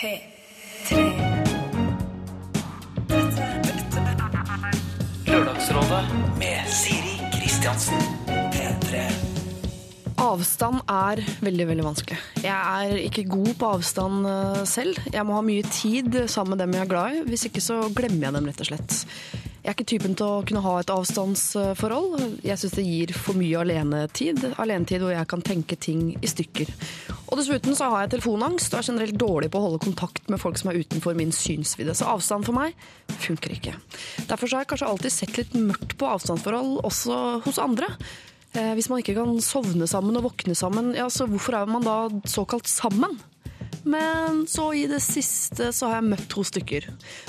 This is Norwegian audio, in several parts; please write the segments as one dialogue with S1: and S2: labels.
S1: P3.
S2: Lørdagsrådet med Siri Kristiansen. P3.
S3: Avstand er veldig veldig vanskelig. Jeg er ikke god på avstand eh, selv. Jeg må ha mye tid sammen med dem jeg er glad i. Hvis ikke så glemmer jeg dem rett og slett. Jeg er ikke typen til å kunne ha et avstandsforhold. Jeg syns det gir for mye alenetid. Alenetid hvor jeg kan tenke ting i stykker. Og dessuten så har jeg telefonangst og er generelt dårlig på å holde kontakt med folk som er utenfor min synsvidde. Så avstand for meg funker ikke. Derfor så har jeg kanskje alltid sett litt mørkt på avstandsforhold også hos andre. Eh, hvis man ikke kan sovne sammen og våkne sammen, ja, så hvorfor er man da såkalt sammen? Men så i det siste så har jeg møtt to stykker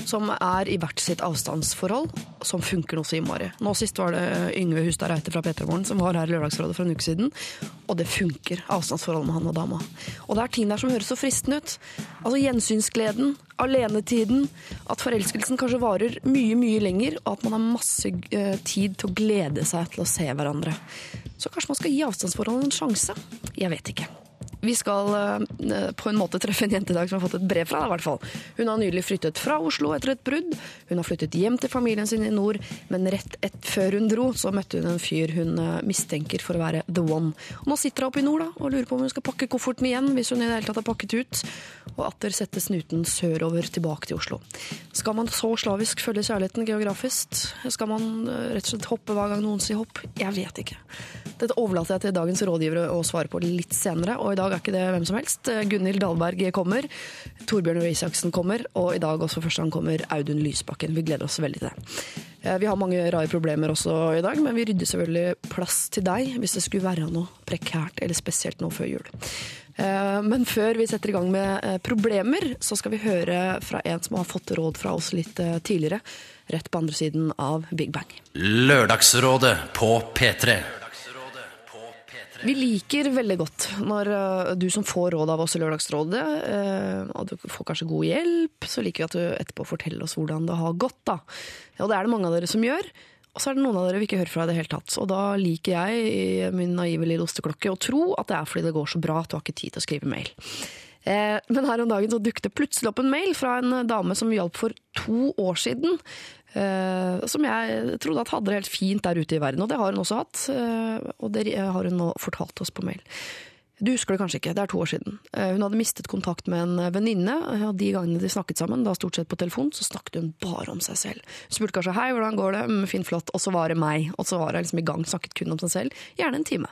S3: som er i hvert sitt avstandsforhold, som funker noe så innmari. Nå sist var det Yngve Hustad Reite fra P3morgen som var her i Lørdagsrådet for en uke siden. Og det funker, avstandsforholdet med han og dama. Og det er ting der som høres så fristende ut. Altså gjensynsgleden, alenetiden, at forelskelsen kanskje varer mye, mye lenger, og at man har masse eh, tid til å glede seg til å se hverandre. Så kanskje man skal gi avstandsforholdet en sjanse? Jeg vet ikke. Vi skal eh, på en måte treffe en jente i dag som har fått et brev fra deg, i hvert fall. Hun har nylig flyttet fra Oslo etter et brudd. Hun har flyttet hjem til familien sin i nord, men rett et, før hun dro, så møtte hun en fyr hun eh, mistenker for å være the one. Og nå sitter hun oppe i nord da, og lurer på om hun skal pakke kofferten igjen, hvis hun i det hele tatt har pakket ut, og atter sette snuten sørover tilbake til Oslo. Skal man så slavisk følge kjærligheten geografisk? Skal man eh, rett og slett hoppe hver gang noen sier hopp? Jeg vet ikke. Dette overlater jeg til dagens rådgivere å svare på litt senere, og i dag er ikke det hvem som helst. Gunhild Dahlberg kommer, Torbjørn Røe Isaksen kommer, og i dag også for første gang kommer Audun Lysbakken. Vi gleder oss veldig til det. Eh, Vi har mange rare problemer også i dag, men vi rydder selvfølgelig plass til deg hvis det skulle være noe prekært eller spesielt nå før jul. Eh, Men før vi setter i gang med eh, problemer, så skal vi høre fra en som har fått råd fra oss litt tidligere, rett på andre siden av Big Bang.
S2: Lørdagsrådet på P3.
S3: Vi liker veldig godt når uh, du som får råd av oss i Lørdagsrådet, og du får kanskje god hjelp, så liker vi at du etterpå forteller oss hvordan det har gått. da. Og det er det mange av dere som gjør. Og så er det noen av dere vi ikke hører fra i det hele tatt. Og da liker jeg i min naive lille osteklokke å tro at det er fordi det går så bra at du har ikke tid til å skrive mail. Eh, men her om dagen så dukket det plutselig opp en mail fra en dame som hjalp for to år siden. Eh, som jeg trodde at hadde det helt fint der ute i verden, og det har hun også hatt. Eh, og det har hun nå fortalt oss på mail. Du husker det kanskje ikke, det er to år siden. Eh, Hun hadde mistet kontakt med en venninne, og de gangene de snakket sammen, da stort sett på telefon, så snakket hun bare om seg selv. Hun spurte kanskje 'hei, hvordan går det', mm, fint, flott, og så var det meg. Og så var hun liksom i gang, snakket kun om seg selv, gjerne en time.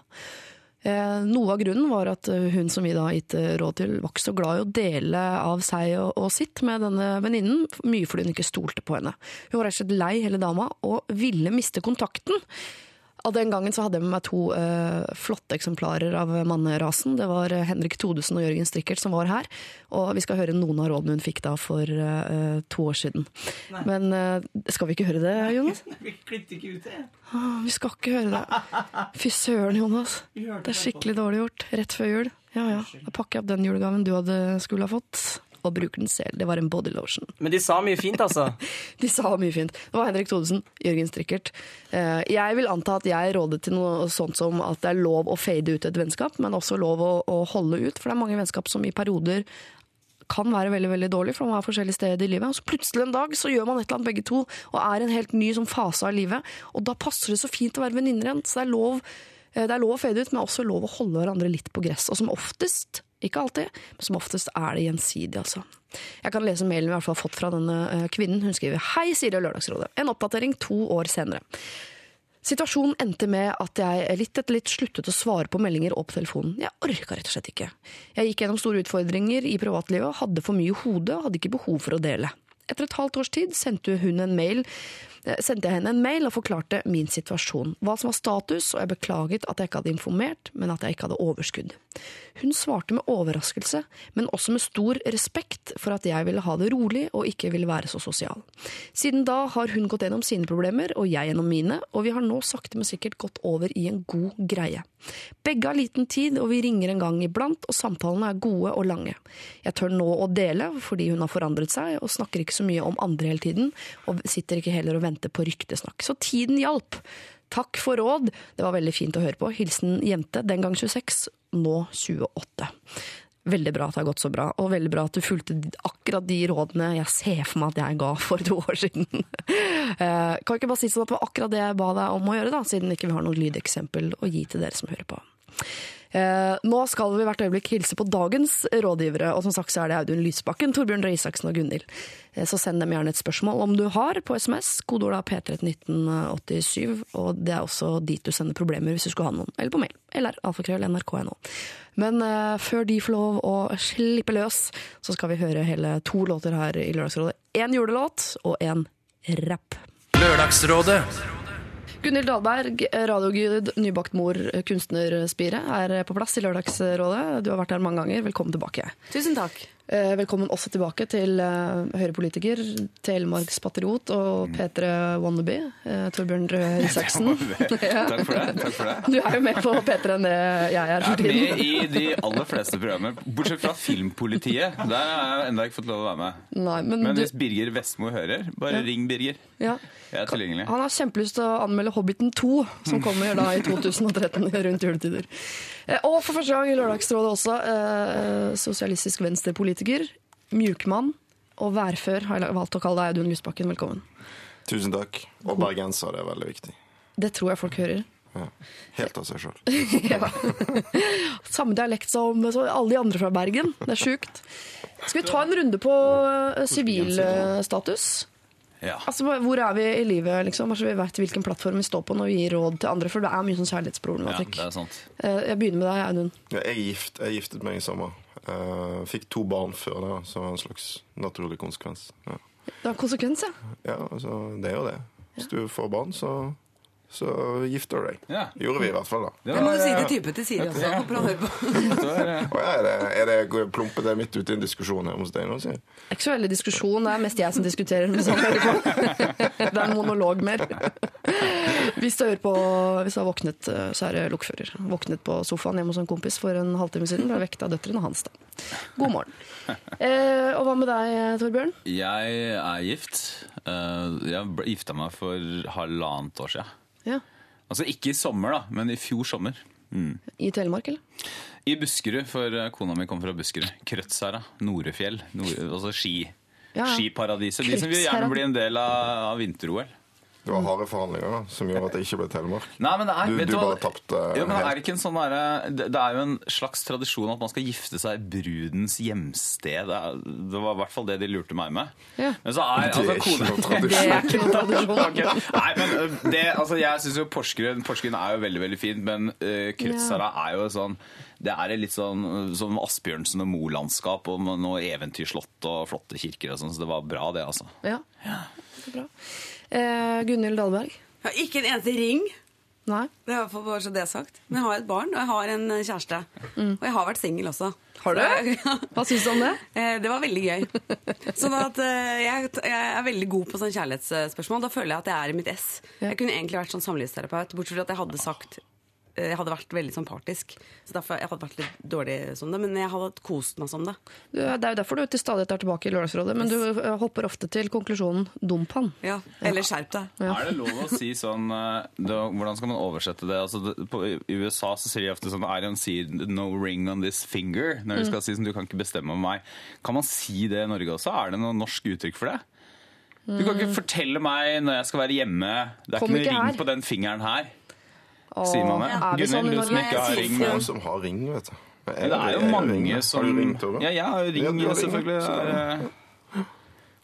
S3: Eh, Noe av grunnen var at eh, hun som vi da gitt eh, råd til, var ikke så glad i å dele av seg og sitt med denne venninnen, mye fordi hun ikke stolte på henne. Hun var rett og slett lei hele dama, og ville miste kontakten. Av den gangen så hadde jeg med meg to uh, flotte eksemplarer av mannerasen. Det var eh, Henrik Todesen og Jørgen Strikkert som var her. Og vi skal høre noen av rådene hun fikk da for uh, to år siden. Men uh, skal vi ikke høre det, Jonas?
S4: Vi klippet ikke ut det.
S3: Åh, vi skal ikke høre det. Fy søren, Jonas. Det er skikkelig dårlig gjort. Rett før jul. Ja ja. Da pakker jeg opp den julegaven du hadde skulle ha fått, og bruker den selv. Det var en body lotion.
S4: Men de sa mye fint, altså.
S3: De sa mye fint. Det var Henrik Thodesen, Jørgen Strikkert. Eh, Jeg vil anta at jeg rådet til noe sånt som at det er lov å fade ut et vennskap, men også lov å, å holde ut. For det er mange vennskap som i perioder kan være veldig veldig dårlig, for man er forskjellige steder i livet. Og så plutselig en dag så gjør man et eller annet begge to, og er en helt ny sånn fase av livet. Og da passer det så fint å være venninner igjen. Så det er lov eh, det er lov å fade ut, men også lov å holde hverandre litt på gress. Og som oftest, ikke alltid, men som oftest er det gjensidig, altså. Jeg kan lese mailen vi i har fått fra denne eh, kvinnen. Hun skriver Hei, Siri og Lørdagsrådet. En oppdatering to år senere. Situasjonen endte med at jeg litt etter litt sluttet å svare på meldinger og på telefonen. Jeg orka rett og slett ikke. Jeg gikk gjennom store utfordringer i privatlivet, hadde for mye hode og hadde ikke behov for å dele. Etter et halvt års tid sendte hun en mail sendte jeg henne en mail og forklarte min situasjon, hva som var status, og jeg beklaget at jeg ikke hadde informert, men at jeg ikke hadde overskudd. Hun svarte med overraskelse, men også med stor respekt for at jeg ville ha det rolig og ikke ville være så sosial. Siden da har hun gått gjennom sine problemer, og jeg gjennom mine, og vi har nå sakte, men sikkert gått over i en god greie. Begge har liten tid, og vi ringer en gang iblant, og samtalene er gode og lange. Jeg tør nå å dele, fordi hun har forandret seg, og snakker ikke så mye om andre hele tiden, og sitter ikke heller og venter på ryktesnakk. Så tiden hjalp. Takk for råd, det var veldig fint å høre på. Hilsen jente, den gang 26, nå 28. Veldig bra at det har gått så bra, og veldig bra at du fulgte akkurat de rådene jeg ser for meg at jeg ga for to år siden. Eh, Kan ikke bare si sånn at det var akkurat det jeg ba deg om å gjøre, da, siden ikke vi har noe lydeksempel å gi til dere som hører på. Eh, nå skal vi hvert øyeblikk hilse på dagens rådgivere, og som sagt så er det Audun Lysbakken, Torbjørn Røe Isaksen og Gunhild. Eh, så send dem gjerne et spørsmål om du har på SMS, kodeord er P3 1987, og det er også dit du sender problemer hvis du skulle ha noen, eller på mail, eller alfakrøll nrk.no. Men eh, før de får lov å slippe løs, så skal vi høre hele to låter her i Lørdagsrådet. En julelåt og en rapp.
S2: Lørdagsrådet
S3: Gunhild Dahlberg, radiogud, nybakt mor, kunstnerspire, er på plass i Lørdagsrådet. Du har vært her mange ganger. Velkommen tilbake.
S1: Tusen takk.
S3: Eh, Velkommen også tilbake til Høyre-politiker, Telemarks patriot og P3 wannabe, eh, Torbjørn Røe Isaksen.
S5: Takk for det. takk for det.
S3: Du er jo mer på P3 enn det jeg er
S5: Jeg er med i de aller fleste programmer, bortsett fra Filmpolitiet. Der har jeg ennå ikke fått lov å være med.
S3: Nei, men
S5: Men
S3: du,
S5: hvis Birger Vestmo hører, bare ring Birger.
S3: ja.
S5: Jeg er tilgjengelig.
S3: Han har kjempelyst til å anmelde Hobbiten 2, som kommer da i 2013 rundt juletider. Eh, Og for første gang i Lørdagsrådet også, eh, sosialistisk venstrepolitiker, mjukmann og værfør har jeg valgt å kalle deg, Audun Lysbakken. Velkommen.
S6: Tusen takk. Og bergenser, det er veldig viktig.
S3: Det tror jeg folk hører.
S6: Ja. Helt av seg sjøl.
S3: Ja. Samme dialekt som som alle de andre fra Bergen. Det er sjukt. Skal vi ta en runde på eh, sivilstatus?
S5: Ja.
S3: Altså, hvor er vi i livet, liksom? Altså, vi vet hvilken plattform vi står på når vi gir råd til andre, for det er mye sånn
S5: ja,
S3: kjærlighetsproblematikk.
S5: det er sant.
S3: Eh, Jeg begynner med deg, Audun.
S6: Ja, jeg, er gift, jeg giftet meg i sommer. Uh, fikk to barn før det, så en slags naturlig konsekvens. Ja,
S3: Det en konsekvens, ja.
S6: ja altså, det er jo det. Hvis du får barn, så, så gifter du deg.
S5: Ja.
S6: Gjorde vi i hvert fall, da.
S5: Det
S1: må du si til typen til Siri også. Håper han hører på.
S6: Og er det, er det plumpete midt ute i en diskusjon her hos deg nå?
S3: Det er ikke så veldig diskusjon, det er mest jeg som diskuterer. med hører. Det er en monolog mer. Hvis du hører på, hvis du har våknet, eh, så er det lokfører. Våknet på sofaen hjemme hos en kompis for en halvtime siden. Ble vekket av døtrene hans. da. God morgen. Eh, og hva med deg, Torbjørn?
S5: Jeg er gift. Eh, Jeg gifta meg for halvannet år siden.
S3: Ja.
S5: Altså ikke i sommer, da, men i fjor sommer. Mm.
S3: I Telemark, eller?
S5: I Buskerud, for eh, kona mi kom fra Buskerud. Krødsherra. Norefjell. Nord, altså ski.
S3: Ja, ja.
S5: Skiparadiset. De som vil gjerne bli en del av, av vinter-OL.
S6: Det var harde forhandlinger som gjorde at det ikke ble Telemark.
S5: Nei, men det er,
S6: Du-
S5: vet
S6: du bare tapte
S5: ja, men
S6: helt.
S5: er det, ikke en sånn der, det, er jo en slags tradisjon at man skal gifte seg i brudens hjemsted. Det, er, var i hvert fall det de lurte meg med.
S3: Ja.
S5: Men så er,
S6: Det er
S5: altså,
S6: ikke
S5: kone...
S6: tradisjon.
S3: Det er ikke noen tradisjon.
S5: okay. Nei, men det, altså, jeg synes jo Porsgrunn Porsgrunn er jo veldig veldig fint, men uh, Krødsherra er jo sånn Det er litt sånn som Asbjørnsen og Mo-landskap og noe eventyrslott og flotte kirker og sånn, så det var bra, det, altså.
S3: Ja, det var bra. Eh, Gunhild Dahlberg?
S1: Jeg har ikke en eneste ring.
S3: Nei?
S1: Det er bare så det sagt. Men jeg har et barn, og jeg har en kjæreste. kjæreste. Og jeg har vært singel også.
S3: Har du? Hva syns du om det?
S1: Eh, Det var veldig gøy. Sånn at eh, jeg, er veldig god på sånn kjærlighetsspørsmål. Da føler jeg at jeg er i mitt ess. Jeg kunne egentlig vært sånn samlivsterapeut, bortsett fra at jeg hadde sagt eh, jeg hadde vært veldig sånn partisk. Så derfor jeg hadde vært litt dårlig som det. Men jeg hadde kost meg som det.
S3: Du, det er jo derfor du til stadighet er tilbake i Lørdagsrådet, men du eh, hopper ofte til konklusjonen 'dump han'.
S1: Ja, Eller skjerp deg.
S5: Er det lov å si sånn uh, da, Hvordan skal man oversette det? Altså, det på, I USA så sier de ofte sånn I don't see no ring on this finger. Når de skal si sånn, du kan ikke bestemme over meg. Kan man si det i Norge også? Er det noe norsk uttrykk for det? Du kan ikke fortelle meg når jeg skal være hjemme Det er
S3: Kom
S5: ikke
S3: ikke
S5: noe ring
S3: her.
S5: på den fingeren her. Sier man det?
S3: Er Gunhild, sånn
S5: du som ikke har ring.
S1: sier
S6: Noen
S5: men-
S6: som har ring, vet du. Men
S5: Det er jo mange som
S6: Har du ring, Tore?
S5: Ja, jeg har jo ring,
S6: Ja,
S5: selvfølgelig. er, eh,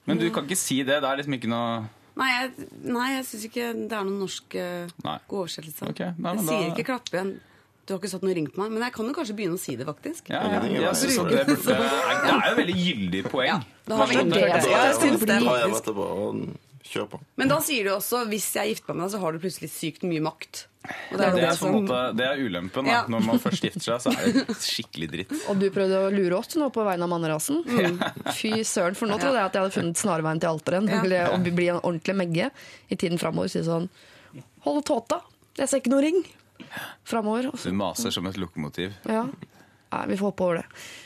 S5: Men du kan ikke si det. Det er liksom ikke noe
S1: Nei, jeg, nei, jeg syns ikke det er noen norsk eh, god oversettelse.
S5: Ok, nei, men
S1: jeg
S5: da-
S1: sier ikke 'klappe igjen'. Du har ikke satt noe ring på meg. Men jeg kan jo kanskje begynne å si det, faktisk.
S5: ja,
S6: ja,
S5: ja. at det, burde, det er jo veldig gyldig poeng.
S1: Da har vi
S3: Det er det
S1: det.
S3: jeg
S1: vært det.
S6: Dra hjem
S1: faktisk.
S6: etterpå og kjør på.
S1: Men da sier du også hvis jeg gifter meg med deg, så har du plutselig sykt mye makt. Og
S5: Det
S1: jo
S5: er,
S1: som-
S5: måte, det er ulempen. Da.
S1: Ja.
S5: Når man først gifter seg, så er det skikkelig dritt.
S3: Og du prøvde å lure oss nå på vegne av mannerasen? Mm. Fy søren, for nå trodde jeg at jeg hadde funnet snarveien til alteren.
S1: Ja.
S3: Nemlig bli en ordentlig megge i tiden framover. Si sånn Hold tåta! Jeg ser ikke noe ring! Framover.
S5: Du maser som et lokomotiv.
S3: Ja. Nei, vi får hoppe over det.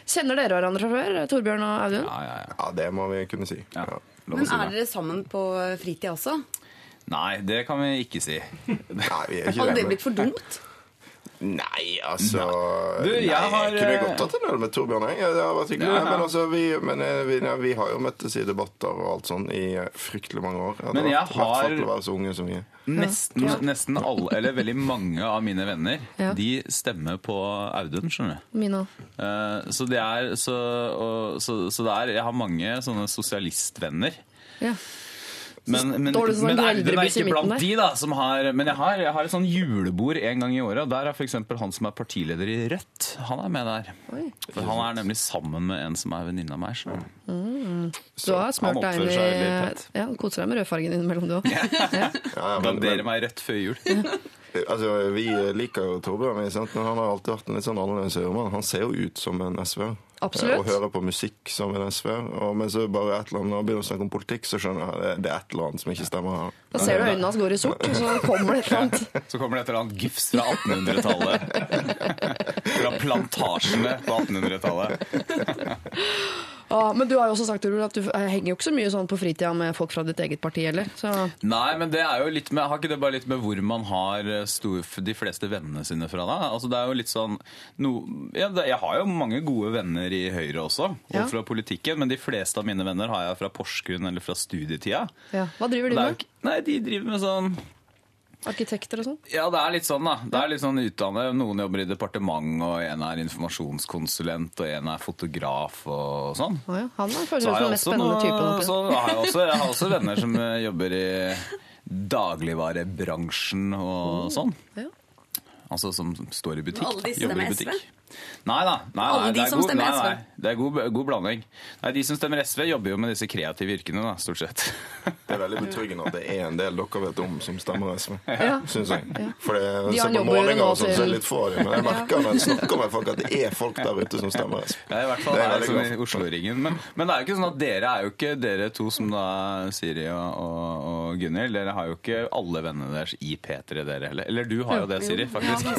S3: Kjenner dere hverandre fra før? Torbjørn og Audun?
S5: Ja, ja, ja.
S6: Ja, det må vi kunne si.
S5: ja.
S6: Ja.
S1: Men er dere sammen på fritida også?
S5: Nei, det kan vi ikke si.
S6: Nei, vi er ikke
S1: Hadde det blitt for dumt?
S6: Nei, altså
S5: Du, jeg
S6: nei,
S5: har,
S6: kunne jeg
S5: eh,
S6: godt tatt en øl med Torbjørn. Jeg. Det har vært hyggelig.
S5: Ja.
S6: Men, altså, vi, men eh, vi, nei, vi har jo møttes i debatter og alt sånn i eh, fryktelig mange år.
S5: Men jeg
S6: vært-
S5: har-
S6: flott å være så unge som vi er.
S5: Nesten, nesten alle, eller veldig mange av mine venner,
S3: Ja.
S5: de stemmer på Audun, skjønner du.
S3: Mine òg.
S5: Uh, så det er så, og, så, så det er Jeg har mange sånne sosialistvenner.
S3: Ja.
S5: Men, men,
S3: sånn
S5: men er
S3: i
S5: ikke blant de, da. Som har, men jeg har, jeg har et sånn julebord en gang i året, og der er f.eks. han som er partileder i Rødt. Han er med der.
S3: Oi.
S5: For han er nemlig sammen med en som er venninne av meg. Så.
S3: Du har smurt
S5: han
S3: deg inn i. Ja, Koser deg med rødfargen innimellom, du òg. Ja.
S6: Ja, ja, men,
S5: meg rødt før jul.
S6: altså, vi liker jo Torbjørn, men han har alltid vært en litt sånn annerledes øremann. Han ser jo ut som en SV-er.
S3: Absolutt.
S6: Og hører på musikk som en SV-er. Og Men så bare et eller annet, når han begynner å snakke om politikk, så skjønner jeg at det er et eller annet som ikke stemmer her.
S3: Da ser du øynene hans går i sort, og så kommer det et eller annet.
S5: Så kommer det et eller annet gifs fra 1800-tallet. Fra plantasjene på 1800-tallet.
S3: Ja, men du har jo også sagt Rul, at du henger jo ikke så mye sånn på fritida med folk fra ditt eget parti heller. Så
S5: Nei, men det er jo litt med, har ikke det bare litt med hvor man har eh, stor, de fleste vennene sine fra? da? Altså det er jo litt sånn, no, ja, Jeg har jo mange gode venner i Høyre også, og
S3: Ja.
S5: fra politikken, men de fleste av mine venner har jeg fra Porsgrunn eller fra studietida.
S3: ja. Hva driver de med?
S5: Nei, de driver med sånn
S3: Arkitekter og sånn?
S5: Ja, det er litt sånn, da. Det er litt sånn utdannet. Noen jobber i departement, og en er informasjonskonsulent, og en er fotograf og sånn.
S3: Oh, ja. Han er kanskje
S5: Så
S3: den mest spennende
S5: noe,
S3: typen.
S5: så har jeg, også, jeg har også venner som eh, jobber i dagligvarebransjen og sånn.
S3: Ja.
S5: Altså som står i butikk.
S1: Alle disse
S5: jobber i butikk.
S1: SV?
S5: Nei da. Nei, nei,
S1: de
S5: det er god, nei, nei, det er god, god blanding. Nei, De som stemmer SV, jobber jo med disse kreative yrkene, da, stort sett.
S6: Det er veldig betryggende at det er en del dere vet om som stemmer SV.
S3: Ja.
S6: Syns jeg. For det,
S3: De
S6: se
S3: har
S6: på målinger og sånn, så er det litt få av dem. Men jeg merker når jeg snakker med folk at det er folk der ute som stemmer SV.
S5: Ja, i hvert fall
S6: Det er
S5: det
S6: er
S5: som i. Oslo-ringen. Men, men det er jo ikke sånn at dere er jo ikke dere to som da Siri og, og, og Gunhild. Dere har jo ikke alle vennene deres i P3, dere heller. Eller du har jo det, Siri, faktisk.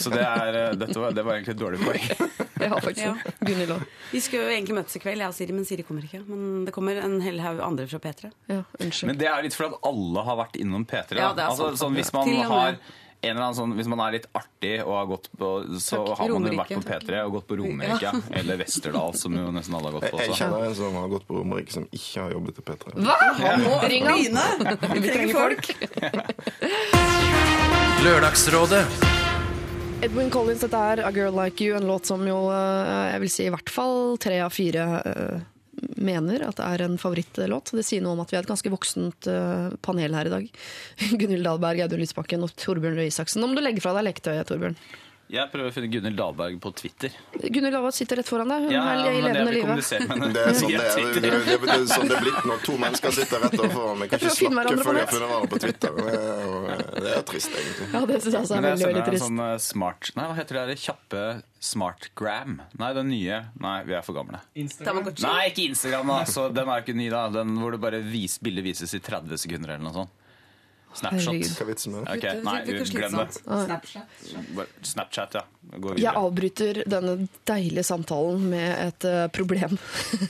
S5: Så det, er, eh, dette var, det var egentlig et dårlig poeng.
S3: Jeg har faktisk
S1: Ja.
S3: Gunhild òg.
S1: Vi skulle jo egentlig møtes i kveld, jeg og Siri, men Siri kommer ikke. Men det kommer en hel haug andre fra P3.
S3: Ja, unnskyld.
S5: Men det er litt fordi at alle har vært innom P3. Da.
S1: Ja, det er
S5: altså,
S1: sant.
S5: sånn, hvis man
S1: Til og med.
S5: har en eller annen sånn, Hvis man er litt artig og har gått på Så
S1: Takk.
S5: har man jo vært på P3 og gått på Romerike. Eller Westerdal, som jo nesten alle har gått
S6: Jeg,
S5: på
S6: jeg
S5: også.
S6: kjenner en som har gått på Romerike som ikke har jobbet i P3.
S3: Hva? Ring han!
S1: Vi trenger folk!
S2: Lørdagsrådet
S3: Edwin Collins, dette er A Girl Like You, en låt som jo eh, jeg vil si i hvert fall tre av fire eh, mener at det er en favorittlåt. Det sier noe om at vi er et ganske voksent eh, panel her i dag. Gunhild Dahlberg, Audun Lysbakken og Torbjørn Røe Isaksen. Nå må du legge fra deg leketøyet, Torbjørn.
S5: Jeg prøver å finne Gunhild Dahlberg på Twitter.
S3: Gunhild Dahlberg sitter rett foran deg. Hun
S5: Ja,
S3: er i levende live.
S6: Det er sånn det er, det, det, det, er sånn det er blitt når to mennesker sitter rett overfor meg. Kan ikke snakke før jeg har funnet hverandre på Twitter. Det er, er trist, egentlig.
S3: Ja, det syns jeg også er
S5: Men jeg
S3: veldig,
S5: sender
S3: veldig
S5: en
S3: trist.
S5: sånn eh, smart Nei, hva heter det? der? Kjappe smartgram? Nei, den nye. Nei, vi er for gamle.
S1: Instagram?
S5: Nei, ikke Instagram, Altså, den er ikke ny, da. Den hvor det bare vis, bildet vises i 30 sekunder eller noe sånt. Snapshot.
S3: Herregud.
S6: Hva vitsen med det?
S5: Ok,
S1: Det
S5: nei, glem det.
S1: slitsomt.
S5: Snapchat, ja. Gå
S3: Jeg avbryter denne deilige samtalen med et eh, problem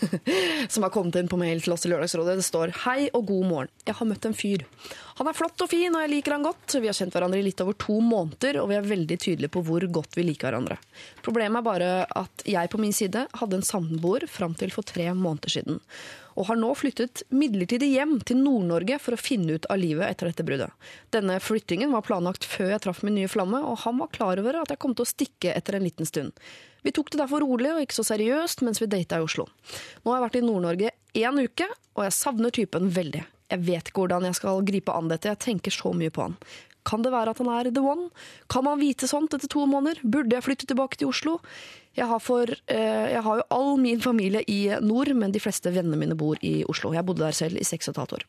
S3: som har kommet inn på mail til oss i Lørdagsrådet. Det står Hei og god morgen. Jeg har møtt en fyr. Han er flott og fin, og jeg liker han godt. Vi har kjent hverandre i litt over to måneder, og vi er veldig tydelige på hvor godt vi liker hverandre. Problemet er bare at jeg på min side hadde en samboer fram til for tre måneder siden. Og har nå flyttet midlertidig hjem til Nord-Norge for å finne ut av livet etter dette bruddet. Denne flyttingen var planlagt før jeg traff min nye flamme, og han var klar over at jeg kom til å stikke etter en liten stund. Vi tok det derfor rolig og ikke så seriøst mens vi data i Oslo. Nå har jeg vært i Nord-Norge én uke, og jeg savner typen veldig. Jeg vet ikke hvordan jeg skal gripe an dette, jeg tenker så mye på han. Kan det være at han er the one? Kan man vite sånt etter to måneder? Burde jeg flytte tilbake til Oslo? Jeg har, for, eh, jeg har jo all min familie i nord, men de fleste vennene mine bor i Oslo. Jeg bodde der selv i seks og et halvt år.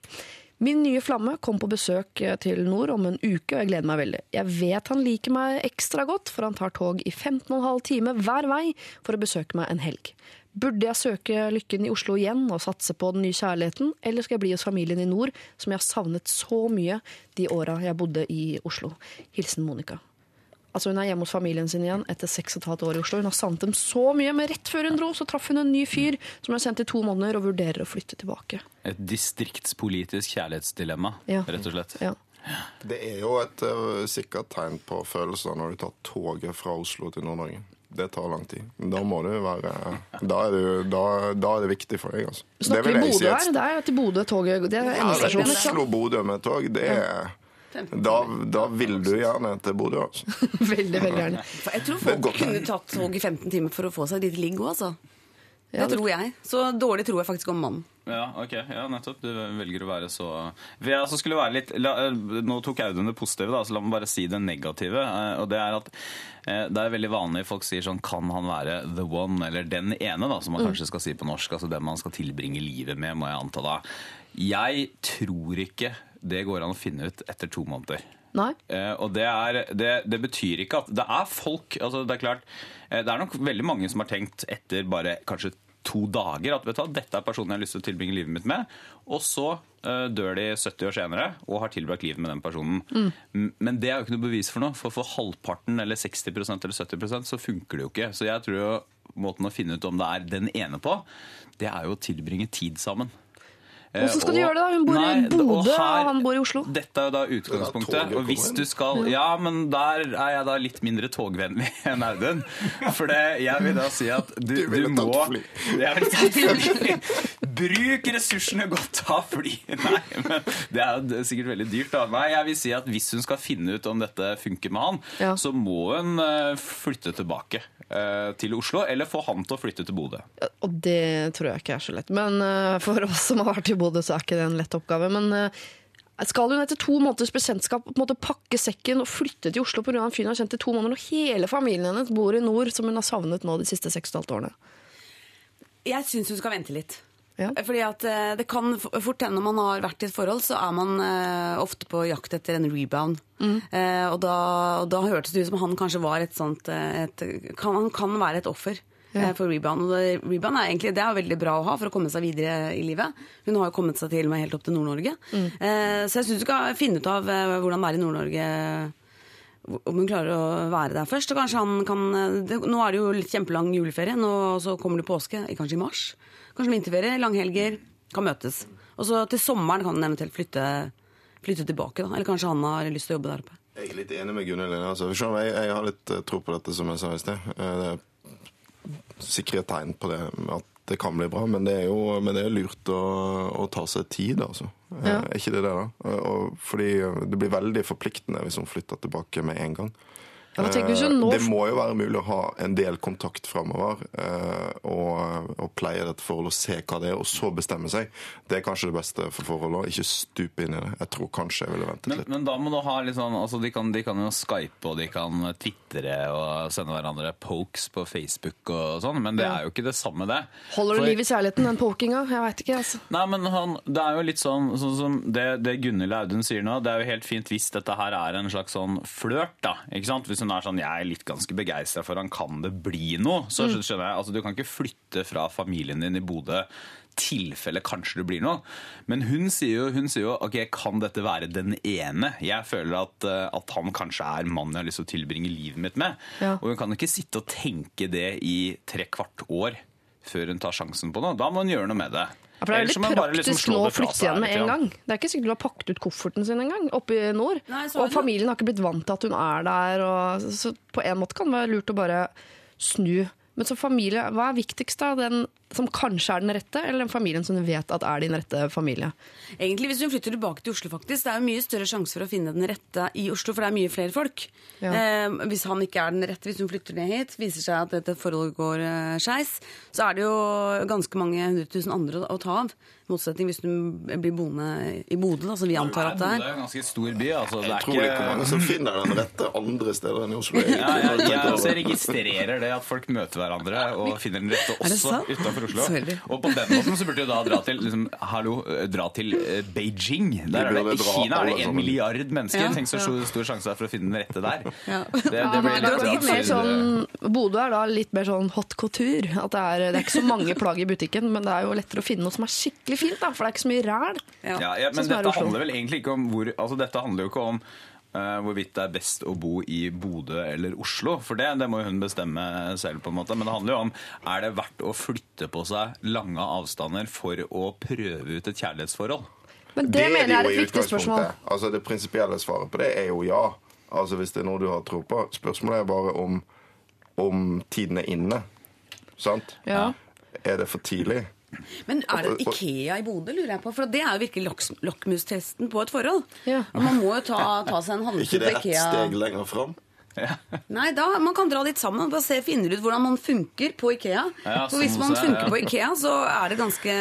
S3: Min nye flamme kom på besøk eh, til nord om en uke, og jeg gleder meg veldig. Jeg vet han liker meg ekstra godt, for han tar tog i 15,5 timer hver vei for å besøke meg en helg. Burde jeg søke lykken i Oslo igjen og satse på den nye kjærligheten, eller skal jeg bli hos familien i nord, som jeg har savnet så mye de åra jeg bodde i Oslo? Hilsen Monica. Altså Hun er hjemme hos familien sin igjen etter seks og et halvt år i Oslo. Hun har savnet dem så mye, men rett før hun dro, så traff hun en ny fyr som hun har sendt i to måneder og vurderer å flytte tilbake.
S5: Et distriktspolitisk kjærlighetsdilemma,
S3: Ja.
S5: rett og slett.
S3: Ja.
S6: Det er jo et uh, sikkert tegn på følelser når du tar toget fra Oslo til Nord-Norge. Det tar lang tid. Da må det være Da er det, da, da er det viktig for deg, altså. Det
S3: Snakker
S6: vil
S3: vi
S6: jeg si
S3: Bodø her? Det er til Bodø toget Det er endestasjonen. Ja.
S6: Oslo-Bodø med tog, det er da, da vil du gjerne til Bodø, altså.
S3: Veldig, veldig gjerne.
S1: Jeg tror folk
S6: godt.
S1: kunne tatt tog i 15 timer for å få seg et lite ligg òg, altså.
S3: Ja,
S1: Det tror jeg. Så dårlig tror jeg faktisk om mannen.
S5: Ja, ok, ja, nettopp. Du velger å være så jeg altså skulle være litt la, Nå tok Audun det positive, da, så la meg bare si det negative. eh, Og det er at eh, det er veldig vanlig folk sier sånn Kan han være the one, eller den ene, da, som man kanskje skal si på norsk. Altså den man skal tilbringe livet med, må jeg anta da. Jeg tror ikke det går an å finne ut etter to måneder. Eh, og det, er, det, det betyr ikke at Det er folk altså Det er klart, eh, det er nok veldig mange som har tenkt etter bare kanskje to dager at vet du hva, dette er personen jeg har lyst til å tilbringe livet mitt med. Og så eh, dør de 70 år senere og har tilbrakt livet med den personen. Mm. Men det er jo ikke noe bevis for noe. For for halvparten eller 60% eller 70% så funker det jo ikke. Så jeg tror jo måten å finne ut om det er den ene på, det er jo å tilbringe tid sammen. Eh,
S3: Hvordan skal du gjøre det da? Hun bor i Bodø,
S5: og her-
S3: og han bor i Oslo.
S5: Dette er jo da utgangspunktet. Og hvis du skal Ja, men der er jeg da litt mindre togvennlig enn Audun. For det, jeg vil da si at du,
S6: Du
S5: du må. Jeg vil tatt fly. Bruk ressursene godt, ta fly. Nei, men det er jo sikkert veldig dyrt, da. Nei, jeg vil si at hvis hun skal finne ut om dette funker med han,
S3: Ja.
S5: så må hun eh, flytte tilbake eh, til Oslo, eller få han til å flytte til Bodø.
S3: Og det tror jeg ikke er så lett. Men for oss som har vært i Bodø, så er ikke det en lett oppgave. Men eh, skal hun etter to måneders bekjentskap pakke sekken og flytte til Oslo pga. en fyr hun har kjent i to måneder, og hele familien hennes bor i nord, som hun har savnet nå de siste seks og et halvt årene?
S1: Jeg syns hun skal vente litt.
S3: Ja.
S1: Fordi at eh, det kan fort hende når man har vært i et forhold, så er man eh, ofte på jakt etter en rebound. Eh, og, da, og da hørtes det ut som han kanskje var et sånt et, kan, Han kan være et offer eh, for rebound. Og det, rebound er egentlig det er veldig bra å ha for å komme seg videre i livet. Hun har jo kommet seg til meg helt opp til Nord-Norge. Mm. så jeg syns du skal finne ut av eh, hvordan det er i Nord-Norge om hun klarer å være der først. Og kanskje han kan det, Nå er det jo litt kjempelang juleferie, nå, og så kommer det påske, kanskje i mars. Kanskje vinterferie, langhelger. Kan møtes. Og så til sommeren kan hun eventuelt flytte, flytte tilbake. Da. Eller kanskje han har lyst til å jobbe der oppe.
S6: Jeg er litt enig med Gunhild. Altså. Jeg, jeg har litt eh, tro på dette, som jeg sa i sted. Eh, Det er sikre tegn på det, at det kan bli bra. Men det er jo men det er lurt å, å ta seg tid, altså. Eh,
S3: Ja.
S6: Er ikke det det, da? Og fordi det blir veldig forpliktende hvis hun flytter tilbake med en gang.
S3: Du
S6: Eh,
S3: nå-
S6: Det må jo være mulig å ha en del kontakt framover eh, og, og pleie dette forholdet og se hva det er, og så bestemme seg. Det er kanskje det beste for forholdet. Ikke stupe inn i det. Jeg tror kanskje jeg ville ventet
S5: Men,
S6: litt.
S5: men da må du ha litt sånn altså de, kan, de kan jo skype og de kan tvitre og sende hverandre pokes på Facebook og sånn, men det er jo ikke det samme, det.
S3: Holder
S5: For-
S3: det liv i kjærligheten, den pokinga? Jeg veit ikke, altså.
S5: Nei, men han, det er jo litt sånn, sånn som det, det Gunhild Audun sier nå. Det er jo helt fint hvis dette her er en slags sånn flørt, da. ikke sant? Hvis hun er sånn 'jeg er litt ganske begeistra for han, kan det bli noe?' Så skjønner jeg. altså Du kan ikke flytte fra familien din i Bodø tilfelle kanskje det blir noe. Men hun sier jo, hun sier jo ok, kan dette være den ene? Jeg føler at, eh, at han kanskje er mannen jeg har lyst til å tilbringe livet mitt med.
S3: Ja.
S5: Og hun kan jo ikke sitte og tenke det i tre kvart år før hun tar sjansen på noe. Da må hun gjøre noe med det.
S3: Ja, for det er veldig
S5: må liksom
S3: praktisk nå å flytte igjen med en gang. Det er ikke sikkert du har pakket ut kofferten sin engang, oppe i nord.
S1: Nei,
S3: Og familien har ikke blitt vant til at hun er der. Og, så på en måte kan det være lurt å bare snu. Men som familie, hva er viktigst da? Den som kanskje er den rette, eller den familien som du vet at er din rette familie?
S1: Egentlig Hvis hun flytter tilbake til Oslo, faktisk, det er jo mye større sjanse for å finne den rette i Oslo, for det er mye flere folk.
S3: Ja.
S1: Eh, hvis han ikke er den rette, hvis hun flytter ned hit, viser seg at dette forholdet går eh, skeis, så er det jo ganske mange hundre tusen andre å, å ta av. I motsetning hvis hun blir boende i Bodø, da, som vi antar at det
S5: Bodø
S1: er.
S5: er jo en ganske stor by. Altså, det
S6: Jeg
S5: er
S6: tror ikke... er
S5: ikke...
S6: mange som finner den rette andre steder enn i Oslo. egentlig,
S5: Ja,
S6: når
S5: jeg,
S6: du
S5: jeg
S6: det.
S5: registrerer det at folk møter hverandre og finner den rette
S1: Er
S5: også
S1: sant?
S5: Utenfor Oslo.
S1: Sorry.
S5: Og på den måten så burde du da dra til liksom, hallo, dra til eh, Beijing. Der er det, I Kina er det en milliard mennesker.
S1: Ja,
S5: Tenk så stor, stor sjanse det er for å finne den rette der.
S1: Ja.
S5: Det, det
S3: Ja,
S5: blir litt
S3: litt mer sånn, Bodø er da litt mer sånn hot couture. At det er, det er ikke så mange plagg i butikken, men det er jo lettere å finne noe som er skikkelig fint. da, For det er ikke så mye ræl.
S1: Ja.
S5: Ja, ja, men dette handler vel egentlig ikke om hvor Altså dette handler jo ikke om hvorvidt det er best å bo i Bodø eller Oslo. For det, det må jo hun bestemme selv, på en måte. Men det handler jo om er det verdt å flytte på seg lange avstander for å prøve ut et kjærlighetsforhold.
S3: Men det, mener jeg er et viktig spørsmål.
S6: Altså Det prinsipielle svaret på det er jo ja. Altså Hvis det er noe du har tro på. Spørsmålet er bare om, om tiden er inne. Sant?
S3: Ja.
S6: Er det for tidlig?
S1: Men er det Ikea i Bodø, lurer jeg på? For det er jo virkelig lakmustesten på et forhold.
S3: Ja.
S1: Man må jo ta, ta seg en
S6: ikke det
S1: på
S6: ett steg lenger fram?
S1: Nei, da, Man kan dra dit sammen og bare se, finne ut hvordan man funker på Ikea.
S5: Ja,
S1: For hvis man funker på Ikea, så er det ganske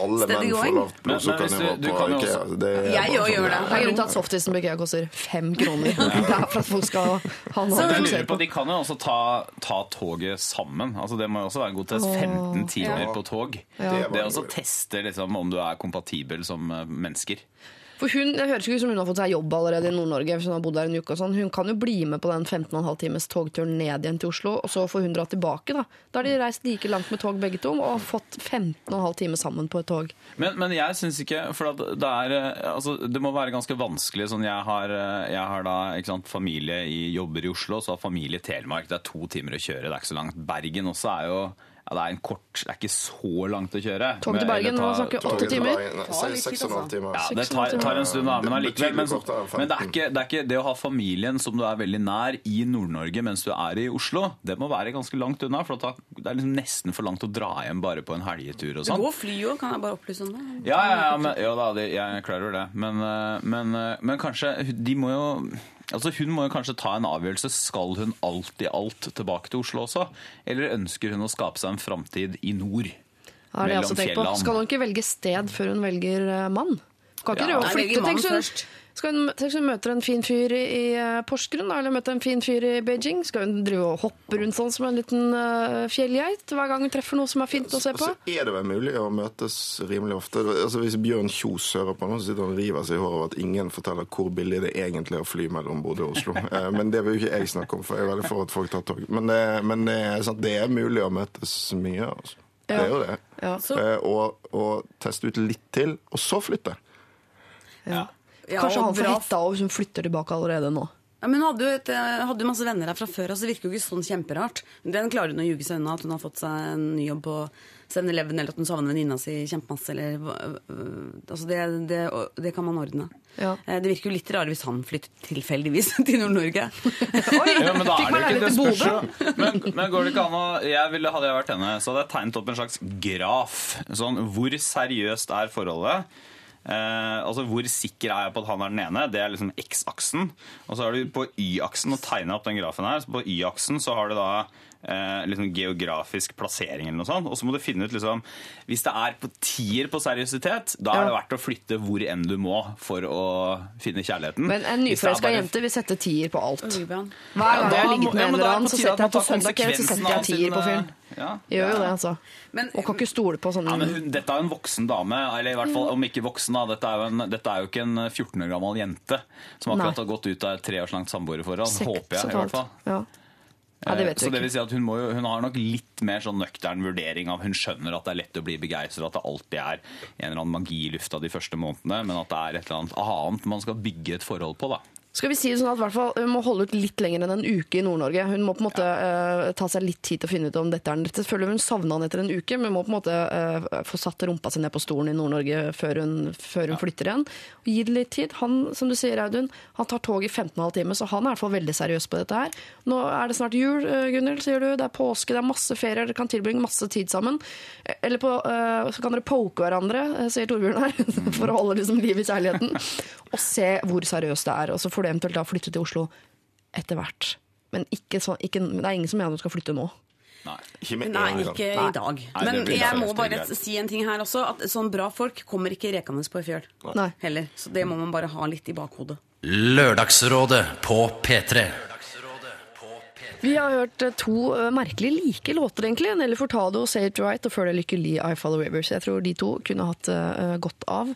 S6: Alle
S1: steady
S6: menn får
S1: going.
S6: lavt
S5: hvis
S6: blodsukkernivå
S5: du-
S6: på
S5: kan
S6: Ikea.
S5: også-
S6: Det er
S1: Jeg òg
S6: sånn
S1: gjør
S6: det
S1: det.
S6: er.
S3: Grunnen til at softisen på Ikea koster fem kroner. Det er for at folk skal ha noe å
S5: lurer på,
S3: på.
S5: De kan jo også ta, ta toget sammen. Altså Det må jo også være en god test. 15 timer
S6: Ja.
S5: på tog.
S3: Ja.
S6: Det
S5: Det også tester liksom, om du er kompatibel som eh, mennesker.
S3: For hun, Det høres ikke ut som hun har fått seg jobb allerede i Nord-Norge. hvis Hun har bodd der en uke og sånn. Hun kan jo bli med på den 15,5 times togturen ned igjen til Oslo, og så får hun dra tilbake. Da Da har de reist like langt med tog begge to og fått 15,5 timer sammen på et tog.
S5: Men, men jeg syns ikke For det er eh, Altså, det må være ganske vanskelig. Sånn, jeg har, eh, jeg har da sant, familie i jobber i Oslo, så har familie i Telemark. Det er to timer å kjøre, det er ikke så langt. Bergen også er jo ja, det er en kort Det er ikke så langt å kjøre.
S3: Tog til Bergen, må vi åtte timer.
S6: Nei, Seks og en halv
S1: altså.
S6: time.
S5: Ja, det tar, tar en stund, da. Men allikevel. Men, men det, er ikke, det er ikke det å ha familien som du er veldig nær i Nord-Norge mens du er i Oslo, det må være ganske langt unna. For det er liksom nesten for langt å dra hjem bare på en helgetur og
S1: Det
S5: Du
S1: går fly òg, kan jeg bare opplyse om det.
S5: Ja, ja, ja, men, ja da, jeg klarer klar det. Men, eh, men, eh, men kanskje De må jo Altså Hun må jo kanskje ta en avgjørelse. Skal hun alt i alt tilbake til Oslo også? Eller ønsker hun å skape seg en framtid i nord?
S3: Ja, det er jeg også tenkt på. Skal hun ikke velge sted før hun velger eh, mann? Kan ikke
S5: Ja.
S3: drive og flytte. Tenk
S1: først.
S3: Skal hun, hun møter en fin fyr i, i eh, Porsgrunn, eller møter en fin fyr i Beijing. Skal hun drive og hoppe rundt sånn som en liten uh, fjellgeit hver gang hun treffer noe som er fint å se på?
S6: Så er det vel mulig å møtes rimelig ofte. Altså Hvis Bjørn Kjos hører på nå, så sitter han og river seg i håret over at ingen forteller hvor billig det egentlig er å fly mellom Bodø og Oslo. Eh, Men det vil jo ikke jeg snakke om, for jeg er veldig for at folk tar tog. Men det, men det, sant, det er mulig å møtes mye. Altså. Det er jo det.
S3: Ja.
S6: Eh, Og, og teste ut litt til, og så flytte.
S5: Ja.
S1: Ja,
S3: Kanskje han får hetta og hun flytter tilbake allerede nå.
S1: Ja, men hun hadde jo et, eh, hadde jo masse venner her fra før, og så virker jo ikke sånn kjemperart. Den klarer hun å ljuge seg unna, at hun har fått seg en ny jobb på 7-Eleven, eller at hun savner venninna si kjempemasse, eller øh, Altså, det, det, det kan man ordne.
S3: Ja.
S1: Eh, Det virker jo litt rart hvis han flytter tilfeldigvis til Nord-Norge.
S5: Ja, men da er det ikke det
S3: leilighet i
S5: spørs jo. Men, men går det ikke an å jeg ville, Hadde jeg vært henne, så hadde jeg tegnet opp en slags graf. Sånn, hvor seriøst er forholdet? Eh, altså Hvor sikker er jeg på at han er den ene? Det er liksom X-aksen. Og så har du på Y-aksen og tegna opp den grafen her. Så på Y-aksen så har du da eh, liksom geografisk plassering eller noe sånt. Og så må du finne ut liksom Hvis det er på tier på seriøsitet, da er det verdt å flytte hvor enn du må for å finne kjærligheten.
S3: Men en
S5: er
S3: nyforelska
S5: bare-
S3: jente vil sette tier på alt. Hver gang jeg har ligget med
S5: ja,
S3: en eller
S5: er
S3: annen, så setter jeg
S5: at
S3: på
S5: man
S3: søndag kveld så setter jeg tier på fyren.
S5: eh, Ja,
S3: Gjør jo
S5: ja.
S3: det, altså.
S1: Men,
S3: Og kan ikke stole på sånne
S5: Ja, men hun, Dette er jo en voksen dame, eller i hvert fall om ikke voksen. da, Dette er jo, en, dette er jo ikke en 14 år gammel jente som akkurat
S3: Nei.
S5: har gått ut av et tre års langt samboerforhold. Håper jeg, i hvert fall.
S3: Ja. Ja, det vet
S5: Eh, så det vil si at hun, jo, hun har nok litt mer sånn nøktern vurdering av Hun skjønner at det er lett å bli begeistret, at det alltid er en eller annen magi i lufta de første månedene, men at det er et eller annet annet man skal bygge et forhold på. da.
S3: Skal vi si det sånn at hvert fall, Hun må holde ut litt lenger enn en uke i Nord-Norge. Hun må på en måte eh, ta seg litt tid til å finne ut om dette er den rette. Selvfølgelig hun savna han etter en uke, men må på en måte uh, få satt rumpa si ned på stolen i Nord-Norge før hun, før hun flytter igjen. Og Gi det litt tid. Han som du sier, Audun, han tar tog i 15,5 timer, så han er i hvert fall veldig seriøs på dette her. Nå er det snart jul, eh, Gunhild, sier du. Det er påske, det er masse ferier, dere kan tilbringe masse tid sammen. Eller på, uh, så kan dere poke hverandre, sier Torbjørn her, for å holde liksom liv i kjærligheten. Og se hvor seriøst det er. Og så får du eventuelt da flytte til Oslo etter hvert. Men ikke så, ikke, det er ingen som mener du skal flytte nå.
S5: Nei.
S6: Ikke med
S1: Nei, ikke i dag.
S5: Nei,
S1: Men
S5: Nei,
S1: jeg må bare si en ting her også. At sånn bra folk kommer ikke rekende på ei fjøl
S3: Nei.
S1: heller. Så det må man bare ha litt i bakhodet.
S2: Lørdagsrådet på P3.
S3: Vi har hørt eh, to eh, merkelig like låter, egentlig. Nelly Fortado, Say It Right og før det 'Lykkelig I Follow Rivers. Jeg tror de to kunne hatt eh, godt av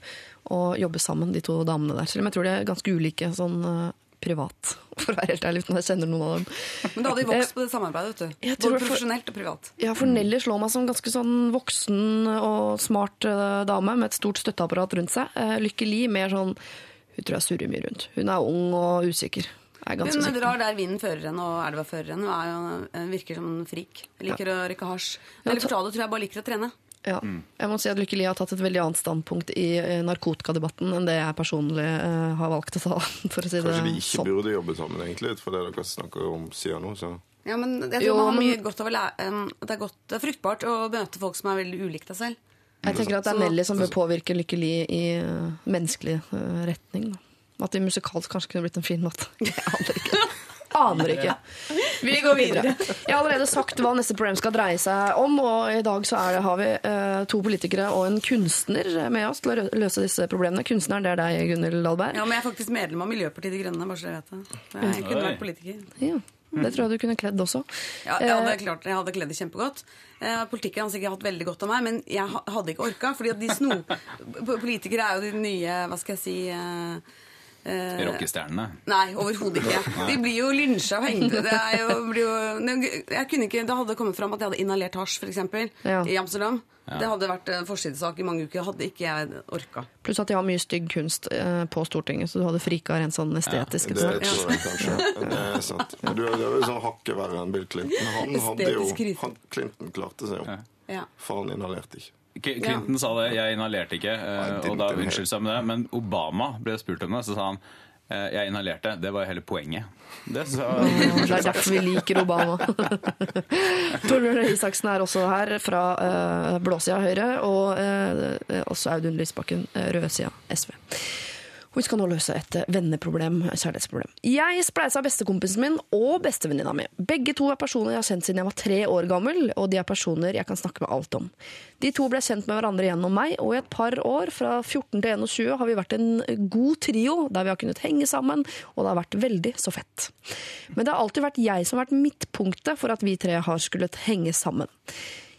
S3: å jobbe sammen, de to damene der. Selv om jeg tror de er ganske ulike sånn eh, privat, for å være helt ærlig, uten at jeg kjenner noen av dem.
S1: Men da hadde de vokst på det samarbeidet, vet du. Både
S3: for-
S1: profesjonelt og privat.
S3: Ja, for Nelly slår meg som ganske sånn voksen og smart eh, dame med et stort støtteapparat rundt seg. Eh, Lykke Li mer sånn Hun tror jeg surrer mye rundt. Hun er ung og usikker. Er
S1: Hun drar der vinden fører henne, og elva fører henne. Hun er eh, virker som en frik. Liker å røyke hasj. Nelly Furtado tror jeg bare liker å trene.
S3: Ja. Jeg må si at Lykke Li har tatt et veldig annet standpunkt i eh, narkotikadebatten enn det jeg personlig uh, har valgt å ta. For å si det
S6: Kanskje vi ikke
S3: sånn.
S6: burde jobbe sammen, egentlig, for det dere snakker om siden nå. så...
S1: Ja, men jeg tror
S3: Jo,
S1: man har
S3: men-
S1: godt av å lære Det er godt, det er fruktbart å møte folk som er veldig ulikt deg selv.
S3: Jeg tenker at det er Nelly som bør påvirke Lykke Li i uh, menneskelig uh, retning. Da. At det musikalsk kanskje kunne blitt en fin måte. Jeg aner ikke. Aner ikke. Vi går videre. Jeg har allerede sagt hva neste program skal dreie seg om, og i dag så er det, har vi eh, to politikere og en kunstner med oss til å løse disse problemene. Kunstneren det er deg, Gunhild Dahlberg.
S1: Ja, men jeg er faktisk medlem av Miljøpartiet De Grønne, bare så dere vet det. Jeg kunne vært politiker.
S3: Ja, det tror jeg du kunne kledd også.
S1: Ja, jeg hadde
S3: Eh,
S1: klart. Jeg hadde kledd det kjempegodt. Eh, Politikken har sikkert hatt veldig godt av meg, men jeg hadde ikke orka. fordi at de sno... Politikere er jo de nye, hva skal jeg si eh,
S5: Rockestjernene.
S1: Nei, overhodet ikke. De blir jo lynsja og hengt. Det, er jo, blir jo, jeg kunne ikke, det hadde kommet fram at jeg hadde inhalert hasj, f.eks.,
S3: Ja.
S1: i Amsterdam. Det hadde vært en forsidesak i mange uker. Hadde ikke jeg orka.
S3: Pluss at de har mye stygg kunst eh, på Stortinget, så du hadde frika rent sånn estetisk.
S6: Det tror jeg kanskje. Det er sant. Du, er jo sånn hakket verre enn Bill Clinton. Han hadde jo han, Clinton klarte seg jo.
S1: Ja.
S6: For han inhalerte ikke.
S5: K- ja. sa det, jeg inhalerte ikke, eh, og da unnskyldte seg med det. Men Obama ble spurt om det, så sa han eh, jeg inhalerte. Det var hele poenget. Det sa
S3: Det er derfor vi liker Obama. Torbjørn Røe Isaksen er også her fra uh, blåsida Høyre, og eh, også Audun Lysbakken, uh, rødsida SV. Vi skal nå løse et eh, venneproblem, kjærlighetsproblem. Jeg spleisa bestekompisen min og bestevenninna mi. Begge to er personer jeg har kjent siden jeg var tre år gammel, og de er personer jeg kan snakke med alt om. De to ble kjent med hverandre gjennom meg, og i et par år, fra 14 til 21, har vi vært en god trio der vi har kunnet henge sammen, og det har vært veldig så fett. Men det har alltid vært jeg som har vært midtpunktet for at vi tre har skullet henge sammen.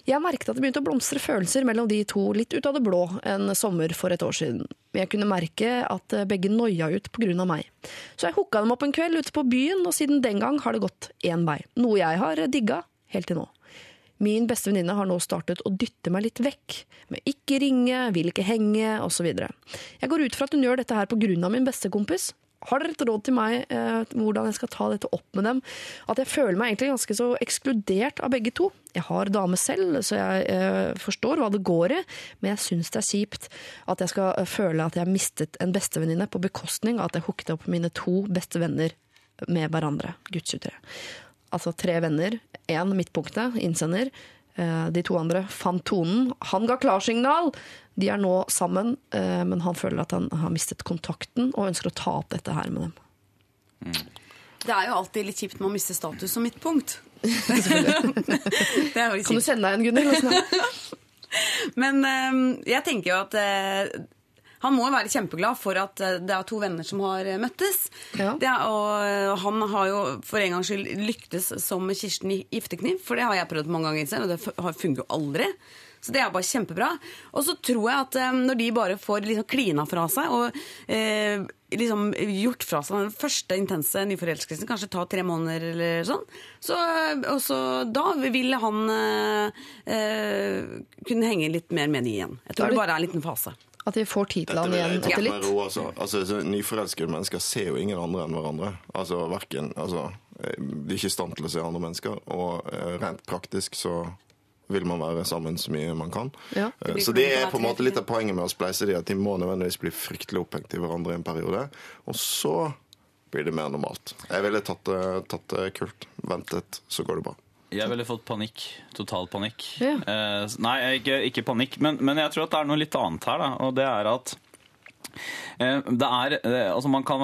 S3: Jeg merket at det begynte å blomstre følelser mellom de to litt ut av det blå en sommer for et år siden. Jeg kunne merke at begge noia ut på grunn av meg. Så jeg hooka dem opp en kveld ute på byen, og siden den gang har det gått én vei. Noe jeg har digga helt til nå. Min beste venninne har nå startet å dytte meg litt vekk. Med ikke ringe, vil ikke henge, osv. Jeg går ut fra at hun gjør dette her på grunn av min bestekompis. Har dere et råd til meg eh, hvordan jeg skal ta dette opp med dem? At jeg føler meg egentlig ganske så ekskludert av begge to. Jeg har dame selv, så jeg eh, forstår hva det går i, men jeg syns det er kjipt at jeg skal eh, føle at jeg har mistet en bestevenninne på bekostning av at jeg hooket opp mine to beste venner med hverandre. Gudsutre. Altså tre venner. Én midtpunktet, innsender. Eh, De to andre fant tonen. Han ga klarsignal! De er nå sammen, eh, men han føler at han har mistet kontakten og ønsker å ta opp dette her med dem.
S1: Det er jo alltid litt kjipt med å miste status som midtpunkt.
S3: Kan du sende deg en, Gunnhild?
S1: Men eh, jeg tenker jo at eh, han må jo være kjempeglad for at eh, det er to venner som har møttes.
S3: Ja.
S1: Det er, og han har jo for en gangs skyld lyktes som Kirsten i Giftekniv, for det har jeg prøvd mange ganger selv, og det fungerer jo aldri. Så det er bare kjempebra. Og så tror jeg at eh, når de bare får liksom klina fra seg og eh, liksom gjort fra seg den første intense nyforelskelsen, kanskje ta tre måneder eller sånn, så, også, da vil han eh, eh, kunne henge litt mer med de igjen. Jeg
S3: er
S1: tror
S3: det-
S1: det bare er en liten fase.
S3: At de får tid til han igjen etter litt?
S6: ro, altså. Altså, Nyforelskede mennesker ser jo ingen andre enn hverandre. Altså, hverken, altså, eh, de er ikke i stand til å se andre mennesker, og eh, rent praktisk så vil man være sammen så mye man kan.
S3: Ja.
S1: det
S6: Så det er på en måte litt av poenget med å spleise de, at de må nødvendigvis bli fryktelig opphengt i hverandre i en periode. Og så blir det mer normalt. Jeg ville tatt det, tatt det kult. Ventet, så går det bra.
S5: Jeg ville fått panikk. Total panikk.
S3: Ja.
S5: Eh, nei, ikke, ikke panikk, men, men jeg tror at det er noe litt annet her. Da, og det er at eh, er, eh, altså man, kan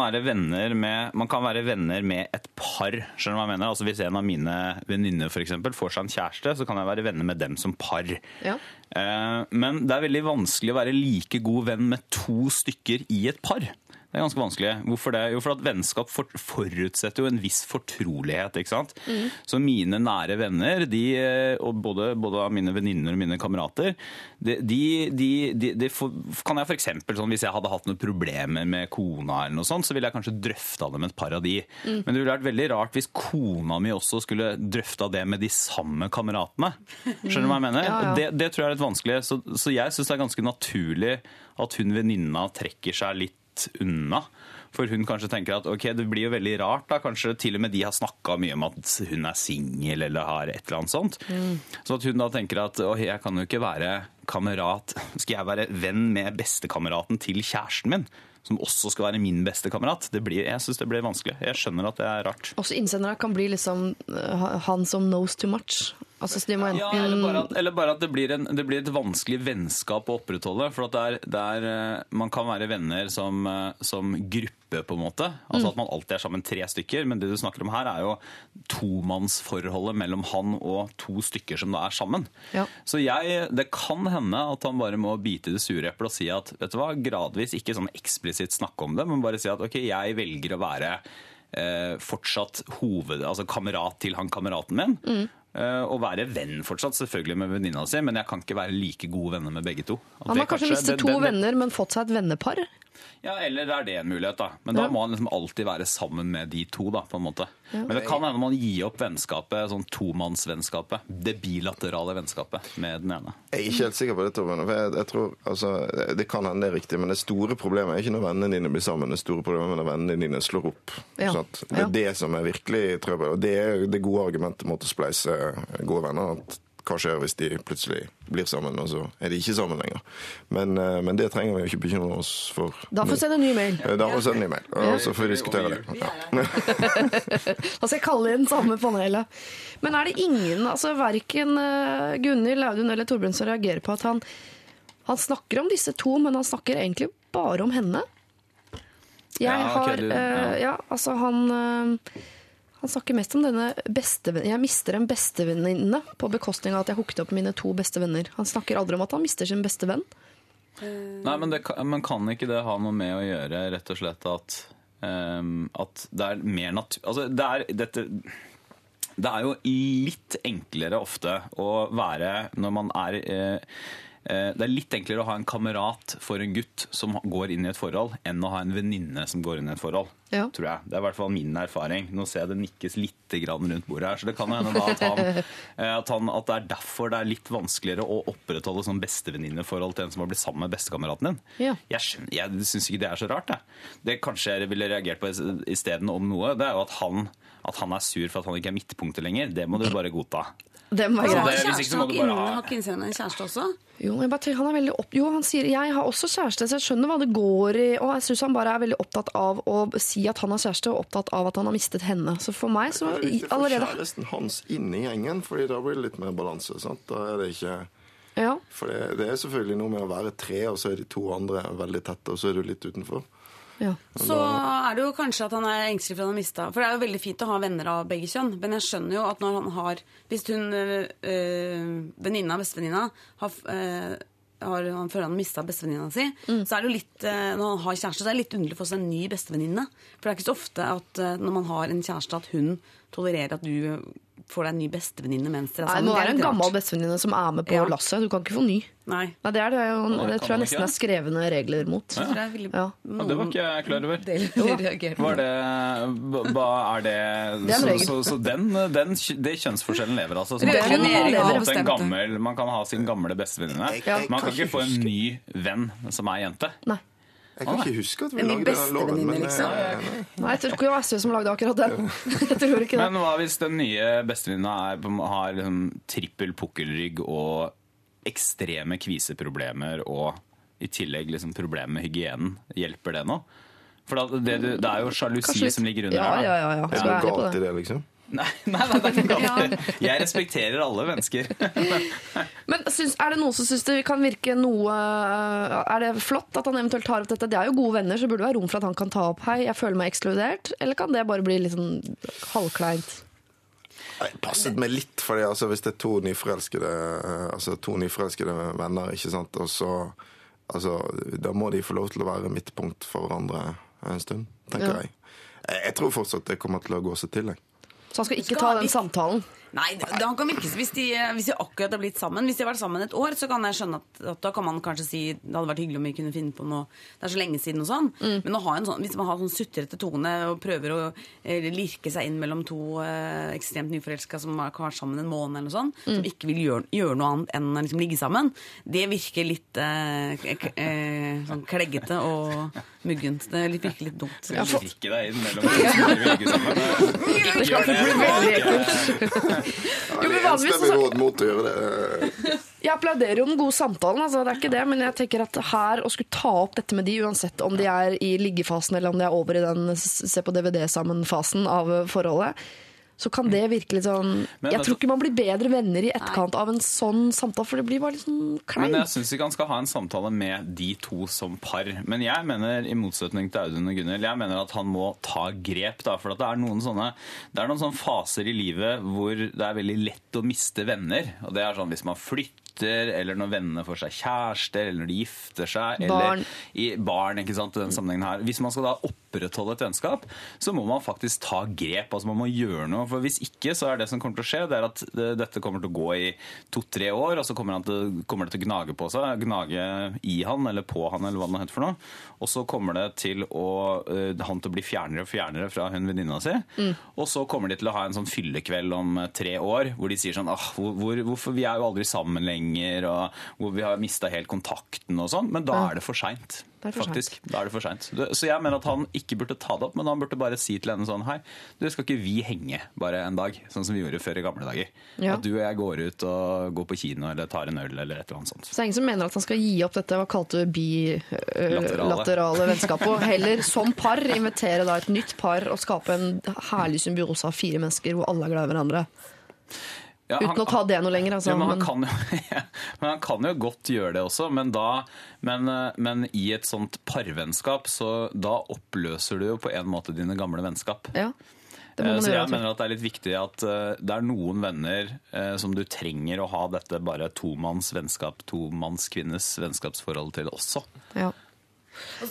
S5: med, man kan være venner med et par. skjønner du hva jeg mener? Altså Hvis en av mine venninner får seg en kjæreste, så kan jeg være venner med dem som par.
S3: Ja.
S5: Eh, Men det er veldig vanskelig å være like god venn med to stykker i et par. Det er ganske vanskelig. Hvorfor det? Jo, for at vennskap forutsetter jo en viss fortrolighet. ikke sant? Så mine nære venner, de, eh, og både, både av mine venninner og mine kamerater, de, de, de, får- kan jeg for eksempel, sånn, Hvis jeg hadde hatt noen problemer med kona, eller noe sånt, så ville jeg kanskje drøfta det med et par av de. Men det ville vært veldig rart hvis kona mi også skulle drøfta det med de samme kameratene. Skjønner du hva jeg mener?
S3: Ja, ja.
S5: Det, det tror jeg er litt vanskelig. Så, så jeg syns det er ganske naturlig at hun venninna trekker seg litt unna. For hun kanskje tenker at ok, det blir jo veldig rart. da, Kanskje til og med de har snakka mye om at hun er singel eller har et eller annet sånt. Så at hun da tenker at å, jeg kan jo ikke være kamerat Skal jeg være venn med bestekameraten til kjæresten min? Som også skal være min bestekamerat? Det blir, jeg syns det blir vanskelig. Jeg skjønner at det er rart.
S3: Også innsendere kan bli liksom eh, han som knows too much. Altså, så de må
S5: Ja, eller bare at, eller bare at det, blir en, det blir et vanskelig vennskap å opprettholde. For det er, det er, eh, man kan være venner som, eh, som gruppe, på en måte. Altså At man alltid er sammen tre stykker. Men det du snakker om her, er jo tomannsforholdet mellom han og to stykker som da er sammen.
S3: Ja.
S5: Så jeg, det kan hende at han bare må bite i det sure eplet og si at vet du hva, gradvis, ikke sånn eksplisitt snakke om det, men bare si at ok, jeg velger å være eh, fortsatt hoved, altså kamerat til han kameraten min. Eh, og være venn fortsatt, selvfølgelig med venninna si, men jeg kan ikke være like gode venner med begge to.
S3: Han har kanskje mistet
S5: det-
S3: to
S5: det-
S3: venner, men fått seg et vennepar.
S5: Ja, eller er det en mulighet, da. Men da
S3: Ja.
S5: må han liksom alltid være sammen med de to, da, på en måte. Men det kan hende man gir opp vennskapet, sånn tomannsvennskapet. Det bilaterale vennskapet med den ene.
S6: Jeg er ikke helt sikker på det, Torben. for Jeg, jeg tror, altså, det- kan hende det er riktig, men det store problemet er ikke når vennene dine blir sammen. Det store problemet er når vennene dine slår opp.
S3: Ja.
S6: Sant? Det
S3: Ja.
S6: er det som er virkelig trøbbel. Og det er det gode argumentet mot å spleise gode venner. at hva skjer hvis de plutselig blir sammen, og så er de ikke sammen lenger. Men, eh, men det trenger vi jo ikke bekymre oss for.
S3: Da får vi sende en ny mail.
S6: Eh, Da får vi sende en ny mail, og så får vi diskutere det. Ja.
S3: Da skal jeg kalle inn samme panelet. Men er det ingen, altså verken uh, Gunhild, Audun eller Torbjørn som reagerer på at han, han snakker om disse to, men han snakker egentlig bare om henne? Jeg
S5: Ja, okay,
S3: har
S5: du-
S3: eh,
S5: ja.
S3: Ja, altså han eh, Han snakker mest om denne bestevenn... Jeg mister en bestevenninne på bekostning av at jeg hooket opp mine to beste venner. Han snakker aldri om at han mister sin beste venn.
S5: Nei, men, det, kan- men kan ikke det ha noe med å gjøre rett og slett at, um, at det er mer natur... Altså, det er dette Det er jo litt enklere ofte å være når man er eh, eh, Det er litt enklere å ha en kamerat for en gutt som går inn i et forhold, enn å ha en venninne som går inn i et forhold.
S3: Ja.
S5: Tror jeg. Det er i hvert fall min erfaring. Nå ser jeg det nikkes litt rundt bordet her, så det kan hende at, han, eh, at, han, at det er derfor det er litt vanskeligere å opprettholde sånn bestevenninneforhold til en som har blitt sammen med bestekameraten din.
S3: Ja.
S5: Jeg, skjønner- jeg syns ikke det er så rart. Det, det kanskje jeg ville reagert på isteden om noe, det er jo at han, at han er sur for at han ikke er midtpunktet lenger. Det må du bare godta.
S1: Har
S5: hvis ikke så
S1: kjæreste, en også?
S3: Jo, jeg bare tenker, han er veldig opp... jo, han sier jeg har også kjæreste, så jeg skjønner hva det går i. Og jeg syns han bare er veldig opptatt av å si at han har kjæreste, og opptatt av at han har mistet henne. Så for meg så
S6: Det er viktig å få
S3: allerede
S6: kjæresten hans inn i gjengen, fordi da blir det litt mer balanse. Sant? Da er det ikke...
S3: Ja.
S6: For det, det er selvfølgelig noe med å være tre, og så er de to andre veldig tette, og så er du litt utenfor.
S3: Ja.
S1: Så er det jo kanskje at han er engstelig for at han har mista For det er jo veldig fint å ha venner av begge kjønn, men jeg skjønner jo at når han har Hvis hun øh, venninna, bestevenninna, har, øh, har, han føler han har mista bestevenninna si, så er det jo litt Når han har kjæreste, så er det litt underlig å få seg en ny bestevenninne. For det er ikke så ofte at når man har en kjæreste, at hun tolererer at du får deg en ny bestevenninne mens dere er
S3: Nei, det
S1: sammen. Det er
S3: være en
S1: litt rart.
S3: gammel bestevenninne som er med på
S1: Ja.
S3: lasset. Du kan ikke få ny.
S1: Nei.
S3: Nei, det, er det, jo, det
S5: kan
S3: tror jeg
S5: man
S3: nesten
S5: ikke
S3: er skrevne regler mot.
S1: Jeg tror det er veldig
S3: Ja.
S5: Ja, det var ikke jeg klar over.
S1: deler reagerer på.
S5: Var det, hva er det,
S3: Det er en
S5: så,
S3: regel.
S5: så, så den, den, det kjønnsforskjellen lever altså. Så man, kan
S1: regjering
S5: ha hatt en gammel, man kan ha sin gamle bestevenninne.
S6: Ja.
S5: Man kan
S6: kan
S5: ikke få en ny venn som er jente.
S3: Nei.
S6: Jeg kan ikke huske at vi lagde den loven, men
S1: liksom.
S6: eh,
S3: Nei, jeg tror ikke det var SV som lagde akkurat den. jeg tror ikke det.
S5: Men hva hvis den nye bestevenninna er har liksom trippel pukkelrygg og ekstreme kviseproblemer og i tillegg liksom problemer med hygienen? Hjelper det nå? For det, det, det er jo sjalusi som ligger under
S3: Ja,
S5: her.
S3: ja, ja. ja.
S6: er det noe galt i
S3: det.
S6: det, liksom?
S5: Nei, nei, nei, det er ikke galt. Jeg respekterer alle mennesker.
S3: Men syns, er det noen som syns det kan virke noe øh, Er det flott at han eventuelt tar opp dette? De er jo gode venner, så burde det være rom for at han kan ta opp Hei, jeg føler meg ekskludert. Eller kan det bare bli litt sånn halvkleint?
S6: Jeg passet meg litt, fordi altså, hvis det er to nyforelskede, eh, altså, to nyforelskede venner, ikke sant, og så altså, Da må de få lov til å være midtpunkt for hverandre en stund, tenker
S3: Ja.
S6: jeg. jeg. Jeg tror fortsatt det kommer til å gå seg til. Jeg.
S3: Så han skal ikke
S1: Skal
S3: ta
S1: vi-
S3: den samtalen.
S1: Nei, han kan virke hvis de, hvis de akkurat har blitt sammen. Hvis de har vært sammen et år, så kan jeg skjønne at, at da kan man kanskje si det hadde vært hyggelig om vi kunne finne på noe Det er så lenge siden og sånn. Men å ha en sånn, hvis man har sånn sutrete tone og prøver å eh, lirke seg inn mellom to eh, ekstremt nyforelska som har vært sammen en måned eller noe mm. som ikke vil gjøre, gjøre noe annet enn å liksom ligge sammen, det virker litt eh, k- eh, sånn kleggete og muggent. Det virker litt dumt.
S5: Lirke deg inn mellom to som vil ligge sammen. Ikke gjør det.
S3: Jo, men vanligvis så-
S6: råd mot å gjøre det.
S3: Jeg applauderer jo den gode samtalen, altså, det er ikke det, men jeg tenker at her å skulle ta opp dette med de, uansett om de er i liggefasen eller om de er over i den se på DVD sammen-fasen av eh, forholdet, så kan det virke litt sånn
S5: Men
S3: Jeg tror ikke man blir bedre venner i etterkant av en sånn samtale, for det blir bare litt sånn kleint.
S5: Men jeg syns ikke han skal ha en samtale med de to som par. Men jeg mener, i motsetning til Audun og Gunhild, jeg mener at han må ta grep. da, For at det er noen sånne det er noen sånne faser i livet hvor det er veldig lett å miste venner. Og det er sånn hvis man flytter, eller når vennene får seg kjærester, eller når de gifter seg,
S3: Barn.
S5: eller i barn, ikke sant, i den sammenhengen her. Hvis man skal da opprettholde et vennskap, så må man faktisk ta grep. altså Man må gjøre noe. for Hvis ikke, så er det som kommer til å skje, det er at dette kommer til å gå i to-tre år, og så kommer, han til, kommer det til å gnage på seg, gnage i han eller på han, eller hva det heter for noe. Og så kommer det til å, eh, han til å bli fjernere og fjernere fra hun venninna si. Og så kommer de til å ha en sånn fyllekveld om eh, tre år, hvor de sier sånn ah, hvor, hvor, hvorfor, Vi er jo aldri sammen lenger, og hvor vi har mista helt kontakten og sånn. Men da er det for seint. Faktisk. Da er det for sent. Så jeg mener at han ikke burde ta det opp, men han burde bare si til henne sånn Hei, du skal ikke vi henge bare en dag, sånn som vi gjorde før i gamle dager?
S3: Ja.
S5: At du og jeg går ut og går på kino eller tar en øl eller et eller annet sånt.
S3: Så det er ingen som mener at han skal gi opp dette hva kalte du bilaterale vennskapet, og heller som par invitere da et nytt par og skape en herlig symbiose av fire mennesker hvor alle er glad i hverandre.
S5: Ja,
S3: Uten å ta det noe lenger, altså.
S5: Ja, men, han
S3: men-
S5: kan jo, men han kan jo godt gjøre det også, men, da, men, eh, men i et sånt parvennskap, så da oppløser du jo på en måte dine gamle vennskap.
S3: ja, det må
S5: Eh,
S3: man
S5: Så
S3: gjøre.
S5: jeg mener at det er litt viktig at eh, det er noen venner som du trenger å ha dette bare tomanns vennskap, tomannskvinnes vennskapsforhold til også.
S3: Ja.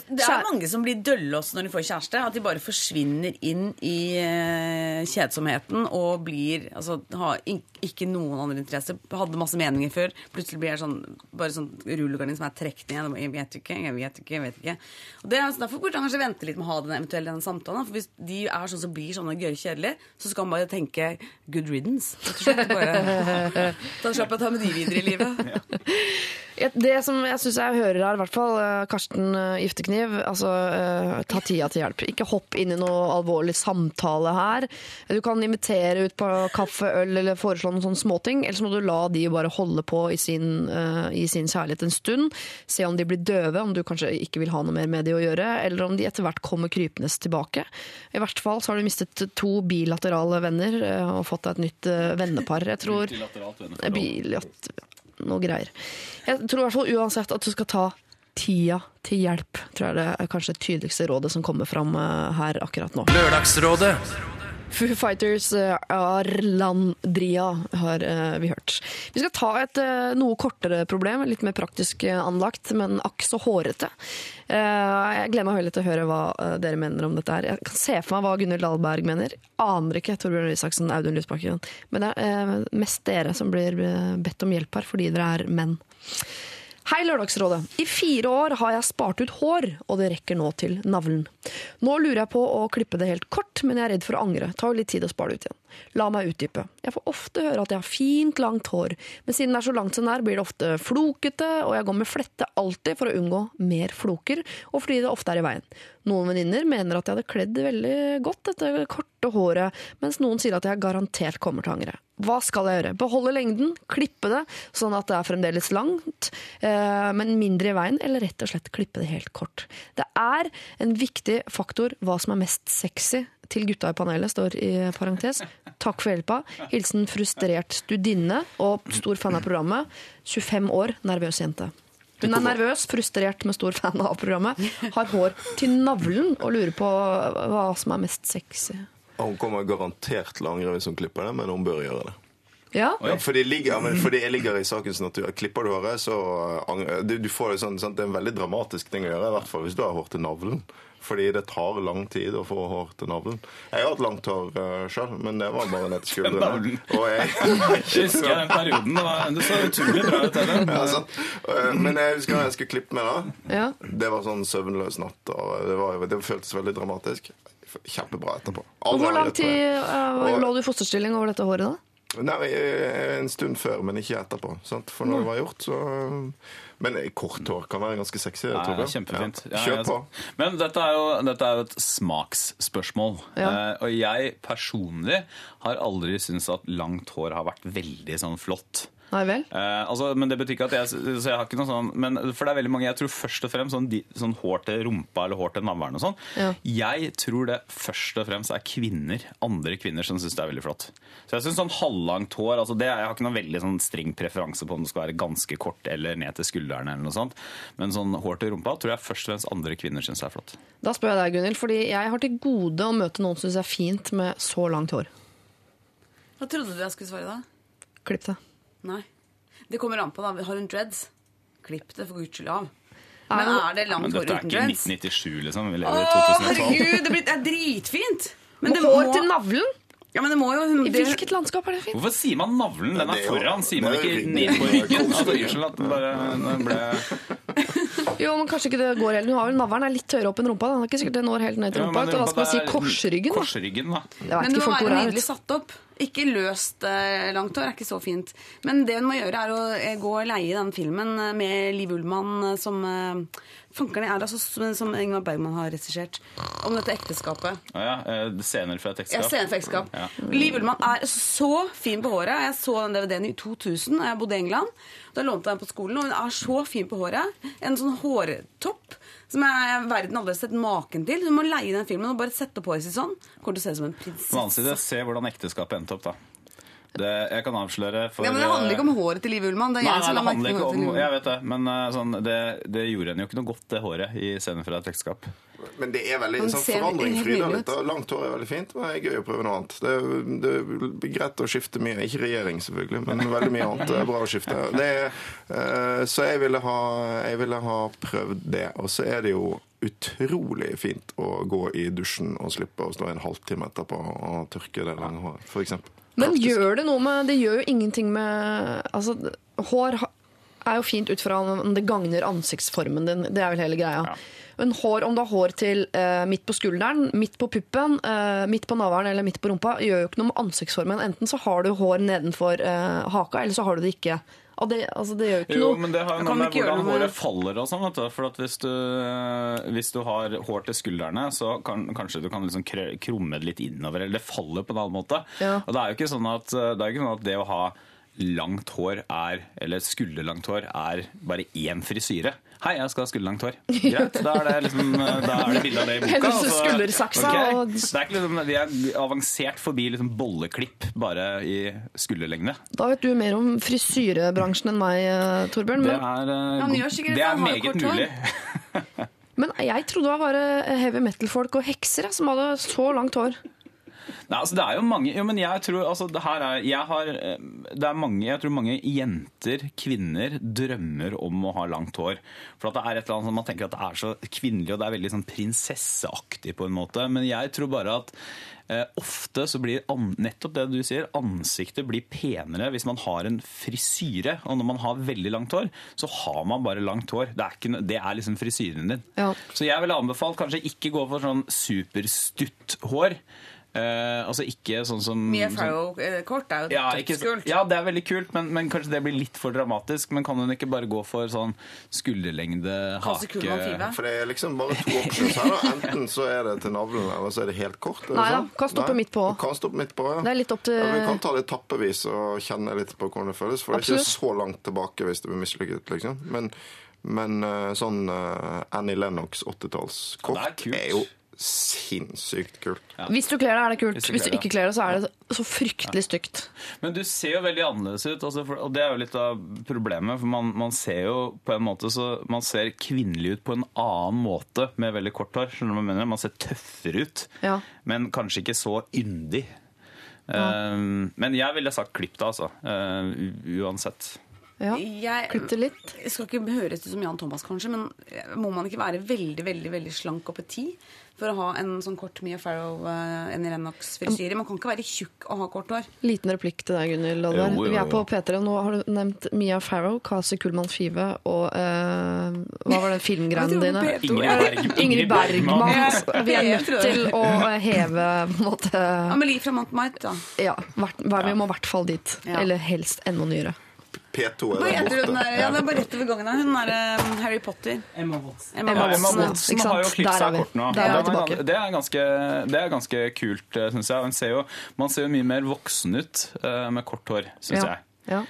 S1: Det er mange som blir dølle også når de får kjæreste. At de bare forsvinner inn i kjedsomheten og blir Altså har ikke noen andre interesser. Hadde masse meninger før. Plutselig blir jeg sånn bare sånn rullegardin som er trukket ned. Jeg vet ikke, jeg vet ikke, jeg vet ikke. Og det, er- så Derfor burde han kanskje vente litt med å ha den eventuelle denne samtalen. For hvis de er sånn som blir sånn og gørr kjedelige, så skal han bare tenke good riddance. Bare, da slipper jeg å ta med de videre i livet.
S3: Ja, Det som jeg syns jeg hører her, i hvert fall eh, Karsten eh, Giftekniv, altså eh, ta tida til hjelp. Ikke hopp inn i noe alvorlig samtale her. Du kan invitere ut på kaffe, øl eller foreslå noen sånne småting. Eller så må du la de bare holde på i sin, uh, i sin kjærlighet en stund. Se om de blir døve, om du kanskje ikke vil ha noe mer med de å gjøre. Eller om de etter hvert kommer krypende tilbake. I hvert fall så har du mistet to bilaterale venner uh, og fått deg et nytt uh, vennepar. Jeg tror. Bilat noe greier. Jeg tror i hvert fall uansett at du skal ta tida til hjelp. Tror jeg det er kanskje det tydeligste rådet som kommer fram her akkurat nå.
S2: Lørdagsrådet
S3: Foo Fighters eh, Arlandria har eh, vi hørt. Vi skal ta et eh, noe kortere problem, litt mer praktisk anlagt, men akk så hårete. Jeg gleder meg til å høre hva dere mener om dette her. Jeg kan se for meg hva Gunhild Dahlberg mener. Aner ikke Torbjørn Isaksen, Audun Lysbakken. Men det er mest dere som blir bedt om hjelp her, fordi dere er menn. Hei, Lørdagsrådet. I fire år har jeg spart ut hår, og det rekker nå til navlen. Nå lurer jeg på å klippe det helt kort, men jeg er redd for å angre. Tar jo litt tid å spare det ut igjen. La meg utdype. Jeg får ofte høre at jeg har fint, langt hår, men siden det er så langt som det er, blir det ofte flokete, og jeg går med flette alltid for å unngå mer floker, og fordi det ofte er i veien. Noen venninner mener at jeg hadde kledd veldig godt dette korte håret, mens noen sier at jeg garantert kommer til å angre. Hva skal jeg gjøre? Beholde lengden, klippe det, sånn at det er fremdeles langt, eh, men mindre i veien, eller rett og slett klippe det helt kort. Det er en viktig faktor hva som er mest sexy til gutta i panelet, står i parentes. Takk for hjelpa. Hilsen frustrert studinne og stor fan av programmet. 25 år, nervøs jente. Hun er nervøs, frustrert, med stor fan av programmet. Har hår til navlen og lurer på hva som er mest sexy.
S6: Hun kommer garantert til å angre hvis hun klipper det, men hun bør gjøre det.
S3: Ja?
S6: Ja, fordi, ligger, de ligger i sakens natur. Klipper du håret, så angrer du, du får det sånn, sant? Det er en veldig dramatisk ting å gjøre, i hvert fall hvis du har hår til navlen. Fordi det tar lang tid å få hår til navlen. Jeg har hatt langt hår uh, sjøl, men det var bare ned til skuldrene. Og jeg,
S5: Husker den perioden? Det så utrolig bra ut. Det.
S6: ja, sant? Uh, men jeg husker jeg skulle klippe meg, da.
S3: Ja.
S6: Det var sånn søvnløs natt, og det, var, det føltes veldig dramatisk. Kjempebra etterpå. Aldri
S3: hvor lang tid eh, lå du i fosterstilling over dette håret da?
S6: Nei, eh, en stund før, men ikke etterpå. Sant? For når det var gjort, så Men kort hår kan være ganske sexy.
S5: Nei, er kjempefint.
S6: Ja.
S5: Ja,
S6: Kjør på.
S5: Men dette er, jo, dette er jo et smaksspørsmål.
S3: Ja.
S5: Eh, og jeg personlig har aldri syntes at langt hår har vært veldig sånn flott.
S3: Nei vel?
S5: Eh, altså, men det betyr ikke at jeg, så jeg har ikke noe sånn men For det er veldig mange Jeg tror først og fremst sånn, de, sånn hår til rumpa eller hår til navlen og sånn.
S3: Ja.
S5: Jeg tror det først og fremst er kvinner, andre kvinner som syns det er veldig flott. Så jeg syns sånn halvlangt hår altså det, Jeg har ikke noen veldig sånn streng preferanse på om det skal være ganske kort eller ned til skuldrene eller noe sånt. Men sånn hår til rumpa tror jeg først og fremst andre kvinner syns er flott.
S3: Da spør jeg deg, Gunhild, fordi jeg har til gode å møte noen som syns det er fint med så langt hår.
S1: Hva trodde du jeg skulle svare da?
S3: Klipp det.
S1: Nei. Det kommer an på, da. Har hun dreads? Klipp det for guds skyld av. Men
S3: men-
S1: er det langt
S5: Men
S1: hår
S5: dette er ikke 1997, liksom. Vi lever i 2012.
S1: herregud! Det, blir, det er dritfint! Men det
S3: hår
S1: må-
S3: til navlen?
S1: Ja, men det må jo
S3: I
S1: det,
S3: hvilket landskap er det fint?
S5: Hvorfor sier man navlen? Den er foran. Sier man ikke ned på
S6: ryggen.
S5: ryggen? Altså, Unnskyld at det bare det ble
S3: Jo, men kanskje ikke det går helt. Hun har vel Navlen er litt høyere opp enn rumpa. da. Det er ikke sikkert det når helt ned til rumpa.
S5: Ja,
S3: hva skal man si korsryggen. da.
S5: Korsryggen, da.
S1: Men det må være nydelig satt opp. Ikke løst eh, langt hår er ikke så fint. Men det hun må gjøre, er å eh, gå og leie den filmen eh, med Liv Ullmann eh, som eh, Fankerne er altså som, som Ingmar Bergman har regissert. Om dette ekteskapet.
S5: Å ja, eh, scener fra et ekteskap.
S1: Ja, scener fra ekteskap.
S5: Ja.
S1: Liv Ullmann er så fin på håret. Jeg så den DVD-en i 2000 da jeg bodde i England. Da lånte jeg den på skolen, og hun er så fin på håret. En sånn hårtopp som jeg verden aldri har sett maken til. Du må leie den filmen og bare sette på håret sitt sånn. Kommer til å se ut som en
S5: På den annen side, se hvordan ekteskapet endte opp, da. Det, jeg kan avsløre for
S1: Ja, men Det handler ikke om håret til Liv Ullmann. Det er
S5: Nei,
S1: jeg
S5: nei, det handler ikke om Jeg vet det, men eh, sånn, det, det gjorde henne jo ikke noe godt, det håret, i scenen fra et ekteskap.
S6: Men det er veldig sånn forandring
S1: Frida,
S6: litt. Langt hår er veldig fint, men det er gøy å prøve noe annet. Det det er greit å skifte mye. Ikke regjering, selvfølgelig, men veldig mye annet er bra å skifte. Det er, eh, så jeg ville, ha, jeg ville ha prøvd det. Og så er det jo utrolig fint å gå i dusjen og slippe å stå en halvtime etterpå og tørke det lange håret, f.eks.
S3: Men gjør det noe med Det gjør jo ingenting med Altså, hår er jo fint ut fra om det gagner ansiktsformen din. Det er vel hele greia.
S5: Ja.
S3: Men hår, om du har hår til eh, midt på skulderen, midt på puppen, eh, midt på navlen eller midt på rumpa, gjør jo ikke noe med ansiktsformen. Enten så har du hår nedenfor eh, haka, eller så har du det ikke. Og det, altså, det gjør jo ikke
S5: Jo,
S3: noe.
S5: men det har jo noe med hvordan
S1: med-
S5: håret faller og sånn. For at hvis du, hvis du har hår til skuldrene, så kan kanskje du kan liksom krumme det litt innover, eller det faller på en annen måte.
S3: Ja.
S5: Og det er jo ikke sånn at det, ikke sånn at det å ha langt hår er, eller skulderlangt hår, er bare én frisyre. Hei, jeg skal ha skulderlangt hår. Greit, da er det liksom Da er det bilde av det i boka.
S3: Hennes skuldersaksa
S5: okay.
S3: og-
S5: Det er ikke liksom, De er avansert forbi liksom bolleklipp bare i skulderlengde.
S3: Da vet du mer om frisyrebransjen enn meg, eh, Torbjørn.
S5: Det er, eh,
S1: ja,
S5: det
S1: det,
S5: er meget
S1: kort
S5: mulig.
S3: men jeg trodde det var bare heavy metal-folk og hekser ja, som hadde så langt hår.
S5: Nei, altså det er jo mange jo, men jeg tror altså, det her er, jeg har, eh, det er mange, jeg tror mange jenter, kvinner, drømmer om å ha langt hår. For at det er et eller annet som man tenker at det er så kvinnelig, og det er veldig sånn prinsesseaktig på en måte. Men jeg tror bare at eh, ofte så blir nettopp det du sier, ansiktet blir penere hvis man har en frisyre. Og når man har veldig langt hår, så har man bare langt hår. Det er, ikke, det er liksom frisyren din.
S3: Ja.
S5: Så jeg ville anbefalt kanskje ikke gå for sånn superstutt hår. Eh, altså ikke sånn som
S1: Mia Farrow-kort er jo
S5: ja,
S1: dødskult.
S5: ja, det er veldig kult, men, men kanskje det blir litt for dramatisk. Men kan hun ikke bare gå for sånn skulderlengde, hake
S6: For det er liksom bare to options her. da. Enten så er det til navlen, eller så er det helt kort. er det
S3: Nei
S6: sånn?
S3: kan stoppe midt på.
S6: Kan stoppe midt på, ja.
S3: Det er litt opp til
S6: Ja, vi kan ta det etappevis og kjenne litt på hvordan det føles. For det er ikke så langt tilbake hvis det blir mislykket. liksom. Men, men eh, sånn eh, Annie Lennox 80-tallskort
S5: Ja, er
S6: er jo sinnssykt kult.
S3: Hvis du kler deg, er det kult.
S5: Hvis du
S3: Hvis du ikke kler deg, så er det så fryktelig stygt.
S5: Men du ser jo veldig annerledes ut, altså, for, og det er jo litt av problemet. For man, man ser jo på en måte så Man ser kvinnelig ut på en annen måte med veldig kort hår. Skjønner du hva jeg mener? Man ser tøffere ut,
S3: Ja.
S5: men kanskje ikke så yndig. Eh, men jeg ville sagt klipp det, altså. Eh, uansett.
S3: Ja.
S1: Jeg,
S3: Klipp det litt.
S1: jeg skal ikke høres ut som Jan Thomas, kanskje, men må man ikke være veldig veldig, veldig slank og petit for å ha en sånn kort Mia Farrow, uh, Annie Lennox-frisyre? Man kan ikke være tjukk og ha kort hår.
S3: Liten replikk til deg, Gunhild. Oddvar.
S6: Jo, jo,
S3: Vi er på. P3. og Nå har du nevnt Mia Farrow, Kasi Kullmann Five og uh, Hva var det filmgreiene dine?
S4: Ingrid
S3: Ingrid Bergman. Vi er nødt til å eh, heve på en måte
S1: Amelie fra Montmartre, da.
S3: Ja, vi må i hvert fall dit.
S1: Ja.
S3: Eller helst enda nyere.
S6: P2 er
S1: Hva
S6: der
S1: heter hun
S6: borte.
S1: der? Ja, det er bare rett over gangen her. Hun er eh, Harry Potter.
S4: Emma Watson.
S1: Emma
S3: Watson,
S5: Ja, Emma
S1: Watson.
S3: ikke sant?
S5: har jo klippet seg kort nå.
S3: Der er vi
S5: det, er ganske, det er ganske kult, syns jeg. Man ser, jo, man ser jo mye mer voksen ut eh, med kort hår, syns
S3: Ja.
S5: jeg.
S3: Ja.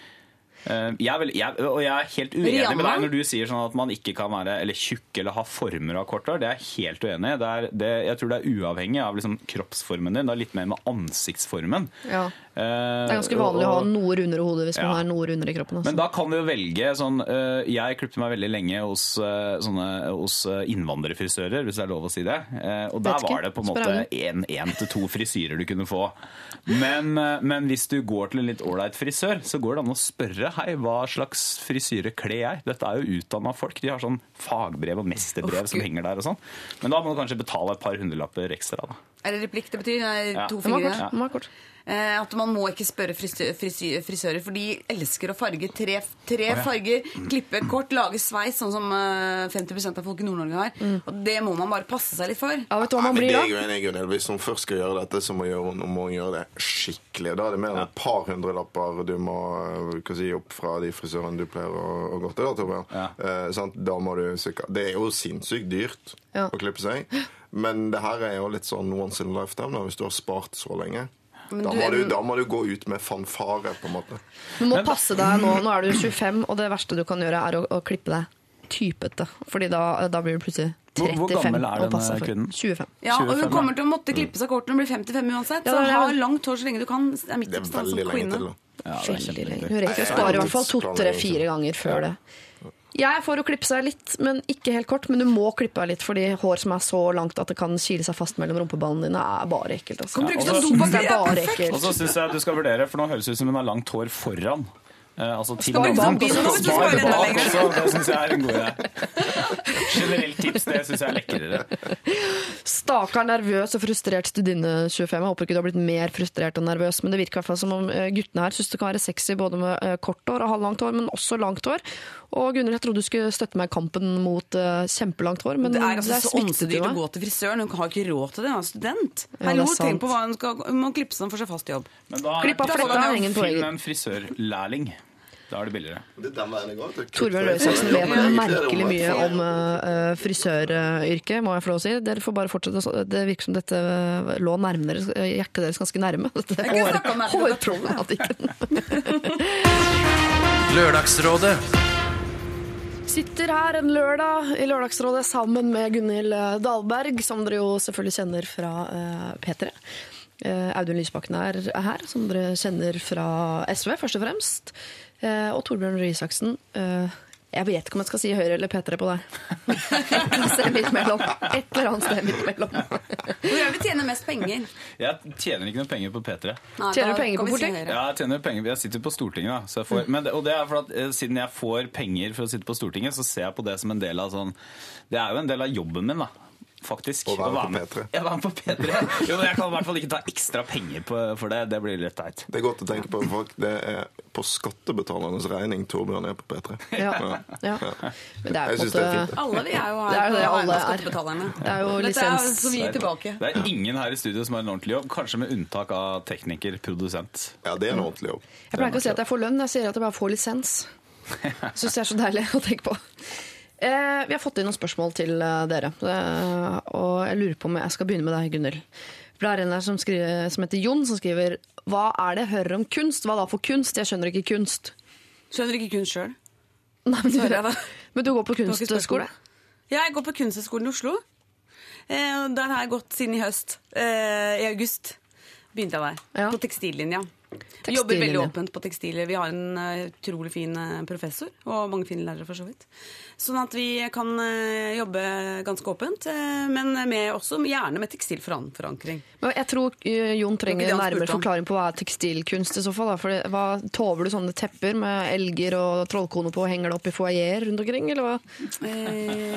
S5: Eh, Jeg er vel, jeg, og jeg er helt uenig
S1: Rihanna?
S5: med deg når du sier sånn at man ikke kan være eller tjukk eller ha former av kort hår. Det er jeg helt uenig i. Det er, det, jeg tror det er uavhengig av liksom kroppsformen din. Det er litt mer med ansiktsformen.
S3: Ja.
S5: Eh,
S3: Det er ganske vanlig å ha noe rundere hode hvis man
S5: Ja.
S3: har noe rundere i kroppen.
S5: Men
S3: Altså.
S5: da kan du jo velge sånn øh, Jeg klippet meg veldig lenge hos, øh, sånne, hos innvandrerfrisører, hvis det er lov å si det. Eh, og der var det på en måte én til to frisyrer du kunne få. Men, men hvis du går til en litt ålreit frisør, så går det an å spørre Hei, hva slags frisyre kler jeg? Dette er jo utdanna folk. De har sånn fagbrev og mesterbrev som henger der og sånn. Men da må du kanskje betale et par hundrelapper ekstra. da.
S1: Er det replikk det betyr? Nei, To
S3: ja.
S1: fingre.
S3: kort.
S1: Eh, at man må ikke spørre frisør, frisør, frisører, for de elsker å farge tre, tre farger. Klippe kort, lage sveis, sånn som eh, 50% av folk i Nord-Norge har. Og det må man bare passe seg litt for.
S3: Ja, vet du hva man blir da?
S6: Ja. Hvis hun først skal gjøre dette, så må hun, hun må gjøre det skikkelig. Da er det mer enn et par hundrelapper du må eh, hva si, opp fra de frisørene du pleier å, å gå til. Da, Torbjørn.
S5: Ja.
S6: Eh, sant? da må du sikkert Det er jo sinnssykt dyrt
S3: Ja.
S6: å klippe seg. Men det her er jo litt sånn once in a lifetime, da, hvis du har spart så lenge.
S1: Men
S6: Da må, du, da må du gå ut med fanfare, på en måte.
S3: Du må passe deg nå. Nå er du 25, og det verste du kan gjøre, er å, å klippe deg typete. Fordi da, da blir du plutselig
S5: Hvor-
S3: 35
S5: hvor gammel er
S3: den
S5: denne kvinnen?
S3: 25.
S1: Ja, og hun kommer til å måtte klippe seg kort når hun blir 55 uansett. Så
S3: det
S1: ha langt hår så lenge du kan. Det er mitt tips som
S6: veldig lenge
S1: kvinne.
S6: til.
S5: Ja,
S3: Veldig lenge. Hun rekker å spare i hvert fall to-tre-fire ganger før det. Jeg er for å klippe seg litt, men ikke helt kort. Men du må klippe deg litt, fordi hår som er så langt at det kan kile seg fast mellom rumpeballene dine, er bare ekkelt. Altså.
S1: Kan bruke
S5: Ja,
S1: som
S5: og så-
S1: dopapir.
S5: Og så syns jeg du skal vurdere, for nå høres det ut som hun har langt hår foran. Eh, altså til
S3: Spar bak
S1: lenger.
S5: også, Det syns jeg er en god idé. Generelt tips, det syns jeg er lekrere.
S3: Stakkar nervøs og frustrert studinne 25. Jeg håper ikke du har blitt mer frustrert og nervøs, men det virker i hvert fall som om eh, guttene her syns det kan være sexy både med eh, kort hår og halvlangt hår, men også langt hår. Og Gunnar, jeg trodde du skulle støtte meg i kampen mot eh, kjempelangt hår, men
S1: Det er altså så
S3: er så
S1: ånsedyrt å gå til frisøren. Hun har ikke råd til det. Hun er student.
S3: Det er
S1: Hallo,
S3: ja,
S1: tenk på hva hun skal Hun må klippe seg for seg fast jobb.
S5: Men da
S3: Klipp av fletta,
S5: man
S3: heng på
S5: Finn en frisørlærling. Da er det billigere.
S6: Er
S3: Torbjørn Røe Isaksen vet merkelig mye om uh, frisøryrket, må jeg få lov å si. Dere får bare fortsette. Det virker som dette eh, lå nærmere, eh, hjertet deres ganske nærme. Dette hår, hårproblematikken.
S2: Lørdagsrådet.
S3: Sitter her en lørdag i Lørdagsrådet sammen med Gunhild Dahlberg, som dere jo selvfølgelig kjenner fra uh, P3. Eh, Audun Lysbakken er er her, som dere kjenner fra SV, først og fremst. Eh, og Torbjørn Røe Isaksen. eh, jeg vet ikke om jeg skal si Høyre eller P3 på deg. Et sted midt mellom. Et eller annet sted midt mellom.
S1: Hvor er det vi tjener mest penger?
S5: Jeg tjener ikke noe penger på P3.
S1: Nei,
S3: Tjener du penger på politikk?
S5: Ja, jeg tjener penger. Jeg sitter på Stortinget, da. Så jeg får, men det, og det er for at eh, Siden jeg får penger for å sitte på Stortinget, så ser jeg på det som en del av sånn Det er jo en del av jobben min, da. Faktisk.
S6: Å være på
S5: med-
S6: P3.
S5: Ja, være med på P3. Jo, men jeg kan i hvert fall ikke ta ekstra penger på, for det. Det blir litt teit.
S6: Det er godt å tenke på folk. Det er på skattebetalernes regning Torbjørn er på P3.
S3: Ja, ja. Men det er
S6: Jeg
S3: på
S6: det er
S3: måte
S6: fint.
S1: Alle vi er jo her
S3: Det er jo det alle er. Det er jo
S1: Dette er så mye tilbake.
S5: Det er ingen her i studio som har en ordentlig jobb, kanskje med unntak av tekniker, produsent.
S6: Ja, det er en ordentlig jobb.
S3: Jeg pleier ikke å si at jeg får lønn, jeg sier at jeg bare får lisens. Syns det er så deilig å tenke på. Eh, vi har fått inn noen spørsmål til eh, dere, eh, og jeg lurer på om jeg skal begynne med deg, Gunhild. For Det er en der som, skriver, som heter Jon, som skriver Hva er det jeg hører om kunst? Hva da for kunst? Jeg skjønner ikke kunst.
S1: Skjønner ikke kunst sjøl.
S3: Men, men du går på kunstskole?
S1: Ja, jeg går på Kunsthøgskolen i Oslo. Eh, der har jeg gått siden i høst. Eh, I august begynte jeg der.
S3: Ja.
S1: På tekstillinja. Vi jobber veldig åpent på tekstiler. Vi har en eh, utrolig fin eh, professor, og mange fine lærere for så vidt. Sånn at vi kan eh, jobbe ganske åpent, men med også gjerne med tekstilforankring.
S3: Men jeg tror Jon trenger
S1: en
S3: nærmere forklaring på hva er tekstilkunst i så fall. Da. For hva, tover du sånne tepper med elger og trollkone på og henger det opp i foajeer rundt omkring, eller hva?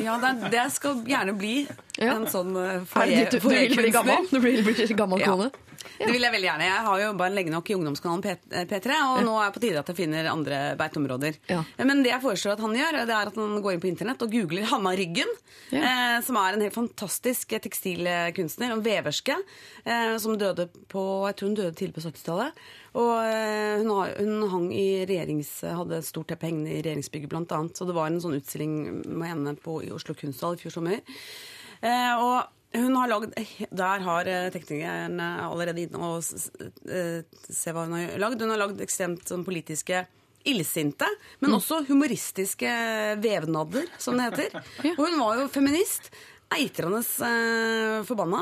S1: Ja, det, det skal gjerne bli
S3: Ja.
S1: en sånn eh,
S3: Du, du, du blir gammel?
S1: kone
S3: Du vil bli gammel
S1: Ja.
S3: Kone?
S1: Det vil jeg veldig gjerne. Jeg har jo jobba lenge nok i ungdomskanalen P- eh, P3, og nå er det på tide at jeg finner andre beiteområder.
S3: Ja.
S1: Men det jeg foreslår at han gjør, det er at han går inn på internett og googler Hanna Ryggen,
S3: Ja.
S1: eh, som er en helt fantastisk tekstilkunstner, en veverske, eh, som døde på Jeg tror hun døde tidlig på 70-tallet. Og eh, hun, har, hun hang i regjerings, hadde stort teppe hengende i regjeringsbygget, blant annet. Så det var en sånn utstilling med henne på, i Oslo Kunsthall i fjor sommer. Eh, og hun har lagd, Der har eh, teknikeren eh, allerede inne og eh, se hva hun har lagd. Hun har lagd ekstremt sånn politiske illsinte, men også humoristiske vevnader, som det heter. Og hun var jo feminist. Eitrende forbanna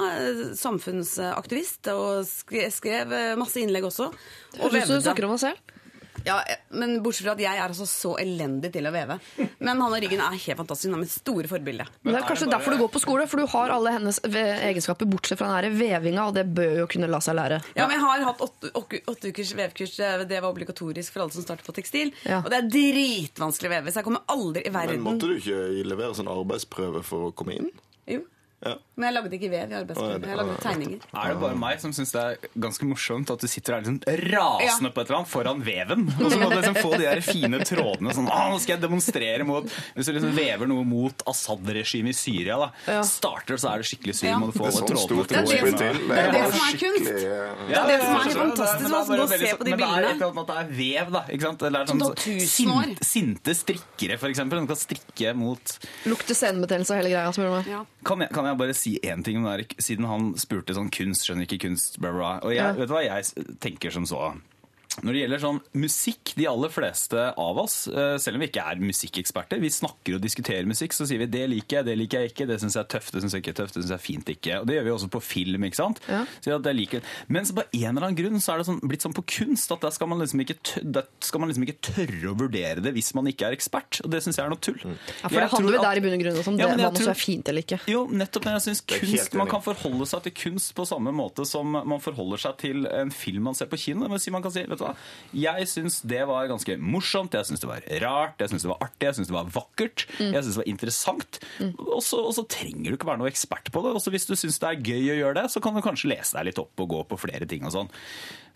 S1: samfunnsaktivist og skrev, masse innlegg også. Og
S3: Høres ut som du snakker om deg selv.
S1: Ja, eh, men bortsett fra at jeg er altså så elendig til å veve. Men Hanne Ryggen er helt fantastisk. Hun er mitt store forbilde.
S3: Men det er kanskje derfor du går på skole, for du har alle hennes egenskaper bortsett fra den vevinga, og det bør jo kunne la seg lære.
S1: Ja, men Jeg har hatt åtte, åtte, ukers vevkurs. Det det var obligatorisk for alle som starter på tekstil.
S3: Ja.
S1: Og det er dritvanskelig å veve, så jeg kommer aldri i verden Men
S6: måtte du ikke levere sånn arbeidsprøve for å komme inn?
S1: Jo.
S6: Ja.
S1: Men jeg lagde ikke vev i arbeidsprøven. Jeg lagde tegninger.
S5: Er det bare meg som syns det er ganske morsomt at du sitter der liksom rasende
S1: Ja.
S5: på et eller annet foran veven? Og så må du liksom få de der fine trådene sånn Å, nå skal jeg demonstrere mot Hvis du liksom vever noe mot Assad-regimet i Syria, da.
S3: Ja.
S5: Starter, så er det skikkelig syr.
S1: Ja.
S5: Må du få alle
S6: sånn
S5: trådene til å gå
S1: det
S5: inn.
S1: Det er det som er kunst. Det er det som er fantastisk
S5: Men
S1: med å
S5: bare
S1: gå og se på
S5: de
S1: de
S5: Men det er
S1: bildene.
S5: et eller annet med at det er vev, da. Ikke sant? Eller er sånn, sinte, strikkere, for eksempel. De kan strikke mot
S3: Lukter senebetennelse og hele greia, spør du meg.
S1: Ja.
S5: kan jeg, kan jeg bare si én ting om Erik, siden han spurte sånn kunst, skjønner ikke kunst, bla, bla. Og jeg,
S3: Ja.
S5: vet du hva jeg tenker som så? Når det gjelder sånn musikk, de aller fleste av oss, eh, selv om vi ikke er musikkeksperter, vi snakker og diskuterer musikk, så sier vi det liker jeg, det liker jeg ikke, det syns jeg er tøft, det syns jeg ikke er tøft, det syns jeg er fint ikke. Og det gjør vi også på film, ikke sant?
S3: Ja.
S5: Sier at jeg liker Men så på en eller annen grunn så er det sånn, blitt sånn på kunst at der skal man liksom ikke, tø der skal man liksom ikke tørre å vurdere det hvis man ikke er ekspert, og det syns jeg er noe tull.
S3: Ja, for
S5: Jeg
S3: det handler jo der i bunn og grunn om
S5: Ja,
S3: det,
S5: men
S3: man
S5: tror-
S3: så er fint eller ikke.
S5: jo, nettopp. Men jeg synes
S6: er
S5: kunst, Man kan forholde seg til kunst på samme måte som man forholder seg til en film man ser på kino. Man kan si, vet du Jeg syns det var ganske morsomt, jeg syns det var rart, jeg syns det var artig, jeg syns det var vakkert,
S3: Mm.
S5: jeg syns det var interessant. Så, og så trenger du ikke være noe ekspert på det. Også hvis du syns det er gøy å gjøre det, så kan du kanskje lese deg litt opp og gå på flere ting og sånn.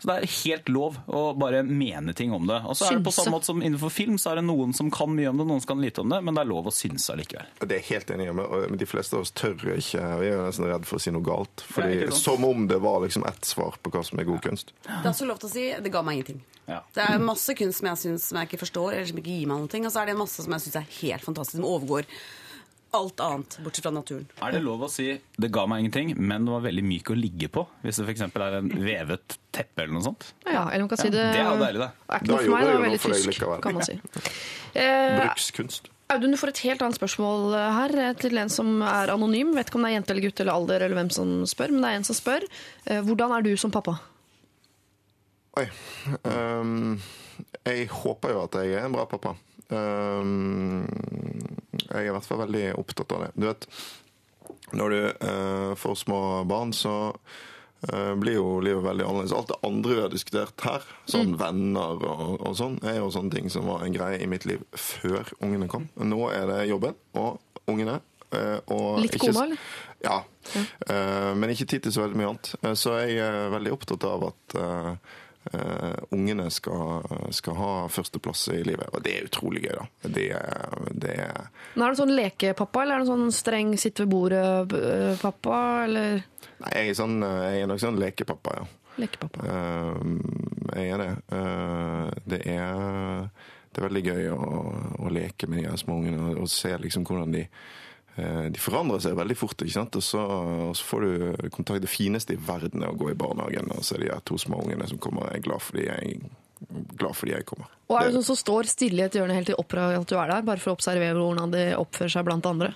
S5: Så det er helt lov å bare mene ting om det. Og så er det på samme måte som innenfor film, så er det noen som kan mye om det, noen som kan lite om det, men det er lov å synse allikevel.
S6: Det er jeg helt enig i, men de fleste av oss tør ikke. Vi er nesten redd for å si noe galt. Fordi, som om det var liksom ett svar på hva som er god kunst.
S1: Det er også lov til å si det ga meg ingenting.
S5: Ja.
S1: Det er masse kunst som jeg syns jeg ikke forstår, eller som ikke gir meg noe. Og så er det masse som jeg syns er helt fantastisk, som overgår alt annet, bortsett fra naturen.
S5: Er det lov å si det ga meg ingenting, men det var veldig myk å ligge på? Hvis det f.eks. er en vevet teppe eller noe sånt?
S3: Ja, eller man kan si
S5: Ja,
S3: det
S5: det er jo deilig, det.
S3: er ikke noe for meg, det
S6: det
S3: var veldig tysk, kan man si. Eh,
S6: Brukskunst.
S3: Audun, du får et helt annet spørsmål her eh, til en som er anonym. Vet ikke om det er jente eller gutt eller alder eller hvem som spør, men det er en som spør. Eh, Hvordan er du som pappa?
S6: Oi. Um, jeg håper jo at jeg er en bra pappa. Ehm, jeg er i hvert fall veldig opptatt av det. Du vet, når du eh, får små barn, så eh, blir jo livet veldig annerledes. Alt det andre vi har diskutert her, sånn venner og, og sånn, er jo sånne ting som var en greie i mitt liv før ungene kom. Nå er det jobben og ungene. eh, og
S3: Litt kona, eller?
S6: Ja. Eh, men ikke tid til så veldig mye annet. Så jeg er veldig opptatt av at eh, eh, ungene skal, skal ha førsteplass i livet. Og det er utrolig gøy, da. Det, det er
S3: Men Er du sånn lekepappa, eller er du sånn streng sitte ved bordet-pappa? Eller
S6: Nei, jeg er, sånn, eh, jeg er nok sånn lekepappa, ja.
S3: lekepappa?
S6: Uh, jeg er det. Uh, det er det er veldig gøy å, å leke med de små ungene og, og se liksom hvordan de eh, de forandrer seg veldig fort, ikke sant? Og så, og så får du kontakt. Det fineste i verden er å gå i barnehagen og se de her to små ungene som kommer og er glad fordi jeg glad fordi jeg kommer.
S3: Og er det sånn som står stille i et hjørne helt til opera at du er der, bare for å observere hvordan de oppfører seg blant andre?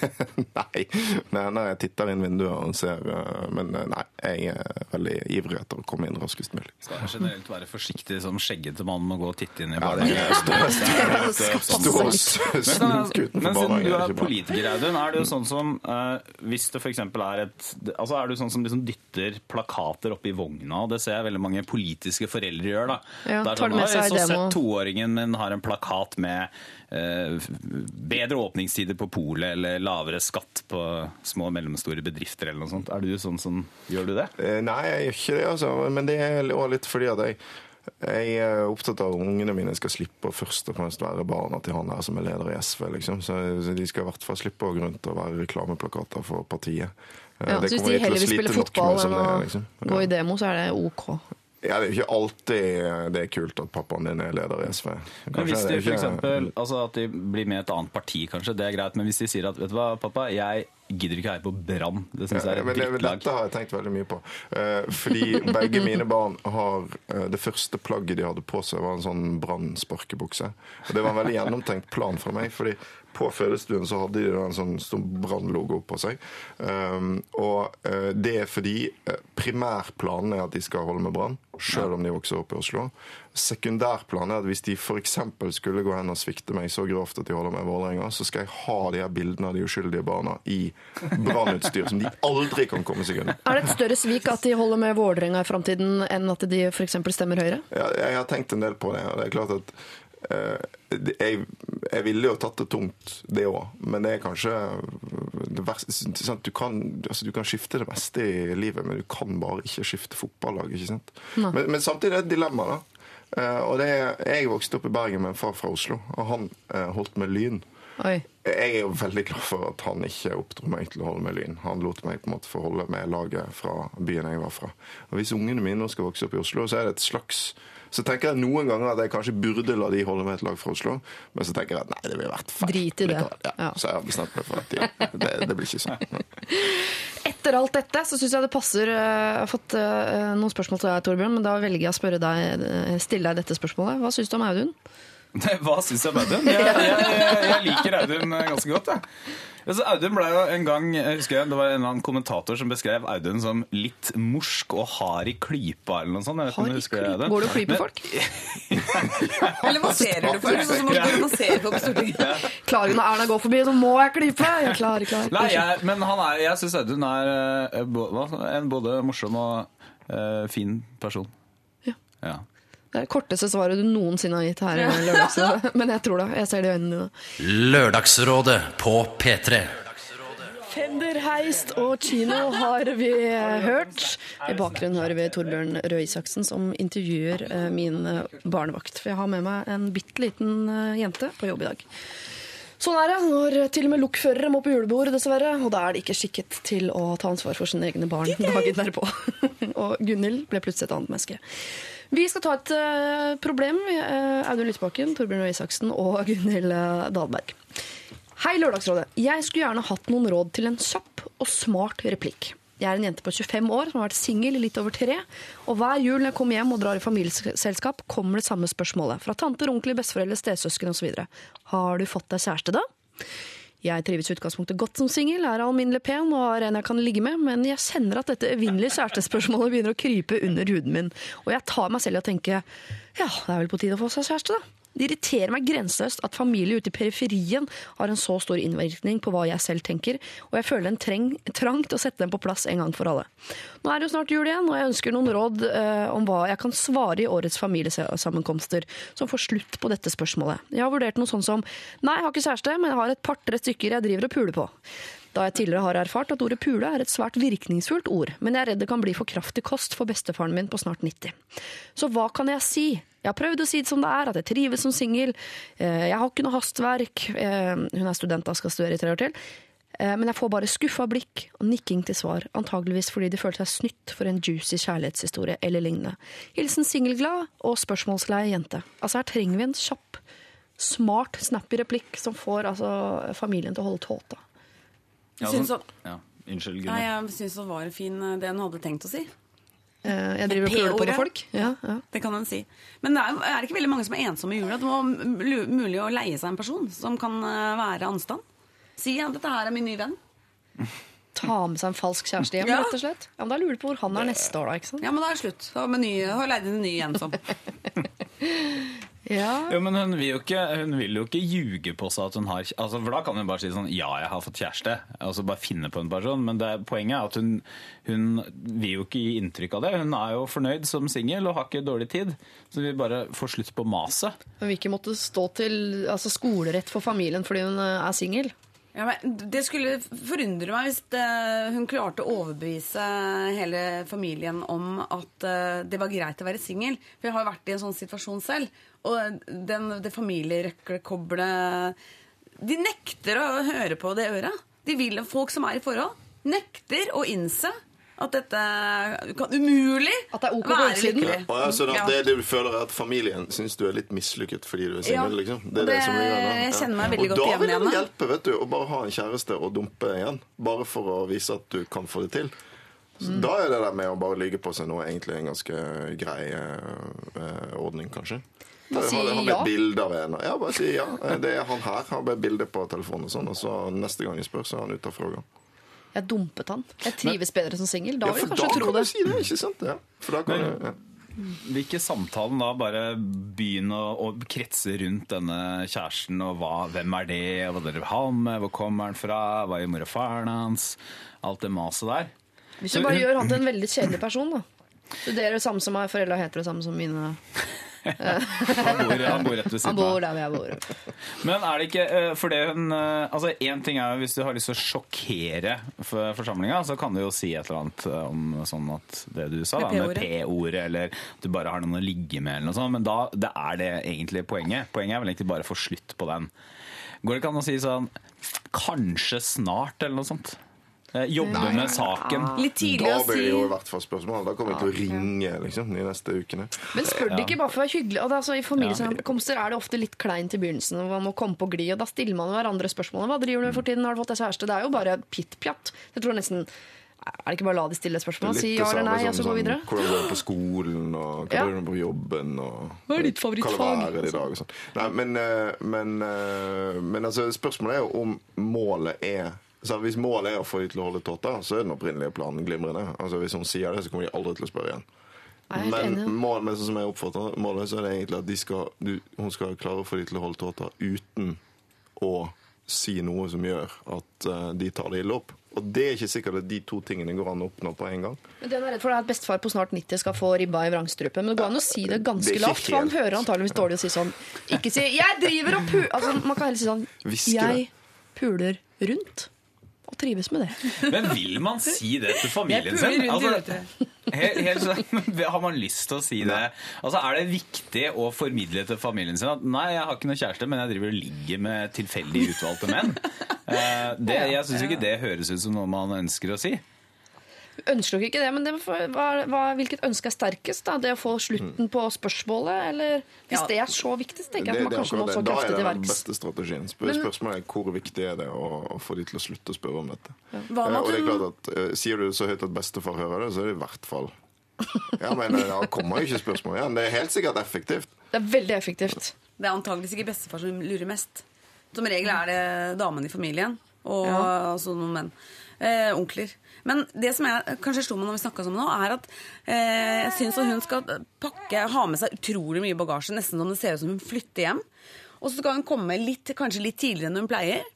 S6: Nei, nei, når jeg titter inn vinduet og ser eh, Men eh, nei, jeg er veldig ivrig etter å komme inn raskest mulig.
S5: Skal jeg generelt være forsiktig som skjeggete mann med å gå og titte inn i
S6: Ja, det er
S5: barnehagen.
S6: Snok utenfor
S5: Men siden du
S6: er
S5: er politiker, Audun, er jo sånn som eh, Hvis det f.eks. er et Altså er du sånn som liksom dytter plakater opp i vogna, og det ser jeg veldig mange politiske foreldre gjør, da.
S3: Ja,
S5: det er
S3: tar
S5: sånn,
S3: det med seg i
S5: så sett toåringen min har en plakat med eh, bedre åpningstider på polet eller lavere skatt på små og mellomstore bedrifter eller noe sånt. Er du sånn som Gjør du det?
S6: Eh, Nei, jeg gjør ikke det, altså. Men det er litt fordi at jeg jeg er opptatt av at ungene mine skal slippe å først og fremst være barna til han her som er leder i SV. liksom. Så de skal i hvert fall slippe å gå rundt og være reklameplakater for partiet. Eh,
S3: Ja,
S6: det
S3: så hvis de heller vil spille fotball enn å
S6: liksom.
S3: gå i demo, så er det OK.
S6: Ja, det er jo ikke alltid det er kult at pappaen din er leder i SV.
S5: Men hvis de for
S6: ikke-
S5: eksempel, altså at de blir med i et annet parti, kanskje, det er greit. Men hvis de sier at vet du hva, pappa, jeg gidder ikke heie på Brann. Det syns jeg er
S6: men
S5: et
S6: det,
S5: drittlag.
S6: dette har jeg tenkt veldig mye på. Eh, fordi begge mine barn har eh, Det første plagget de hadde på seg, var en sånn brannsparkebukse. Og det var en veldig gjennomtenkt plan fra meg. fordi på fødestuen så hadde de en sånn stor brannlogo på seg. Um, og uh, det er fordi eh, primærplanen er at de skal holde med Brann, selv om de vokser opp i Oslo. Sekundærplanen er at hvis de f.eks. skulle gå hen og svikte meg så grovt at de holder med Vålerenga, så skal jeg ha de her bildene av de uskyldige barna i brannutstyr som de aldri kan komme seg unna.
S3: Er det et større svik at de holder med Vålerenga i framtiden, enn at de f.eks. stemmer Høyre?
S6: Ja, jeg har tenkt en del på det, og det er klart at jeg, jeg ville jo tatt det tungt, det òg, men det er kanskje det verste sant? Du, kan, altså, du kan skifte det meste i livet, men du kan bare ikke skifte fotballag. ikke sant? Men, men samtidig er det et dilemma. da. Eh, og det er, Jeg vokste opp i Bergen med en far fra Oslo, og han eh, holdt med Lyn.
S3: Oi.
S6: Jeg er jo veldig glad for at han ikke oppdro meg til å holde med Lyn. Han lot meg på en måte forholde med laget fra byen jeg var fra. Og Hvis ungene mine nå skal vokse opp i Oslo, så er det et slags så tenker jeg noen ganger at jeg kanskje burde la de holde med et lag fra Oslo, men så tenker jeg at nei, det ville vært feil.
S3: Drit i det.
S6: Ja.
S3: Ja.
S6: Så jeg har bestemt meg for at ja, det, det blir ikke sånn.
S3: Etter alt dette så syns jeg det passer eh, Jeg har fått eh, noen spørsmål til deg, Torbjørn, men da velger jeg å spørre deg, eh, stille deg dette spørsmålet. Hva syns du om Audun?
S5: Hva syns jeg om Audun? Jeg, jeg, jeg, jeg liker Audun ganske godt. Jeg. Altså, Audun ble jo en gang, jeg husker jeg, Det var en eller annen kommentator som beskrev Audun som litt morsk og hard i klypa. eller noe sånt. Jeg vet
S3: Hard i klypa? Går du og klyper folk?
S1: Eller masserer du folk? Sånn som man masserer folk på Stortinget.
S3: Klarer når Erna går forbi, så må jeg klype! Jeg klarer, klarer.
S5: Nei, jeg, men han er, jeg syns Audun er eh, en både morsom og uh, fin person.
S3: Ja.
S5: Ja.
S3: Det er det korteste svaret du noensinne har gitt her i Lørdagsrådet. Men jeg tror det. Jeg ser det i øynene dine.
S2: Lørdagsrådet på P3.
S3: Fender, heist og kino har vi hørt. I bakgrunnen hører vi Torbjørn Røe Isaksen som intervjuer eh, min eh, barnevakt. For jeg har med meg en bitte liten eh, jente på jobb i dag. Sånn er det når til og med lokførere må på julebord, dessverre. Og da er de ikke skikket til å ta ansvar for sine egne barn dagen derpå. og Gunhild ble plutselig et annet menneske. Vi skal ta et uh, problem. Uh, Audun Lysbakken, Torbjørn Røe Isaksen og Gunhild eh, Dahlberg. Hei, Lørdagsrådet. Jeg skulle gjerne hatt noen råd til en kjapp og smart replikk. Jeg er en jente på 25 år som har vært singel i litt over tre. Og hver jul når jeg kommer hjem og drar i familieselskap, kommer det samme spørsmålet. Fra tanter, onkler, besteforeldre, stesøsken osv. Har du fått deg kjæreste, da? Jeg trives i utgangspunktet godt som singel, er alminnelig pen og har en jeg kan ligge med, men jeg kjenner at dette evinnelige kjærestespørsmålet begynner å krype under huden min. Og jeg tar meg selv i å tenke ja, det er vel på tide å få seg kjæreste, da. Det irriterer meg grenseløst at familie ute i periferien har en så stor innvirkning på hva jeg selv tenker, og jeg føler en treng, trang til å sette dem på plass en gang for alle. Nå er det jo snart jul igjen, og jeg ønsker noen råd eh, om hva jeg kan svare i årets familiesammenkomster som får slutt på dette spørsmålet. Jeg har vurdert noe sånn som nei, jeg har ikke kjæreste, men jeg har et par-tre stykker jeg driver og puler på. Da jeg tidligere har erfart at ordet pule er et svært virkningsfullt ord, men jeg er redd det kan bli for kraftig kost for bestefaren min på snart 90. Så hva kan jeg si? Jeg har prøvd å si det som det er, at jeg trives som singel. Eh, Jeg har ikke noe hastverk. Eh, Hun er student og skal studere i tre år til. Eh, Men jeg får bare skuffa blikk og nikking til svar, antageligvis fordi de føler seg snytt for en juicy kjærlighetshistorie eller lignende. Hilsen singelglad og spørsmålsleie jente. Altså Her trenger vi en kjapp, smart, snappy replikk som får altså, familien til å holde tåta.
S5: Ja,
S1: Syns
S5: sånn-
S1: at-
S5: ja. Unnskyld,
S1: Nei,
S5: Gunnar.
S1: jeg syns det var fin, eh, det hun hadde tenkt å si.
S3: Eh, Jeg driver og puler på
S1: P-ordet.
S3: folk. Ja, ja.
S1: Det kan en si. Men det er, er det ikke veldig mange som er ensomme i jula? Det må mulig å leie seg en person som kan eh, være anstand. Si ja, dette her er min nye venn.
S3: Ta med seg en falsk kjæreste hjem,
S1: Ja.
S3: rett og slett. Ja, men Da lurer du på hvor han er neste år, da. ikke sant?
S1: Ja, men da er det slutt. Da har leid inn en ny igjen som.
S3: Ja.
S5: Jo, men hun vil jo ikke, hun vil jo ikke ljuge på seg at hun har altså, For da kan hun bare si sånn Ja, jeg har fått kjæreste. Altså bare finne på en person. Men det, poenget er at hun, hun vil jo ikke gi inntrykk av det. Hun er jo fornøyd som singel og har ikke dårlig tid. Så vi bare får slutt på maset.
S3: Hun vil ikke måtte stå til altså, skolerett for familien fordi hun er singel.
S1: Ja, men det skulle forundre meg hvis det, hun klarte å overbevise hele familien om at eh, det var greit å være singel. For jeg har jo vært i en sånn situasjon selv. Og den, det familierøklekoblet De nekter å høre på det øret. De vil Folk som er i forhold, nekter å innse at dette kan umulig
S3: At det er ok på
S1: være lykkelig.
S6: Og ja, så da, det, det du føler er at familien syns du er litt mislykket fordi du er
S1: Ja,
S6: singel? liksom?
S1: det-
S6: som ligger der.
S1: jeg kjenner meg veldig
S6: og
S1: godt igjen
S6: da vil det hjelpe vet du, å bare ha en kjæreste og dumpe igjen. Bare for å vise at du kan få det til.
S1: Mm.
S6: Da er det der med å bare lyge på seg noe egentlig en ganske grei eh, ordning, kanskje.
S3: Si ja.
S6: bilde av en. Ja, bare si ja. Eh, Det er han her. Har bare bilde på telefonen og sånn. Og så neste gang jeg spør, så er han ute av fråga.
S3: Jeg dumpet han. Jeg trives bedre som singel. Da
S6: Ja,
S3: vil jeg
S6: da
S3: kanskje tro
S6: kan
S3: det.
S6: du si det, ikke sant? Ja. For da kan du, ja.
S5: Vil ikke samtalen da bare begynne å, å kretse rundt denne kjæresten, og hva, hvem er det, hva dere vil ha med, hvor kommer han fra, hva gjør mor og faren hans, alt det maset der.
S3: Hvis du bare gjør han til en veldig kjedelig person, da. Studerer det samme som meg, foreldra heter det samme som mine.
S5: Han bor, han bor rett ved
S3: Han
S5: siden
S3: bor
S5: av.
S3: der hvor jeg bor.
S5: Men er det ikke eh, for det hun eh, Altså, én ting er jo hvis du har lyst til å sjokkere for forsamlinga, så kan du jo si et eller annet eh, om sånn at det du sa, da,
S1: Med. P-ordet,
S5: eller at du bare har noen å ligge med, eller noe sånt. Men da det er det egentlig poenget. Poenget er vel egentlig bare å få slutt på den. Går det ikke an å si sånn Kanskje snart, eller noe sånt? Eh, Nei. med saken.
S1: Litt tidlig
S6: Da blir det jo i hvert fall spørsmål. Da kommer vi til å ringe liksom, de neste ukene.
S3: Men spør de ikke bare for å være hyggelig? Det, altså, I familiesammenkomster er det ofte litt kleint i begynnelsen. og Man må komme på glid, og Da stiller man hverandre spørsmålet. Hva driver du med for tiden? Har du fått deg kjæreste? Det er jo bare pitt-pjatt. Jeg tror nesten Er det ikke bare å la de stille spørsmål? Si ja eller nei, og så gå videre?
S6: Hvordan går det på skolen, og hva
S3: Ja.
S6: gjør du på jobben, og
S3: Hva er ditt favorittfag?
S6: Hva er i dag, og sånn. Nei, men, eh, men, eh, men altså, spørsmålet er jo om målet er så Hvis målet er å få de til å holde tåta, så er den opprinnelige planen glimrende. Altså Hvis hun sier det, så kommer de aldri til å spørre igjen. Men, mål, men som jeg oppfatter målet, så er det egentlig at de skal, du, hun skal klare å få de til å holde tåta uten å si noe som gjør at eh, de tar det ille opp. Og det er ikke sikkert at de to tingene går an å oppnå på en gang.
S3: Men det han er redd for at bestefar på snart 90 skal få ribba i vrangstrupen. Men det går an å si det
S6: Det
S3: ganske
S6: det
S3: lavt, for han hører antageligvis dårlig å si sånn Ikke si 'jeg driver og pu...' Altså, man kan heller si sånn 'jeg puler rundt'. Og trives med det.
S5: Men vil man si det til familien sin? Altså, helt, helt sånn, har man lyst til å si det? Altså, Er det viktig å formidle til familien sin at nei, jeg har ikke noe kjæreste, men jeg driver og ligger med tilfeldig utvalgte menn? Eh, Det, jeg syns ikke det høres ut som noe man ønsker å si.
S3: Ønsker dere ikke det, men det, får- hva, hva, hvilket ønske er sterkest? da? Det å få slutten på spørsmålet? Eller hvis
S1: Ja.
S3: det er så viktig, så tenker jeg at man kanskje må så
S6: kraftig til verks. Da er det den beste strategien. Spør,
S3: Men-
S6: spørsmålet er hvor viktig er det å, å få de til å slutte å spørre om dette.
S1: Hva
S6: Eh, og det er klart at eh, Sier du det så høyt at bestefar hører det, så er det i hvert fall Ja, men eh, Da kommer jo ikke spørsmål igjen. Det er helt sikkert effektivt.
S3: Det er veldig effektivt.
S1: Det er antageligvis ikke bestefar som lurer mest. Som regel er det damen i familien og
S3: Ja.
S1: altså noen menn. Eh, onkler. Men det som jeg kanskje slo meg når vi snakka sammen nå, er at eh, jeg syns hun skal pakke, ha med seg utrolig mye bagasje, nesten som det ser ut som hun flytter hjem. Og så skal hun komme litt, kanskje litt tidligere enn hun pleier.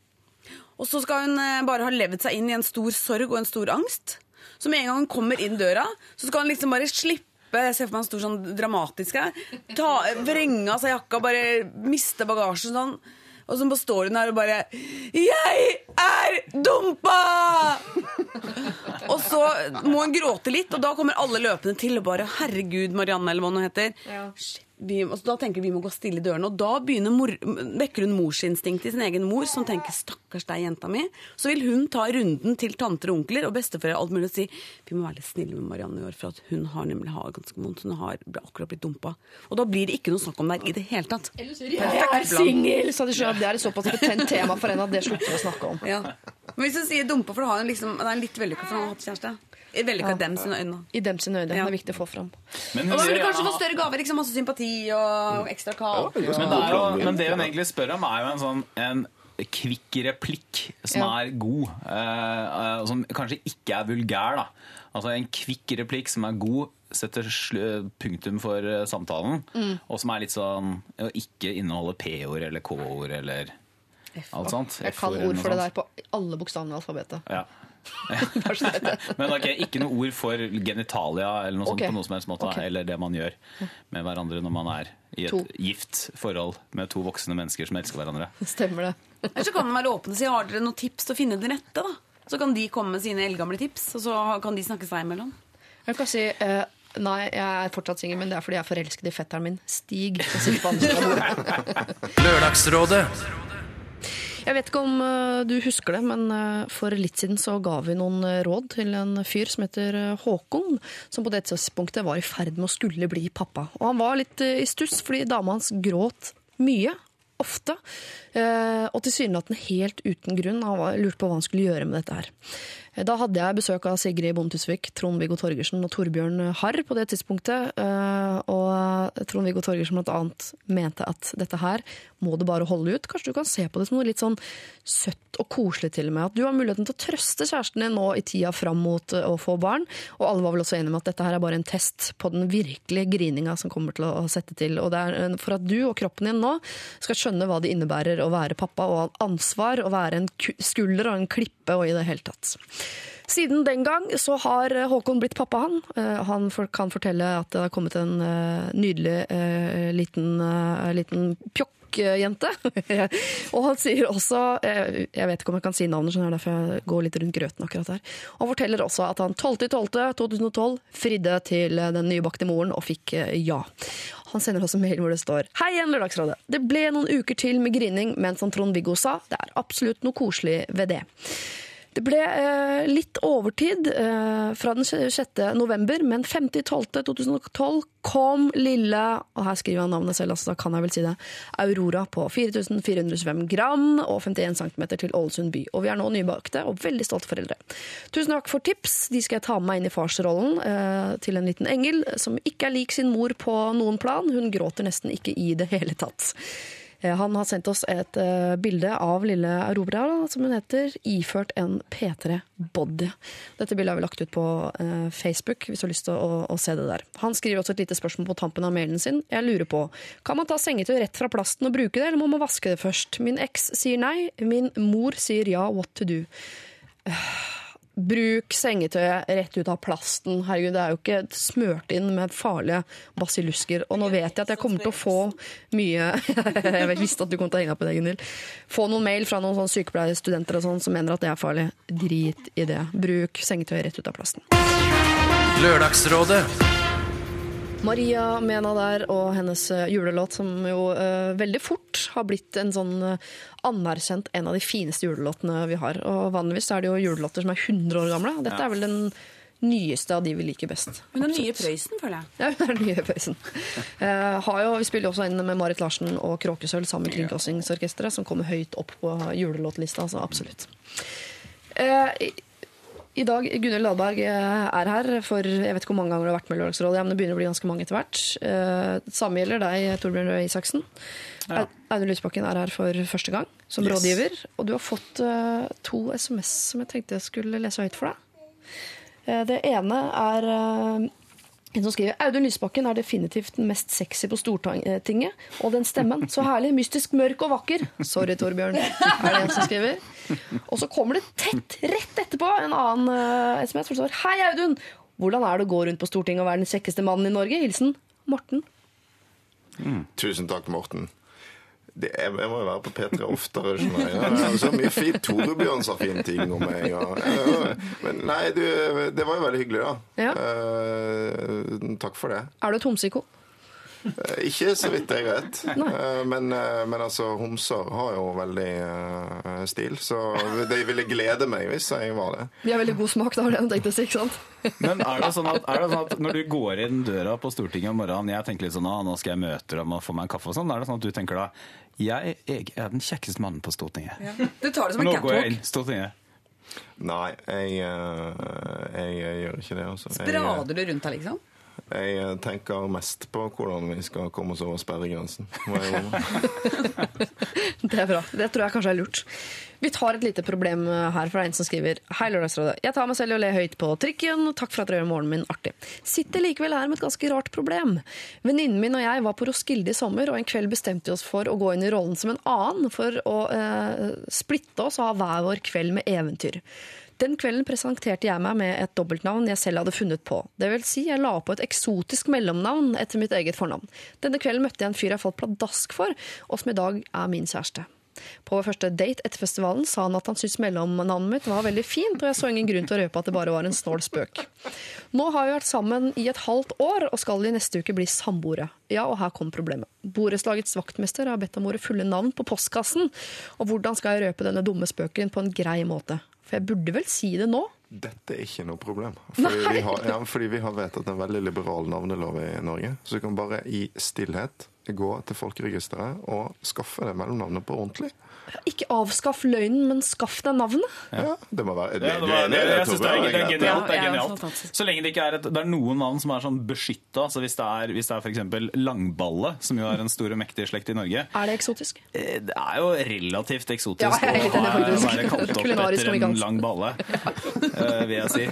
S1: Og så skal hun eh, bare ha levd seg inn i en stor sorg og en stor angst. Så med en gang hun kommer inn døra, så skal hun liksom bare slippe jeg ser for meg en stor sånn dramatisk. Ta, vrenge av seg jakka, bare miste bagasjen sånn. Og så står hun der og bare 'Jeg er dumpa!' og så må hun gråte litt, og da kommer alle løpende til og bare 'Herregud, Marianne', eller hva hun heter.
S3: Ja.
S1: Vi, altså, da tenker vi må gå stille i dørene. Og da mor, vekker hun morsinstinktet i sin egen mor, som tenker 'stakkars deg, jenta mi'. Så vil hun ta runden til tanter og onkler og besteforeldre alt mulig og si 'vi må være litt snille med Marianne i år', for at hun har nemlig har ganske vondt. Hun har akkurat blitt dumpa. Og da blir det ikke noe snakk om det her i det hele tatt.
S3: Jeg er singel! Så de sjøl. det er et såpass betent tema for henne at det slutter å snakke om.
S1: Ja. Men hvis du sier dumpa, for har hun liksom, det er litt vellykka for han har hatt kjæreste. Vellykka i dem sine øyne.
S3: I dem sine øyne.
S1: Ja.
S3: Det er viktig å få fram.
S5: Men,
S1: Og da vil du
S5: hun-
S1: kanskje få større gaver. Liksom, masse sympati og ekstra kake.
S5: men, det er men det hun egentlig spør om, er jo en sånn en kvikk replikk som
S3: Ja.
S5: er god, eh, og som kanskje ikke er vulgær. da. Altså En kvikk replikk som er god, setter punktum for eh, samtalen,
S3: Mm.
S5: og som er litt sånn å ikke inneholde P-ord eller K-ord eller alt sånt.
S3: Jeg kan ord for det der på alle bokstavene i alfabetet.
S5: Ja. Men ok, ikke noe ord for genitalia eller noe sånt på noe som helst måte,
S3: Okay.
S5: eller det man gjør med hverandre når man er i et
S3: To.
S5: gift forhold med to voksne mennesker som elsker hverandre.
S3: Stemmer det.
S1: Eller så kan de være åpne og si har dere noen tips til å finne den rette. da? Så kan de komme med sine eldgamle tips, og så kan de snakke seg imellom.
S3: Jeg kan si eh, Nei, jeg er fortsatt singel, men det er fordi jeg er forelsket i fetteren min, Stig.
S2: Lørdagsrådet.
S3: Jeg vet ikke om eh, du husker det, men eh, for litt siden så ga vi noen eh, råd til en fyr som heter Håkon, som på det tidspunktet var i ferd med å skulle bli pappa. Og han var litt i stuss fordi dama hans gråt mye. Ofte. Eh, og tilsynelatende helt uten grunn. Han lurte på hva han skulle gjøre med dette her. Eh, Da hadde jeg besøk av Sigrid Bonde Tusvik, Trond-Viggo Torgersen og Torbjørn Harr på det tidspunktet. Eh, Og Trond-Viggo Torgersen blant annet mente at dette her må du bare holde ut. Kanskje du kan se på det som noe litt sånn søtt og koselig til og med. At du har muligheten til å trøste kjæresten din nå i tida fram mot å få barn. Og alle var vel også enige om at dette her er bare en test på den virkelige grininga som kommer til å sette til. Og det er for at du og kroppen din nå skal skjønne hva det innebærer å være pappa og ha ansvar, å være en skulder og en klippe og i det hele tatt. Siden den gang så har Håkon blitt pappa, han. Eh, Han kan fortelle at det har kommet en eh, nydelig liten, liten, pjokk. Jente. og han sier også eh, Jeg vet ikke om jeg kan si navnet, så det er derfor jeg går litt rundt grøten akkurat her. Han forteller også at han 12.12.2012 fridde til den nybakte moren og fikk eh, ja. Han sender også mail hvor det står Hei igjen, Lørdagsrådet. Det ble noen uker til med grining, men som Trond-Viggo sa, det er absolutt noe koselig ved det. Det ble eh, litt overtid eh, fra den 6. november, men 5.12.2012 kom lille Og her skriver han navnet selv, altså da kan jeg vel si det. Aurora på 4425 gram og 51 cm til Ålesund by. Og vi er nå nybakte og veldig stolte foreldre. Tusen takk for tips. De skal jeg ta med meg inn i farsrollen eh, til en liten engel som ikke er lik sin mor på noen plan. Hun gråter nesten ikke i det hele tatt. Eh, Han har sendt oss et eh, bilde av lille Aurora, som hun heter, iført en P3 Body. Dette bildet har vi lagt ut på eh, Facebook, hvis du har lyst til å, å se det der. Han skriver også et lite spørsmål på tampen av mailen sin. Jeg lurer på, kan man ta sengetøy rett fra plasten og bruke det, eller må man vaske det først? Min eks sier nei, min mor sier ja, what to do? Bruk sengetøyet rett ut av plasten. Herregud, det er jo ikke smørt inn med farlige basillusker. Og nå vet jeg at jeg kommer til å få mye Jeg visste at du kom til å henge opp på det, Gunhild. Få noen mail fra noen sånn sykepleierstudenter sånn som mener at det er farlig. Drit i det. Bruk sengetøyet rett ut av plasten.
S2: Lørdagsrådet.
S3: Maria Mena der og hennes eh, julelåt, som jo uh, veldig fort har blitt en sånn uh, anerkjent en av de fineste julelåtene vi har. Og vanligvis er det jo julelåter som er 100 år gamle. Dette er vel den nyeste av de vi liker best.
S1: Men den nye Prøysen, føler jeg.
S3: Ja, hun er den nye Prøysen. Uh, har jo, vi spiller jo også inn med Marit Larsen og Kråkesølv sammen med Kringkastingsorkesteret, som kommer høyt opp på julelåtlista. Altså absolutt. Eh, i- dag, Gunhild Dahlberg eh, er her for jeg vet ikke hvor mange ganger du har vært med i Lørdagsrådet, men det begynner å bli ganske mange etter hvert. Det samme gjelder deg, Torbjørn Røe Isaksen.
S5: Ja.
S3: Au- Audun Lysbakken er her for første gang som
S5: Yes.
S3: rådgiver. Og du har fått eh, to SMS som jeg tenkte jeg skulle lese høyt for deg. Eh, det ene er eh, en som skriver Audun Lysbakken er definitivt den mest sexy på Stortinget. Og den stemmen. Så herlig, mystisk, mørk og vakker. Sorry, Torbjørn. Er det en som skriver? Og så kommer det tett rett etterpå en annen uh, SMS. hvor står Hei, Audun! Hvordan er det å gå rundt på Stortinget og være den kjekkeste mannen i Norge? Hilsen Morten.
S6: Tusen takk, Morten. Det, jeg, jeg må jo være på P3 oftere. skjønner jeg. Ja, så mye fint. Torebjørn sa fine ting om meg. Ja, men nei, du, det var jo veldig hyggelig, da.
S3: Ja.
S6: Uh, takk for det.
S3: Er du et homsiko?
S6: Eh, Ikke så vidt jeg vet. Eh, Men, eh, men altså, homser har jo veldig stil, så de ville glede meg hvis jeg var det.
S3: De har veldig god smak, da var det han tenkte å si, ikke sant?
S5: Men er det, sånn at, er det sånn at når du går inn døra på Stortinget om morgenen, jeg tenker litt sånn, ah, nå skal jeg møte dem og få meg en kaffe og sånn, er det sånn at du tenker da, jeg, jeg er den kjekkeste mannen på Stortinget.
S1: Du tar det som en
S5: Nå går jeg inn
S1: catwalk.
S5: Stortinget.
S6: Nei, jeg, eh, jeg, jeg gjør ikke det. Altså.
S1: Sprader du rundt deg, liksom?
S6: Jeg eh, tenker mest på hvordan vi skal komme oss over sperregrensen.
S3: Det er bra. Det tror jeg kanskje er lurt. Vi tar et lite problem her fra en som skriver Hei, Lørdagsrådet. Jeg tar meg selv i å le høyt på trikken. Takk for at dere gjør morgenen min artig. Sitter likevel her med et ganske rart problem. Venninnen min og jeg var på Roskilde i sommer, og en kveld bestemte vi oss for å gå inn i rollen som en annen for å eh, splitte oss og ha hver vår kveld med eventyr. Den kvelden presenterte jeg meg med et dobbeltnavn jeg selv hadde funnet på. Det vil si, jeg la på et eksotisk mellomnavn etter mitt eget fornavn. Denne kvelden møtte jeg en fyr jeg falt pladask for, og som i dag er min kjæreste. På vår første date etter festivalen sa han at han syntes mellomnavnet mitt var veldig fint, og jeg så ingen grunn til å røpe at det bare var en snål spøk. Nå har vi vært sammen i et halvt år, og skal i neste uke bli samboere. Ja, og her kom problemet. Borettslagets vaktmester har bedt om våre fulle navn på postkassen, og hvordan skal jeg røpe denne dumme spøken på en grei måte? For jeg burde vel si det nå?
S6: Dette er ikke noe problem. Fordi vi, har, ja, fordi vi har vedtatt en veldig liberal navnelov i Norge. Så du kan bare i stillhet gå til folkeregisteret og skaffe det mellomnavnet på ordentlig.
S3: Ikke avskaff løgnen, men skaff deg navnet.
S6: Ja, det må være det,
S5: Ja, det
S6: det,
S5: var,
S6: det,
S5: det,
S6: det,
S5: jeg synes det, er, det er genialt. Det er genialt. Så lenge det ikke er et, det er noen navn som er sånn beskytta. Så hvis det er, hvis det er f.eks. Langballe, som jo er en stor og mektig slekt i Norge,
S3: Er det eksotisk?
S5: eh, det er jo relativt eksotisk
S3: Ja, jeg
S5: å
S3: faktisk.
S5: være kalt opp etter en lang balle, eh, vil jeg si.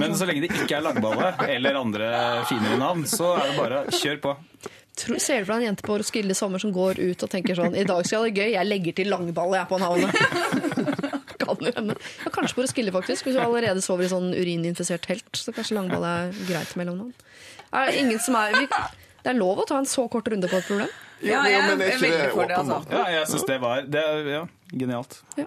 S5: Men så lenge det ikke er langballe eller andre finere navn, så er det bare kjør på.
S3: Tror, ser du for deg en jente på Roskilde sommer som går ut og tenker sånn I dag skal jeg ha det gøy, jeg legger til langball jeg på navnet. kan jo hende. Ja, kanskje på Roskilde, faktisk. Hvis du allerede sover i sånn urininfisert telt, så kanskje langball er greit mellomnavn. Er det ingen som er vi, Det er lov å ta en så kort runde på et problem?
S1: Ja,
S6: men-
S1: jeg
S6: men er ikke det
S1: veldig for det, altså.
S6: åpenbart?
S5: Ja, jeg syns det var det ja, genialt.
S3: Ja.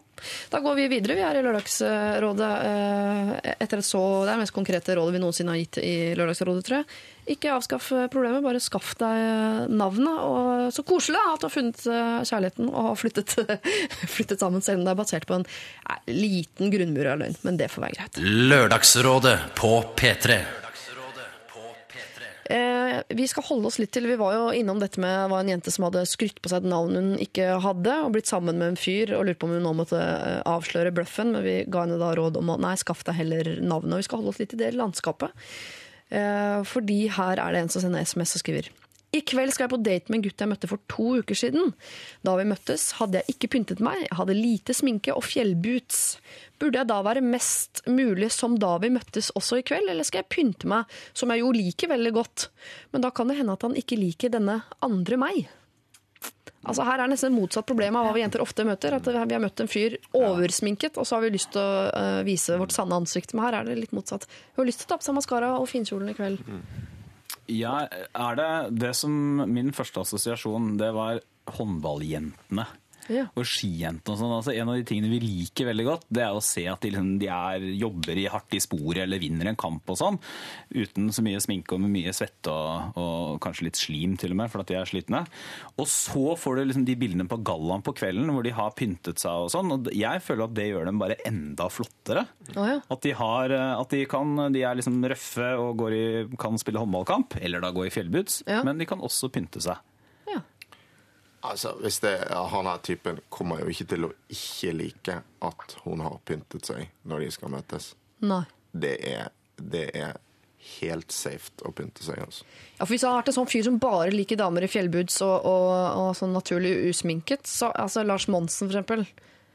S3: Da går vi videre. Vi er i Lørdagsrådet eh, etter et så Det er det mest konkrete rådet vi noensinne har gitt i Lørdagsrådet, tror jeg. Ikke avskaff problemet, bare skaff deg navnet. Og så koselig at du har funnet eh, kjærligheten og har flyttet, flyttet sammen, selv om det er basert på en eh, liten grunnmur av løgn. Men det får være greit.
S2: Lørdagsrådet på P3.
S3: Eh, vi skal holde oss litt til Vi var jo innom dette med var en jente som hadde skrytt på seg et navn hun ikke hadde, og blitt sammen med en fyr og lurt på om hun nå måtte eh, avsløre bløffen, men vi ga henne da råd om å nei, skaff deg heller navnet. Og vi skal holde oss litt i det landskapet. Eh, fordi her er det en som sender SMS og skriver i kveld skal jeg på date med en gutt jeg møtte for to uker siden. Da vi møttes, hadde jeg ikke pyntet meg, jeg hadde lite sminke og fjellboots. Burde jeg da være mest mulig som da vi møttes også i kveld, eller skal jeg pynte meg, som jeg jo liker veldig godt? Men da kan det hende at han ikke liker denne andre meg. Altså Her er nesten motsatt problem av hva vi jenter ofte møter. At Vi har møtt en fyr oversminket, og så har vi lyst til å eh, vise vårt sanne ansikt. Men her er det litt motsatt. Hun har lyst til å ta på seg maskara og finkjolen i kveld.
S5: Ja, er det det som Min første assosiasjon, det var håndballjentene.
S3: Ja.
S5: Og skijentene og sånn. Altså, en av de tingene vi liker veldig godt, det er å se at de, liksom, de er, jobber i hardt i sporet eller vinner en kamp og sånn. Uten så mye sminke og med mye svette og, og kanskje litt slim til og med, for at de er slitne. Og så får du liksom de bildene på gallaen på kvelden hvor de har pyntet seg og sånn. Og jeg føler at det gjør dem bare enda flottere.
S3: Oh, ja.
S5: At de, har, at de, kan, de er liksom røffe og går i, kan spille håndballkamp, eller da gå i fjellboots,
S3: Ja.
S5: men de kan også pynte seg.
S6: Altså, hvis det, ja, Han her typen kommer jo ikke til å ikke like at hun har pyntet seg når de skal møtes.
S3: Nei.
S6: Det er, det er helt safe å pynte seg. altså.
S3: Ja, for Hvis han har vært en sånn fyr som bare liker damer i fjellboots og, og, og sånn naturlig usminket, så, altså Lars Monsen for eksempel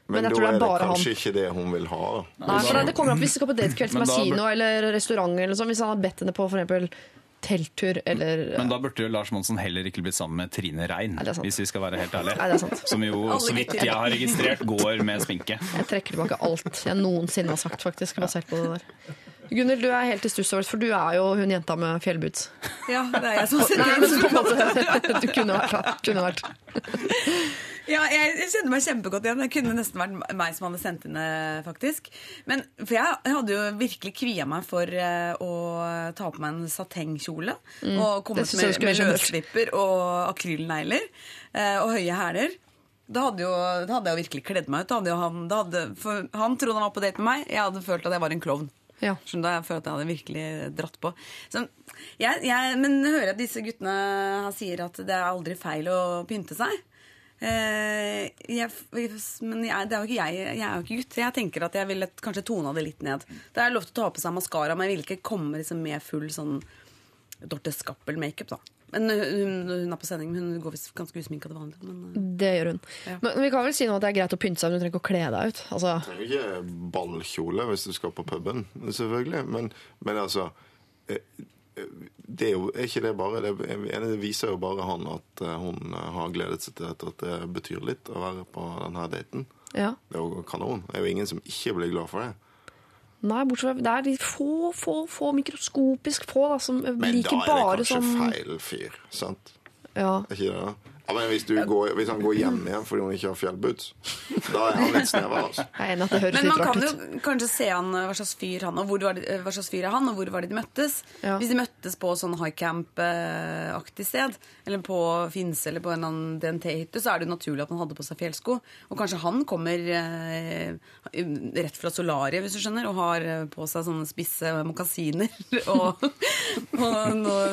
S6: Men,
S3: jeg
S6: da
S3: tror det
S6: er
S3: er
S6: det kanskje
S3: han.
S6: ikke det hun vil ha. da.
S3: Nei, for det, kommer an på hvis vi skal på datekveld til
S5: Men
S3: Masino eller restaurant eller sånn. Hvis han har bedt henne på for eksempel telttur eller
S5: Men da burde jo Lars Monsen heller ikke blitt sammen med Trine Rein, hvis vi skal være helt ærlige.
S3: Nei, det er sant.
S5: Som jo, så vidt jeg har registrert, går med sminke.
S3: Jeg trekker tilbake alt jeg noensinne har sagt, faktisk, basert på det der. Gunnhild, du er helt i stuss over det, for du er jo hun jenta med fjellboots.
S1: Ja, det er jeg som
S3: Nei, i stuss. du kunne vært, kunne vært.
S1: Ja, jeg, jeg kjenner meg kjempegodt igjen. Det kunne nesten vært meg som hadde sendt inn det, faktisk. Men, for jeg, jeg hadde jo virkelig kvia meg for eh, å ta på meg en satengkjole. Og komme
S3: jeg
S1: med, med løsslipper og akrylnegler. eh, og høye hæler. Da hadde, jo, da hadde jeg jo virkelig kledd meg ut. Hadde han, hadde, han trodde han var på date med meg. Jeg hadde følt at jeg var en klovn.
S3: Ja.
S1: Skjønner du? Jeg følte at jeg hadde virkelig dratt på. Så, jeg, jeg, men jeg hører at disse guttene sier at det er aldri feil å pynte seg. Eh, jeg, men jeg, det er jo ikke jeg, jeg er jo ikke gutt. Jeg tenker at jeg ville kanskje tona det litt ned. Det er lov til å ta på seg maskara, men jeg vil ikke komme liksom med full sånn Dorte Skappel-makeup, da. Men hun, hun er på sending, men hun går visst ganske usminka til vanlig. Men, eh,
S3: Det gjør hun.
S1: Ja.
S3: Men vi kan vel si nå at det er greit å pynte seg, men du trenger ikke å kle deg ut. Altså,
S6: Det er jo ikke ballkjole hvis du skal på puben, selvfølgelig. Men, men altså eh, det er jo er ikke det bare Det, det viser jo bare han at eh, hun eh, har gledet seg til dette, at det betyr litt å være på denne daten.
S3: ja.
S6: Det er jo kanon. Det er jo ingen som ikke blir glad for det.
S3: Nei, bortsett fra Det er de få, få, få mikroskopisk få da, som
S6: Men da er det kanskje
S3: sånn
S6: feil fyr, sant?
S3: ja.
S6: Er ikke det da? Ja, men hvis, du går, hvis han går hjem igjen fordi hun ikke har fjellboots, da er han litt snever. Altså.
S1: Men
S3: litt
S1: man kan
S3: ut.
S1: jo kanskje se han, eh, hva slags fyr han og hvor var det, eh, hva slags fyr er han, og hvor var det de møttes.
S3: Ja.
S1: Hvis de møttes på sånn high camp-aktig sted, eller på Finse eller på en eller annen DNT-hytte, så er det jo naturlig at han hadde på seg fjellsko. Og kanskje han kommer eh, rett fra solariet, hvis du skjønner, og har eh, på seg sånne spisse mokasiner og, og noe,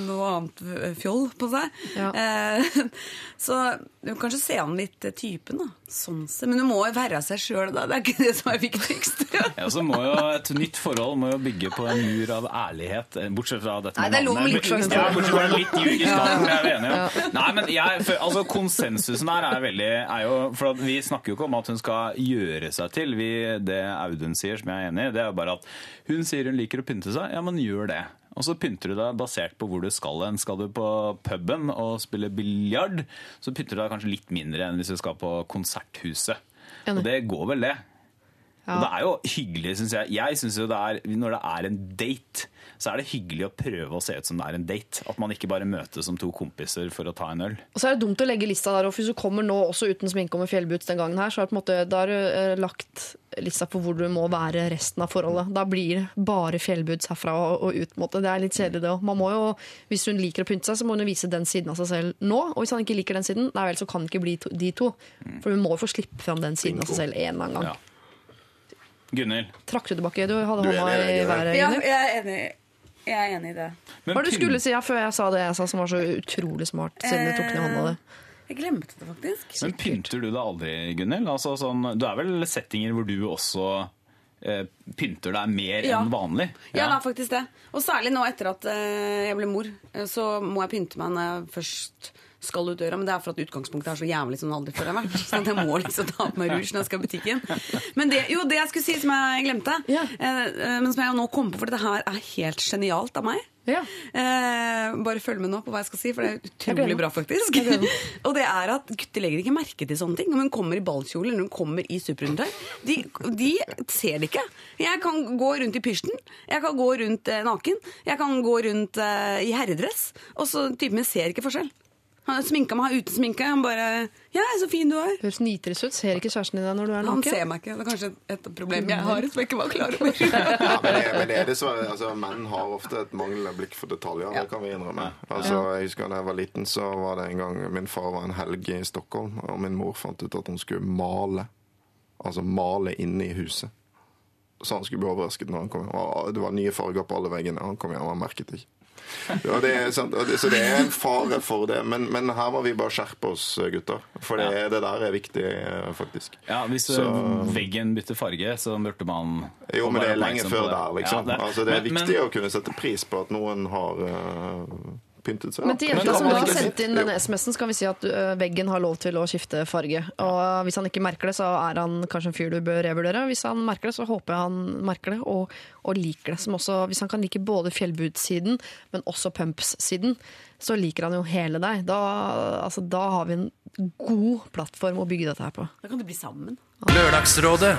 S1: noe annet fjoll på seg.
S3: Ja.
S1: Eh, så du kan kanskje se an litt eh, typen, da. Sånn. Men du må jo være seg sjøl, da. Det er ikke det som er viktigst.
S5: Ja, så må jo Et nytt forhold må jo bygge på en mur av ærlighet, eh, bortsett fra dette
S1: Nei, det er lov med litt
S5: navnet. Ja, bortsett fra litt ljugisk navn, jeg er enig. Ja. Nei, men jeg, for, altså Konsensusen her er veldig er jo, for at Vi snakker jo ikke om at hun skal gjøre seg til. Vi, det Audun sier, som jeg er enig i, det er jo bare at hun sier hun liker å pynte seg. Ja, men gjør det. Og så pynter du deg basert på hvor du skal hen. Skal du på puben og spille biljard, så pynter du deg kanskje litt mindre enn hvis du skal på Konserthuset. Og det går vel, det.
S3: Ja.
S5: Og det er jo hyggelig, syns jeg. Jeg synes jo det er, Når det er en date, så er det hyggelig å prøve å se ut som det er en date. At man ikke bare møtes som to kompiser for å ta en øl.
S3: Og så er det dumt å legge lista der, og hvis du kommer nå også uten sminke og med fjellboots den gangen her, så er det på en måte, da har du eh, lagt lista på hvor du må være resten av forholdet. Da blir det bare fjellboots herfra og, og ut. på en måte. Det er litt kjedelig, det òg. Man må jo, hvis hun liker å pynte seg, så må hun jo vise den siden av seg selv nå. Og hvis han ikke liker den siden, nei vel, så kan det ikke bli to, de to. For hun må jo få slippe fram den siden av seg selv en eller annen gang.
S5: Ja. Gunhild,
S3: Trakk du tilbake? Du hadde
S6: er
S3: hånda i været.
S1: Ja, jeg er enig. Jeg er enig i det.
S5: men
S3: Hva var det du skulle si ja, før jeg sa det jeg sa, som var så utrolig smart, siden du tok ned hånda di?
S1: Jeg glemte det faktisk.
S5: Men pynter du deg aldri, Gunhild? Altså, sånn, du er vel settinger hvor du også eh, pynter deg mer
S1: Ja.
S5: enn vanlig?
S1: Ja, det er faktisk det. Og særlig nå etter at eh, jeg ble mor, eh, så må jeg pynte meg når jeg først skal ut døra. Men det er for at utgangspunktet er så jævlig som det aldri før har vært. Så jeg må liksom ta på meg rouge når jeg skal i butikken. Men det, jo, det jeg skulle si som jeg glemte,
S3: Ja.
S1: eh, eh, men som jeg nå kom på, for dette her er helt genialt av meg.
S3: Ja.
S1: Eh, bare følg med nå på hva jeg skal si, for det er utrolig bra, faktisk. Og det er at gutter legger ikke merke til sånne ting. Om hun kommer i ballkjole eller hun kommer i superundertøy. De, de ser det ikke. Jeg kan gå rundt i pysjen, jeg kan gå rundt eh, naken, jeg kan gå rundt eh, i herredress, og så typen min ser ikke forskjell. Han sminka meg uten sminke. Han bare 'Ja, så fin du er'.
S3: Høres nitrist ut. Ser ikke kjæresten din deg når du er
S1: Han ser meg ikke. Det er kanskje et problem jeg har som jeg ikke var klar over.
S6: Ja, men, det, men det er dessverre, altså, Menn har ofte et manglende blikk for detaljer. Det kan vi innrømme. Altså, jeg husker Da jeg var liten, så var det en gang min far var en helg i Stockholm, og min mor fant ut at hun skulle male. Altså male inne i huset. Så han skulle bli overrasket når han kom hjem. Det var nye farger på alle veggene. Han kom hjem og han merket det ikke. Ja, det er sant, og det, så det er en fare for det. Men, men her må vi bare skjerpe oss, gutter. For det, det der er viktig, eh, faktisk.
S5: Ja, Hvis
S6: Så-
S5: veggen bytter farge, så burde man
S6: Jo, men det er lenge før der, liksom.
S5: Ja,
S6: altså, det er
S5: men- men-
S6: viktig å kunne sette pris på at noen har øh, pyntet seg.
S3: Men til jenta som da har sendt inn denne SMS-en, skal vi si at veggen har lov til å skifte farge. Og hvis han ikke merker det, så er han kanskje en fyr du bør revurdere. Hvis han merker det, så håper jeg han merker det og, og liker det. Som også, hvis han kan like både fjellbudssiden, men også pumps-siden, så liker han jo hele deg. Da, altså, da har vi en god plattform å bygge dette her på.
S1: Da kan du bli sammen.
S2: Lørdagsrådet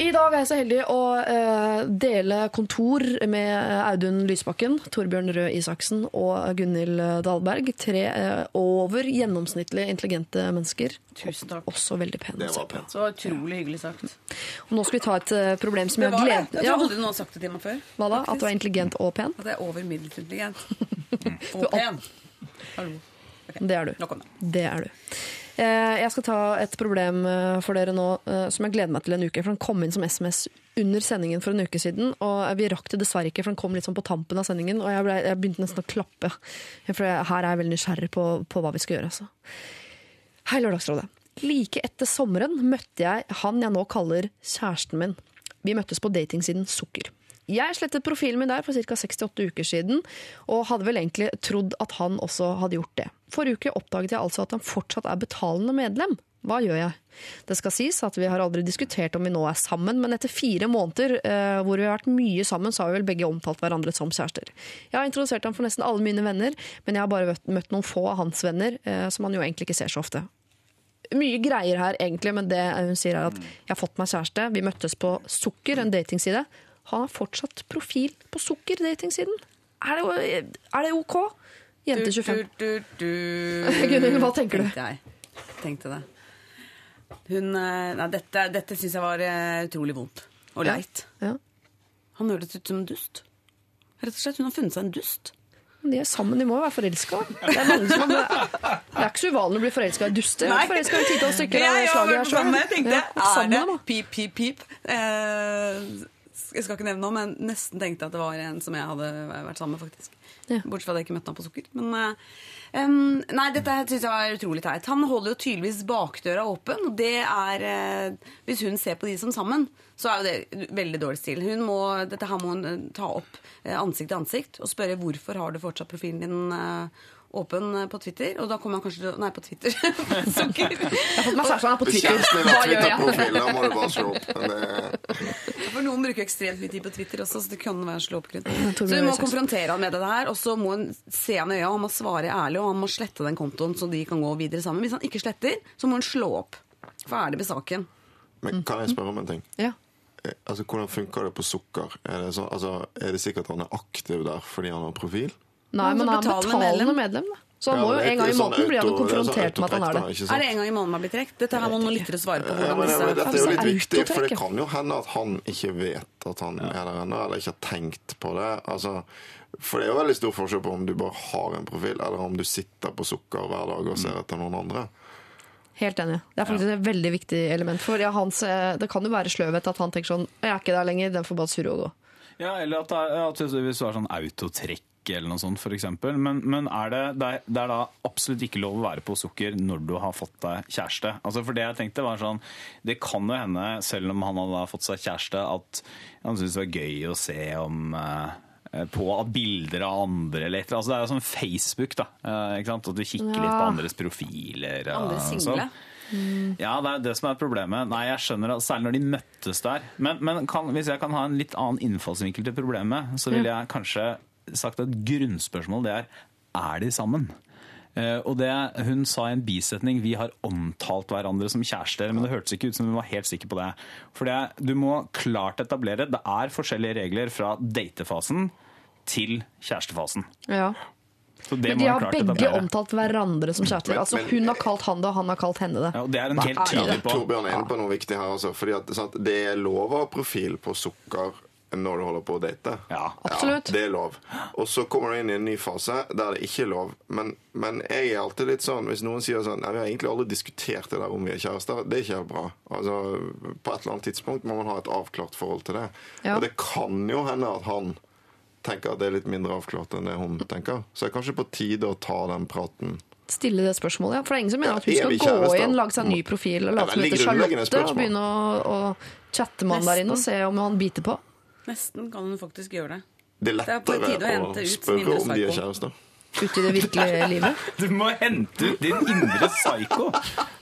S3: I dag er jeg så heldig å eh, dele kontor med Audun Lysbakken, Torbjørn Røe Isaksen og Gunhild Dahlberg. Tre eh, over gjennomsnittlig intelligente mennesker.
S1: Tusen takk.
S3: Også veldig pene.
S6: Det var pent.
S1: Så utrolig hyggelig sagt.
S3: Og nå skal vi ta et eh, problem som jeg har
S1: det.
S3: gledet
S1: Jeg aldri noen har sagt det til meg før.
S3: Hva da? At du er intelligent og pen?
S1: At jeg er over middels intelligent. Og pen. Hallo.
S3: Det er du.
S1: Nok om det.
S3: Det er du. Eh, Jeg skal ta et problem eh, for dere nå eh, som jeg gleder meg til en uke. For Den kom inn som SMS under sendingen for en uke siden. Og vi rakk det dessverre ikke, for den kom litt sånn på tampen av sendingen. Og jeg, ble, jeg begynte nesten å klappe. For her er jeg veldig nysgjerrig på, på hva vi skal gjøre. Altså. Hei, Lørdagsrådet. Like etter sommeren møtte jeg han jeg nå kaller kjæresten min. Vi møttes på datingsiden Sukker. Jeg slettet profilen min der for ca. 68 uker siden, og hadde vel egentlig trodd at han også hadde gjort det. Forrige uke oppdaget jeg altså at han fortsatt er betalende medlem. Hva gjør jeg? Det skal sies at vi har aldri diskutert om vi nå er sammen, men etter fire måneder eh, hvor vi har vært mye sammen, så har vi vel begge omtalt hverandre som kjærester. Jeg har introdusert ham for nesten alle mine venner, men jeg har bare møtt, noen få av hans venner, eh, som han jo egentlig ikke ser så ofte. Mye greier her, egentlig, men det hun sier er at jeg har fått meg kjæreste. Vi møttes på Sukker, en datingside. Han har fortsatt profil på Sukker, datingsiden. Er det, er det ok? Jente 25.
S1: Du, du, du,
S3: Gunhild, hva tenker du?
S1: Tenkte jeg. Tenkte det. Hun eh, Nei, dette, dette syns jeg var eh, utrolig vondt. Og leit.
S3: Ja.
S1: Han hørtes ut som en dust. Rett og slett, Hun har funnet seg en dust.
S3: De er sammen, de må jo være forelska. Det, det er ikke så uvanlig å bli forelska i duster. Vært forelska i titalls stykker. av slaget her selv.
S1: Jeg tenkte,
S3: Ja,
S1: er det pip, pip, pip? Eh, jeg skal ikke nevne noe, men nesten tenkte at det var en som jeg hadde vært sammen med, faktisk.
S3: Ja.
S1: Bortsett fra at jeg ikke møtte han på sukker. Men um, nei, dette syns jeg var utrolig teit. Han holder jo tydeligvis bakdøra åpen, og det er uh, Hvis hun ser på de som sammen, så er jo det veldig dårlig stil. Hun må, dette her må hun eh, ta opp ansikt til ansikt og spørre hvorfor har du fortsatt profilen din eh, åpen eh, på Twitter. Og da kommer han kanskje til å Nei, på Twitter. sukker.
S3: Jeg har fått meg kjæreste, han er på Twitter.
S6: kjæresten din har? Twitter-profil, da må du bare slå opp. Det,
S1: For noen bruker ekstremt mye tid på Twitter også, så det kan være slå opp.
S3: Så
S1: vi må konfrontere han med det her, og så må han se han i øya, og han må svare ærlig, og han må slette den kontoen så de kan gå videre sammen. Hvis han ikke sletter, så må han slå opp. Ferdig med saken.
S6: men kan jeg spørre om en ting?
S3: Ja.
S6: Eh, Altså, Hvordan funker det på sukker? Er det, så, altså, er det sikkert at han er aktiv der fordi han har profil?
S3: Nei, men han er
S1: betalende
S3: betalende
S1: medlem.
S3: medlem. da. Så han
S6: Ja,
S3: må jo en gang i
S6: sånn
S3: måneden bli han konfrontert med at han
S6: har
S3: det.
S1: Er det en gang i måneden man blir trukket? Dette her må noen lyttere svare på.
S6: Ja,
S1: Hvordan
S6: men,
S1: disse...
S6: men, dette er jo litt viktig, for det kan jo hende at han ikke vet at han er der ennå, eller ikke har tenkt på det. Altså, for det er jo veldig stor forskjell på om du bare har en profil, eller om du sitter på sukker hver dag og ser etter noen andre.
S3: Helt enig. Det er faktisk et veldig viktig element. For ja, hans, eh, det kan jo være sløvhet at han tenker sånn Jeg er ikke der lenger, den får bare surre og gå.
S5: Ja, eller at, at hvis du har sånn autotrekk eller noe sånt, eksempel. Men, men er det, det, er, det er da absolutt ikke lov å være på sukker når du har fått deg kjæreste. Altså for Det jeg tenkte var sånn, det kan jo hende, selv om han hadde fått seg kjæreste, at han syntes det var gøy å se om eh, på bilder av andre eller et. Altså det er jo sånn Facebook, da. eh? At du kikker litt på andres profiler. og
S1: Andre single.
S5: Mm. Ja, det er det som er problemet. Nei, jeg skjønner at Særlig når de møttes der. Men, men kan, hvis jeg kan ha en litt annen innfallsvinkel til problemet, så vil jeg kanskje sagt at grunnspørsmålet det er er de sammen. Eh, og det Hun sa i en bisetning vi har omtalt hverandre som kjærester, men det hørtes ikke ut som hun var helt sikker på det. For det, du må klart etablere det er forskjellige regler fra datefasen til kjærestefasen.
S3: Ja.
S5: Så det
S3: Men de har begge
S5: etablere.
S3: omtalt hverandre som kjærester. Altså, hun har kalt han det, og han har kalt henne det.
S5: Ja, og det er en helt tydelig på.
S6: Torbjørn er inne på noe viktig her. Også, fordi at, sant, Det er lov å ha profil på sukker når du holder på å date.
S5: Ja.
S3: Absolutt.
S6: det er lov. Og så kommer du inn i en ny fase der det ikke er lov. Men, men jeg er alltid litt sånn hvis noen sier sånn Nei, vi har egentlig aldri diskutert det der om vi er kjærester. Det er ikke helt bra. Altså, På et eller annet tidspunkt må man ha et avklart forhold til det.
S3: Ja.
S6: Og det kan jo hende at han tenker at det er litt mindre avklart enn det hun tenker. Så det er kanskje på tide å ta den praten.
S3: Stille det spørsmålet, ja. For det er ingen som mener at hun skal gå inn, lage seg en ny profil og late som hun heter Charlotte og begynne å, å chatte med han der inne og se om han biter på.
S1: Nesten kan hun faktisk gjøre det.
S6: Det er
S1: Det er
S6: lettere
S1: å
S6: å spørre om de er
S1: psycho.
S6: kjærester.
S3: Ute i det virkelige livet.
S5: Du må hente ut din indre psyko!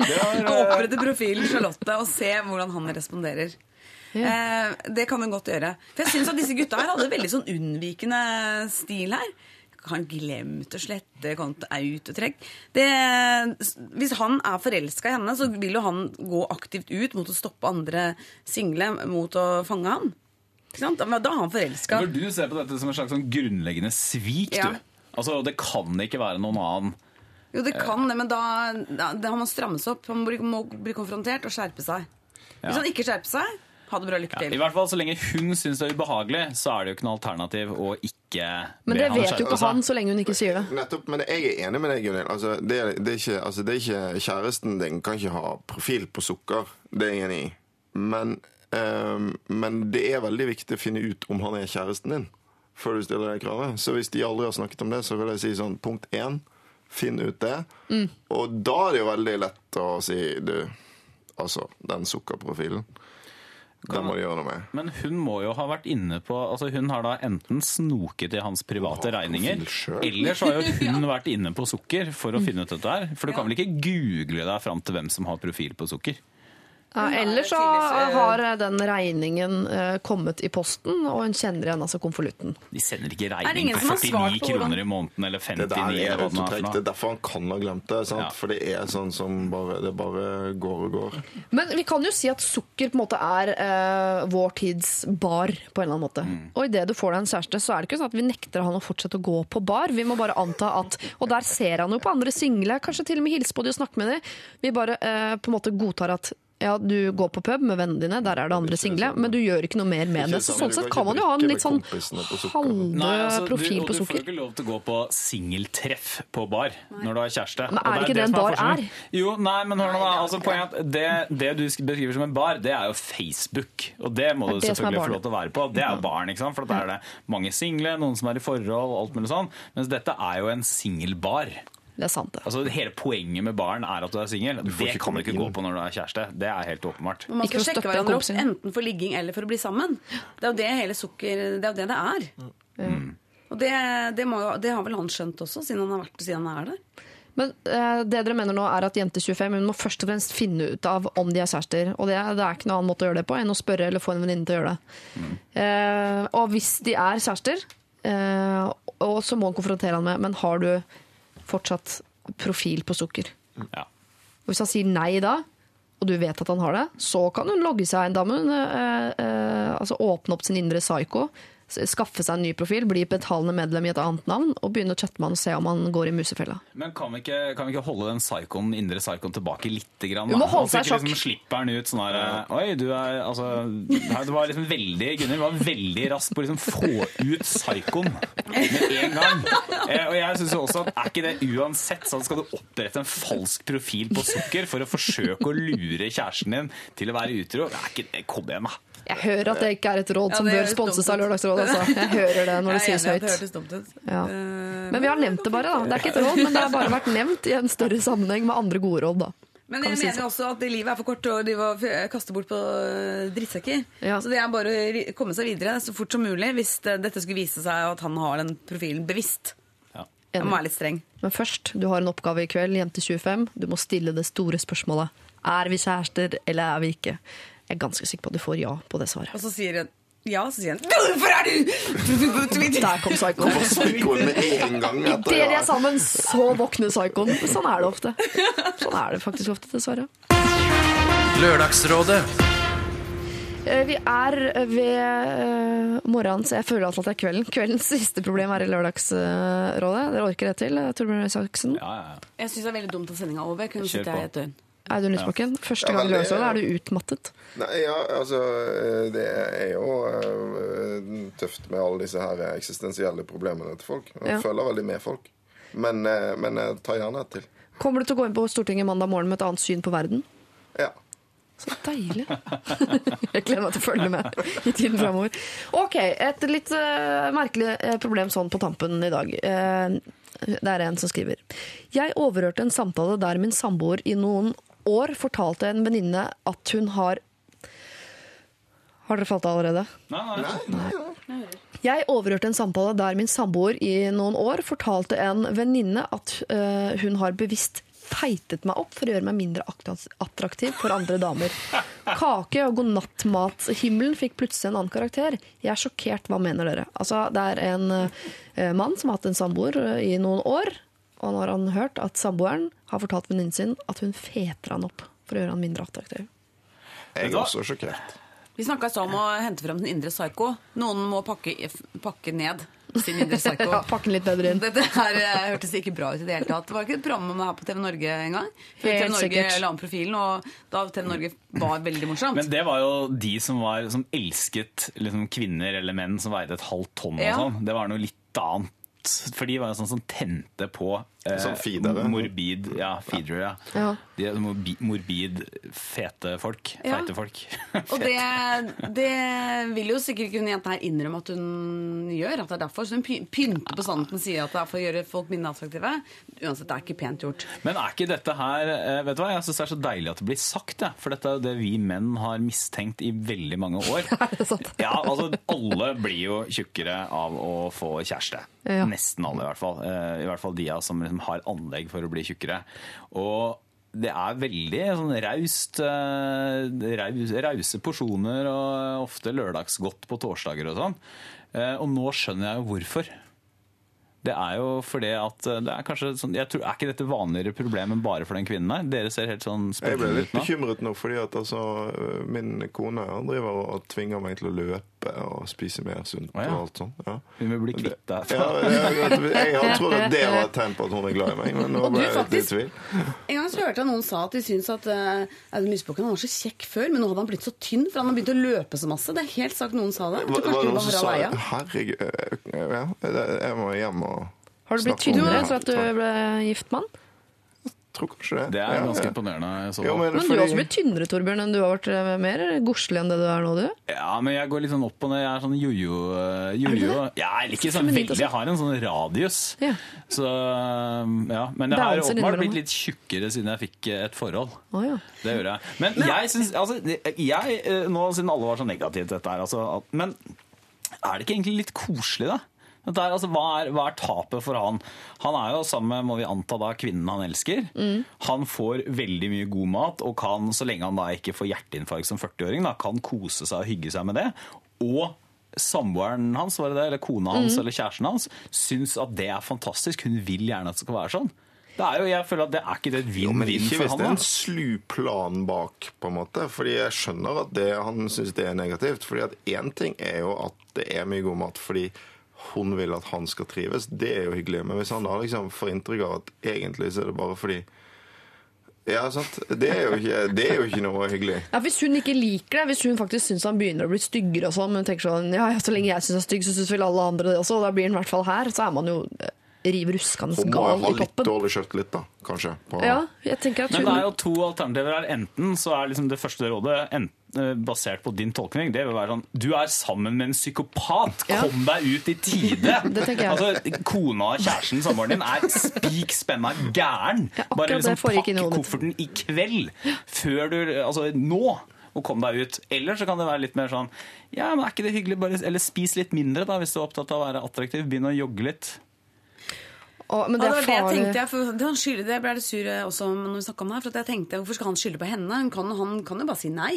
S5: Det var,
S1: opprette profilen Charlotte og se hvordan han responderer. Eh, det kan hun godt gjøre. For jeg synes at disse gutta her hadde veldig sånn unnvikende stil her. Han glemte å slette autotrekk. Det, hvis han er forelska i henne, så vil jo han gå aktivt ut mot å stoppe andre single mot å fange ham. Ikke sant? Da da er han forelska.
S5: For du ser på dette som et slags sånn grunnleggende svik,
S1: Ja.
S5: du. Altså, Det kan ikke være noen annen.
S1: Jo, det kan det, men da, da, da har man stramme seg opp. Han må, må bli konfrontert og skjerpe seg. Hvis han ikke skjerper seg, ha det bra, lykke
S5: Ja,
S1: til.
S5: I hvert fall Så lenge hun syns det er ubehagelig, så er det jo ikke noe alternativ å ikke
S3: Men
S5: be
S3: det
S5: han
S3: vet jo ikke
S5: seg.
S3: han så lenge hun ikke sier det.
S6: Nettopp, men jeg er enig med deg, Gunhild. Altså, det, det, altså, det er ikke Kjæresten din kan ikke ha profil på sukker. Det er jeg enig i. Men, men det er veldig viktig å finne ut om han er kjæresten din før du stiller det kravet. Så hvis de aldri har snakket om det, så vil jeg si sånn punkt én finn ut det. Og da er det jo veldig lett å si du, altså, den sukkerprofilen. Den må du gjøre noe med.
S5: Men hun må jo ha vært inne på altså Hun har da enten snoket i hans private
S6: Har
S5: regninger, eller så har jo hun vært inne på sukker for å finne ut dette her. For du kan vel ikke google deg fram til hvem som har profil på sukker?
S3: Ja, Eller så
S1: eh,
S3: har den regningen eh, kommet i posten, og hun kjenner igjen altså konvolutten.
S5: De sender ikke regning på
S1: som har svart
S5: 49 kroner i måneden eller 59
S6: kroner er
S5: det nå er
S6: autotrekk. Det er derfor han kan ha glemt det. Sant?
S5: Ja.
S6: For det er sånn som bare, det bare går og går.
S3: Men vi kan jo si at sukker på en måte er eh, vår tids bar, på en eller annen måte. Og idet du får deg en kjæreste, så er det ikke sånn at vi nekter han å fortsette å gå på bar. Vi må bare anta at Og der ser han jo på andre single, kanskje til og med hilse på de og snakke med de. Vi bare eh, på en måte godtar at ja, du går på pub med vennene dine, der er det andre single, men du gjør ikke noe mer med det. Så
S6: sånn,
S3: sånn sett
S6: kan
S3: man jo ha en litt sånn
S6: halve profil på sukker.
S5: altså, du, får ikke lov til å gå på singeltreff på bar når du har kjæreste.
S3: Men er
S5: det
S3: ikke det en bar er?
S5: Jo, nei, men hør nå. Altså, poenget er at det, det du beskriver som en bar, det er jo Facebook. Og det må
S3: Det
S5: du selvfølgelig få lov til å være på. Det er jo baren, ikke sant? For da er det mange single, noen som er i forhold, alt mulig sånn. Mens dette er jo en singelbar.
S3: Det er sant, det.
S5: Altså, hele poenget med baren er at du er singel. Det kan du ikke gå på når du er kjæreste. Det er helt åpenbart.
S1: Men
S3: Man
S1: skal sjekke hverandre opp enten for ligging eller for å bli sammen. Det er jo det hele sukker Det er jo det det er. Og det, det, må det har vel han skjønt også, siden han har vært siden han er der.
S3: Men eh, det dere mener nå er at jente 25 hun må først og fremst finne ut av om de er kjærester. Og det, det er ikke noen annen måte å gjøre det på enn å spørre eller få en venninne til å gjøre det. Eh, og hvis de er kjærester, eh, og så må hun konfrontere han med Men har du fortsatt profil på sukker?
S5: Ja.
S3: Og hvis han sier nei da, og du vet at han har det, så kan hun logge seg inn. Da må hun eh, eh, altså åpne opp sin indre psycho, s- skaffe seg en ny profil, bli betalende medlem i et annet navn, og begynne å chatte med han og se om han går i musefella.
S5: Men kan vi, ikke, kan vi ikke holde den psykoen, indre psykoen tilbake litt? Grann,
S3: må holde seg i
S5: ikke
S3: sjakk.
S5: Liksom slipper den ut sånn her Oi, du er altså Du var liksom veldig Gunnhild var veldig rask på å liksom få ut psykoen med en gang. Eh, og jeg synes jo også at Er ikke det uansett sånn skal du opprette en falsk profil på sukker for å forsøke å lure kjæresten din til å være utro? Kom igjen, da.
S3: Jeg hører at det ikke er et råd
S1: Ja,
S3: som bør sponses av. Lørdagsrådet. Altså. Jeg hører det når det sies
S1: Det
S3: høyt. Ja.
S1: Eh,
S3: Men vi har nevnt det bare, da. Det er ikke et råd, men det har bare vært nevnt i en større sammenheng med andre gode råd, da.
S1: Men jeg mener også at livet er for kort til å kaste bort på øh, drittsekker.
S3: Ja.
S1: Så det er bare å komme seg videre så fort som mulig hvis det, dette skulle vise seg at han har den profilen bevisst.
S5: Ja.
S1: Jeg må være litt streng.
S3: Men først, du har en oppgave i kveld, jente 25. Du må stille det store spørsmålet. Er vi kjærester, eller er vi ikke? Jeg er ganske sikker på at du får ja på det svaret.
S1: Og så sier hun ja, så sier han Hvorfor er du
S3: Der kom psykoen.
S6: Psykoen med en gang
S3: Idet de er sammen, så våkner psykoen. Sånn er det ofte. Sånn er det faktisk ofte, dessverre.
S2: Lørdagsrådet.
S3: Eh, Vi er ved eh, morgenen, så jeg føler at det er kvelden. Kveldens siste problem er i Lørdagsrådet. Dere orker det til, eh, Torbjørn Røe Isaksen?
S5: Ja, ja, ja.
S1: Jeg syns det er veldig dumt at sendinga er over. Jeg kunne sitte her i et døgn.
S3: Audun Lysbakken, første gang du
S6: gjør
S3: Lørdagsrådet er du utmattet.
S6: Nei, ja, altså eh, Det er jo eh, tøft med alle disse her eksistensielle problemene til folk. Jeg
S3: Ja.
S6: føler veldig med folk. Men, eh, men tar gjerne et til.
S3: Kommer du til å gå inn på Stortinget mandag morgen med et annet syn på verden?
S6: Ja.
S3: Så deilig. Jeg gleder meg til å følge med i tiden framover. Ok, et litt uh, merkelig eh, problem sånn på tampen i dag. Uh, det er en som skriver. Jeg overhørte en samtale der min samboer i noen år fortalte en venninne at hun har Har dere falt av allerede?
S5: Nei, nei. nei.
S3: Jeg overhørte en samtale der min samboer i noen år fortalte en venninne at eh, hun har bevisst feitet meg opp for å gjøre meg mindre attraktiv for andre damer. Kake- og godnattmathimmelen fikk plutselig en annen karakter. Jeg er sjokkert. Hva mener dere? Altså, det er en eh, mann som har hatt en samboer eh, i noen år, og nå har han hørt at samboeren har fortalt venninnen sin at hun feter han opp for å gjøre han mindre attraktiv.
S6: Jeg er også sjokkert.
S1: Vi snakka om å hente frem den indre psyko. Noen må pakke, pakke ned sin indre psyko.
S3: Ja, pakke den litt bedre inn.
S1: Dette her eh, hørtes ikke bra ut i det hele tatt. Det var ikke et program om det her på TV Norge en gang. Før TV Norge la om profilen, og da TV Norge var veldig morsomt.
S5: Men det var jo de som, var, som elsket liksom, kvinner eller menn som veide et halvt tonn. og
S1: Ja.
S5: sånn. Det var noe litt annet. For de var jo sånn som tente på
S6: Sånn feedere.
S5: morbid Ja, feedere, ja.
S3: Ja.
S5: De er morbid fete folk.
S1: Ja.
S5: Feite folk.
S1: Og det, det vil jo sikkert ikke hun jenta her innrømme at hun gjør. At det er derfor. Så hun py- pynter på sannheten sier at det er for å gjøre folk mindre attraktive. Uansett, det er ikke pent gjort.
S5: Men er ikke dette her eh, Vet du hva, Jeg syns det er så deilig at det blir sagt, jeg. For dette er jo det vi menn har mistenkt i veldig mange år.
S3: Det sant?
S5: Ja, altså Alle blir jo tjukkere av å få kjæreste.
S3: Ja.
S5: Nesten alle, i hvert fall. Eh, I hvert fall de av som liksom har anlegg for å bli tjukkere. Og det er veldig sånn raust eh, raus, Rause porsjoner og ofte lørdagsgodt på torsdager og sånn. Eh, Og nå skjønner jeg jo hvorfor. Det er jo fordi at eh, det er kanskje sånn jeg tror, Er ikke dette vanligere problem enn bare for den kvinnen der? Dere ser helt sånn
S6: Jeg ble litt bekymret nå, fordi at altså, min kone driver og tvinger meg til å løpe og spise mer sunt
S5: oh, ja.
S6: og alt sånt. Ja.
S5: Hun vil bli kvitt deg.
S6: Ja, jeg, jeg, jeg tror at det var et tegn på at hun er glad i meg, men nå ble jeg litt i tvil.
S1: En gang så hørte jeg noen sa at de syntes at uh, Lysbakken var så kjekk før, men nå hadde han blitt så tynn, for han har begynt å løpe så masse. Det er helt sagt noen sa det. Jeg
S6: Var, det noen som sa
S1: det?
S6: Herregud, øh, ja, jeg må hjem og
S3: Har du blitt
S6: snakke om det
S3: tynnere etter at du ble gift mann?
S6: Tror kanskje det.
S5: Det er
S6: Ja,
S5: ganske imponerende. så
S6: Jo, men,
S3: Men du er også blitt tynnere, Torbjørn, enn du har vært eh, mer godslig enn det du er nå, du.
S5: Ja, men jeg går litt sånn opp og ned. Jeg er sånn jojo. eh, jojo. Ja, jeg liker sånn veldig. Jeg har en sånn radius.
S3: Ja.
S5: Så ja. Men jeg har åpenbart blitt litt tjukkere siden jeg fikk eh, et forhold.
S3: Oh, ja.
S5: Det gjør jeg. Men jeg syns altså, jeg, eh, Nå siden alle var så negative til dette her, altså, at- Men er det ikke egentlig litt koselig, da? Dette er, altså, hva, er, hva er tapet for han? Han er jo sammen med må vi anta da, kvinnen han elsker. Han får veldig mye god mat, og kan, så lenge han da ikke får hjerteinfarkt som 40-åring, kan kose seg og hygge seg med det. Og samboeren hans, var det det, eller kona hans eller kjæresten hans, syns at det er fantastisk. Hun vil gjerne at det skal være sånn. Det er jo, jeg føler at det er ikke det et
S6: vinn-vinn for
S5: han.
S6: ikke hvis det er en slu plan bak, på en måte. Fordi jeg skjønner at det, han syns det er negativt. Fordi at én ting er jo at det er mye god mat fordi hun vil at han skal trives. Det er jo hyggelig. Men hvis han da liksom får inntrykk av at egentlig så er det bare fordi Ja, sant. Det er jo ikke, det er jo ikke noe hyggelig.
S3: Ja, Hvis hun ikke liker det, hvis hun faktisk syns han begynner å bli styggere, og sånn, men tenker sånn ja, ja, så lenge jeg syns han er stygg, så syns vel alle andre det også, og da blir han i hvert fall her, så er man jo eh, riv ruskende
S6: Hun må ha litt dårlig litt da, kanskje. På,
S3: Ja, jeg tenker at hun...
S5: Men det er jo to alternativer her. Enten så er liksom det første rådet enten, basert på din tolkning. Det vil være sånn Du er sammen med en psykopat!
S3: Ja.
S5: Kom deg ut i tide!
S3: Det tenker jeg.
S5: Altså, Kona, og kjæresten, samboeren din er spik spenna gæren!
S3: Ja,
S5: Bare liksom
S3: pakke
S5: pakk kofferten i kveld! Før du Altså nå! Og kom deg ut. Eller så kan det være litt mer sånn Ja, men er ikke det hyggelig? Bare, eller spis litt mindre, da, hvis du er opptatt av å være attraktiv. Begynn å jogge litt.
S3: Å, Men
S1: Ja,
S3: det
S1: det var det jeg tenkte. Jeg, for det, han skylder, det ble jeg litt sur eh, også når vi snakket om det her. For at jeg tenkte, Hvorfor skal han skylde på henne? Han kan, han kan jo bare si nei.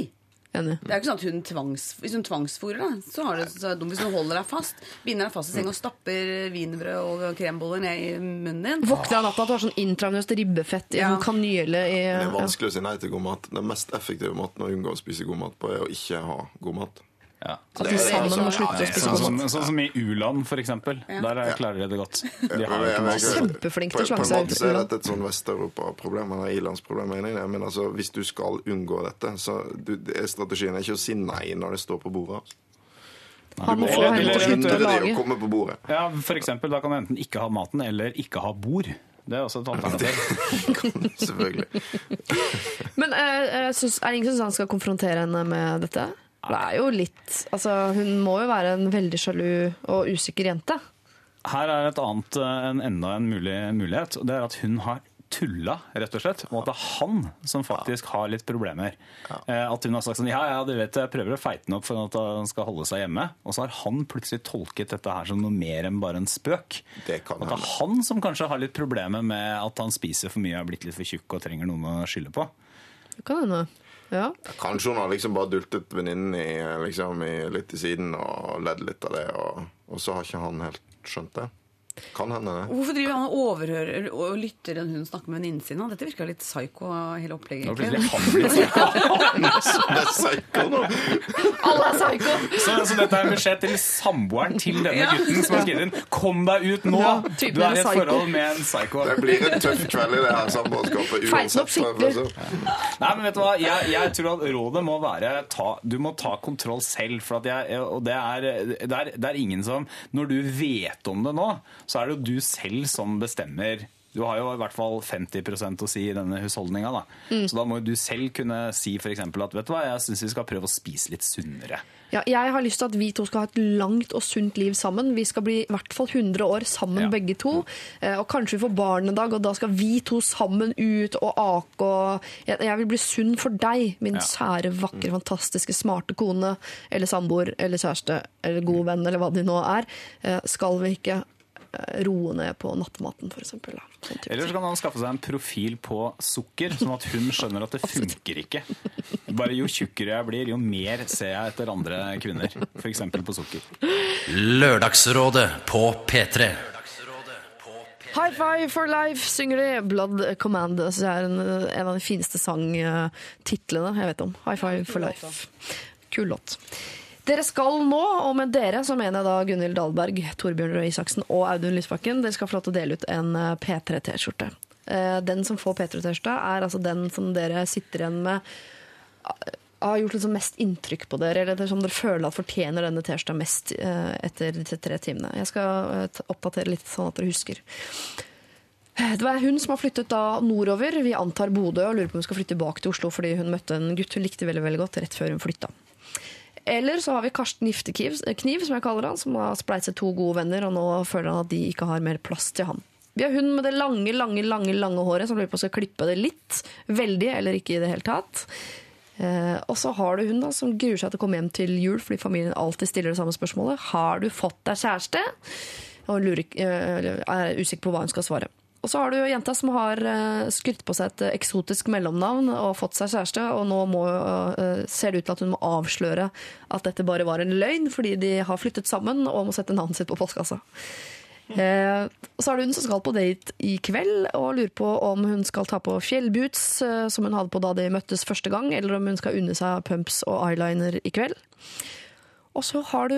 S3: Enig.
S1: Det er jo ikke sånn at hun tvangs, Hvis hun tvangsfôrer deg, så, har det, så er det dumt hvis hun holder deg fast. Binder deg fast i senga og stapper wienerbrød og kremboller ned i munnen din.
S3: Våkner av natta at du har sånn intravenøst ribbefett i
S1: Ja.
S3: en kanyle i
S6: Det er vanskelig å si nei til god mat. Den mest effektive måten å unngå å spise god mat på, er å ikke ha god mat.
S5: Ja.
S3: At de sammen må slutte å spise
S5: Sånn
S3: mat.
S5: sånn som i u-land, for eksempel. Der er- klarer de det godt. De har mat.
S3: Til å
S6: På-
S3: slanke
S6: På en måte så er dette et sånn Vest-Europa-problem, eller ilandsproblem, mener jeg. Men altså, hvis du skal unngå dette, så du, det er strategien er ikke å si nei når det står på bordet. Altså.
S3: Han må få
S6: Du
S3: henne til å slutte
S6: hindre
S3: å
S6: å
S3: lage.
S6: komme på bordet.
S5: Ja, for eksempel, da kan du enten ikke ha maten eller ikke ha bord. Det er også et alternativ.
S6: Selvfølgelig.
S3: Men uh, synes, er det ingen som han skal konfrontere henne med dette? Det er jo litt Altså, hun må jo være en veldig sjalu og usikker jente.
S5: Her er et annet, eh, en, enda en mulig mulighet, og det er at hun har tulla, rett og slett. Og at det er han som faktisk har litt problemer. Eh, At hun har sagt sånn Ja, ja, du vet, jeg prøver å feite han opp for at han skal holde seg hjemme. Og så har han plutselig tolket dette her som noe mer enn bare en spøk.
S6: Det kan
S5: At det er han som kanskje har litt problemer med at han spiser for mye, er blitt litt for tjukk og trenger noen å skylde på.
S3: Det kan hende. Ja.
S6: Kanskje hun har liksom bare dultet venninnen liksom, litt i siden og ledd litt av det, og, og så har ikke han helt skjønt det. Kan hende det.
S1: Hvorfor driver han og overhører og lytter en hun snakker med venninnen sin? Dette virka litt psycho, hele opplegget. Nå
S5: plutselig han blir så
S6: Det er psycho nå!
S3: Alle er psycho!
S5: Så, så dette er en beskjed til samboeren til denne gutten som har skrevet inn Kom deg ut nå!
S3: Ja,
S5: du er i et forhold med en psycho.
S6: Det blir en tøff kveld i det her samboerskapet uansett.
S5: Nei, men vet du hva? Jeg, jeg tror at rådet må være ta, Du må ta kontroll selv. For at jeg, og det er, det, er, det er ingen som Når du vet om det nå, så er det jo du selv som bestemmer. Du har jo i hvert fall 50% å si i denne husholdninga. Da. Så da må du selv kunne si f.eks. at vet du hva, jeg syns vi skal prøve å spise litt sunnere.
S3: Ja, jeg har lyst til at vi to skal ha et langt og sunt liv sammen. Vi skal bli i hvert fall 100 år sammen
S5: Ja.
S3: begge to. Mm. Og kanskje vi får barn en dag, og da skal vi to sammen ut og ake. Og jeg, vil bli sunn for deg, min
S5: Ja.
S3: sære, vakre, fantastiske, smarte kone eller samboer eller kjæreste eller god venn eller hva de nå er. Eh, Skal vi ikke eh, roe ned på nattmaten, eksempel? Sånn
S5: Eller så kan han skaffe seg en profil på sukker, sånn at hun skjønner at det funker ikke. Bare Jo tjukkere jeg blir, jo mer ser jeg etter andre kvinner. F.eks. på sukker.
S2: Lørdagsrådet på P3.
S3: High Five for Life synger de. Blood Command. Det er en, en av de fineste sangtitlene jeg vet om. High Five for Life. Kul låt. Dere skal nå, og med dere så mener jeg da Gunhild Dahlberg, Torbjørn Røe Isaksen og Audun Lysbakken, dere skal få lov til å dele ut en eh, P3-T-skjorte. Eh, Den som får P3-T-skjorta, er altså den som dere sitter igjen med har gjort liksom mest inntrykk på dere, eller som dere føler at fortjener denne T-skjorta mest eh, etter de tre timene. Jeg skal oppdatere litt sånn at dere husker. Det var hun som har flyttet da nordover. Vi antar Bodø og lurer på om hun skal flytte tilbake til Oslo fordi hun møtte en gutt hun likte veldig, veldig godt rett før hun flytta. Eller så har vi Karsten Giftekniv, Kniv, som jeg kaller han, som har spleiset to gode venner, og nå føler han at de ikke har mer plass til han. Vi har hun med det lange, lange, lange lange håret som lurer på om skal klippe det litt. Veldig, eller ikke i det hele tatt. Eh, og så har du hun da som gruer seg til å komme hjem til jul fordi familien alltid stiller det samme spørsmålet. Har du fått deg kjæreste? Og lurer, eh, er usikker på hva hun skal svare. Og så har du jenta som har eh, skrytt på seg et eh, eksotisk mellomnavn og fått seg kjæreste, og nå må, eh, ser det ut til at hun må avsløre at dette bare var en løgn, fordi de har flyttet sammen og må sette navnet sitt på postkassa. Eh, så er det hun som skal på date i kveld og lurer på om hun skal ta på fjellboots, som hun hadde på da de møttes første gang, eller om hun skal unne seg pumps og eyeliner i kveld. Og så har du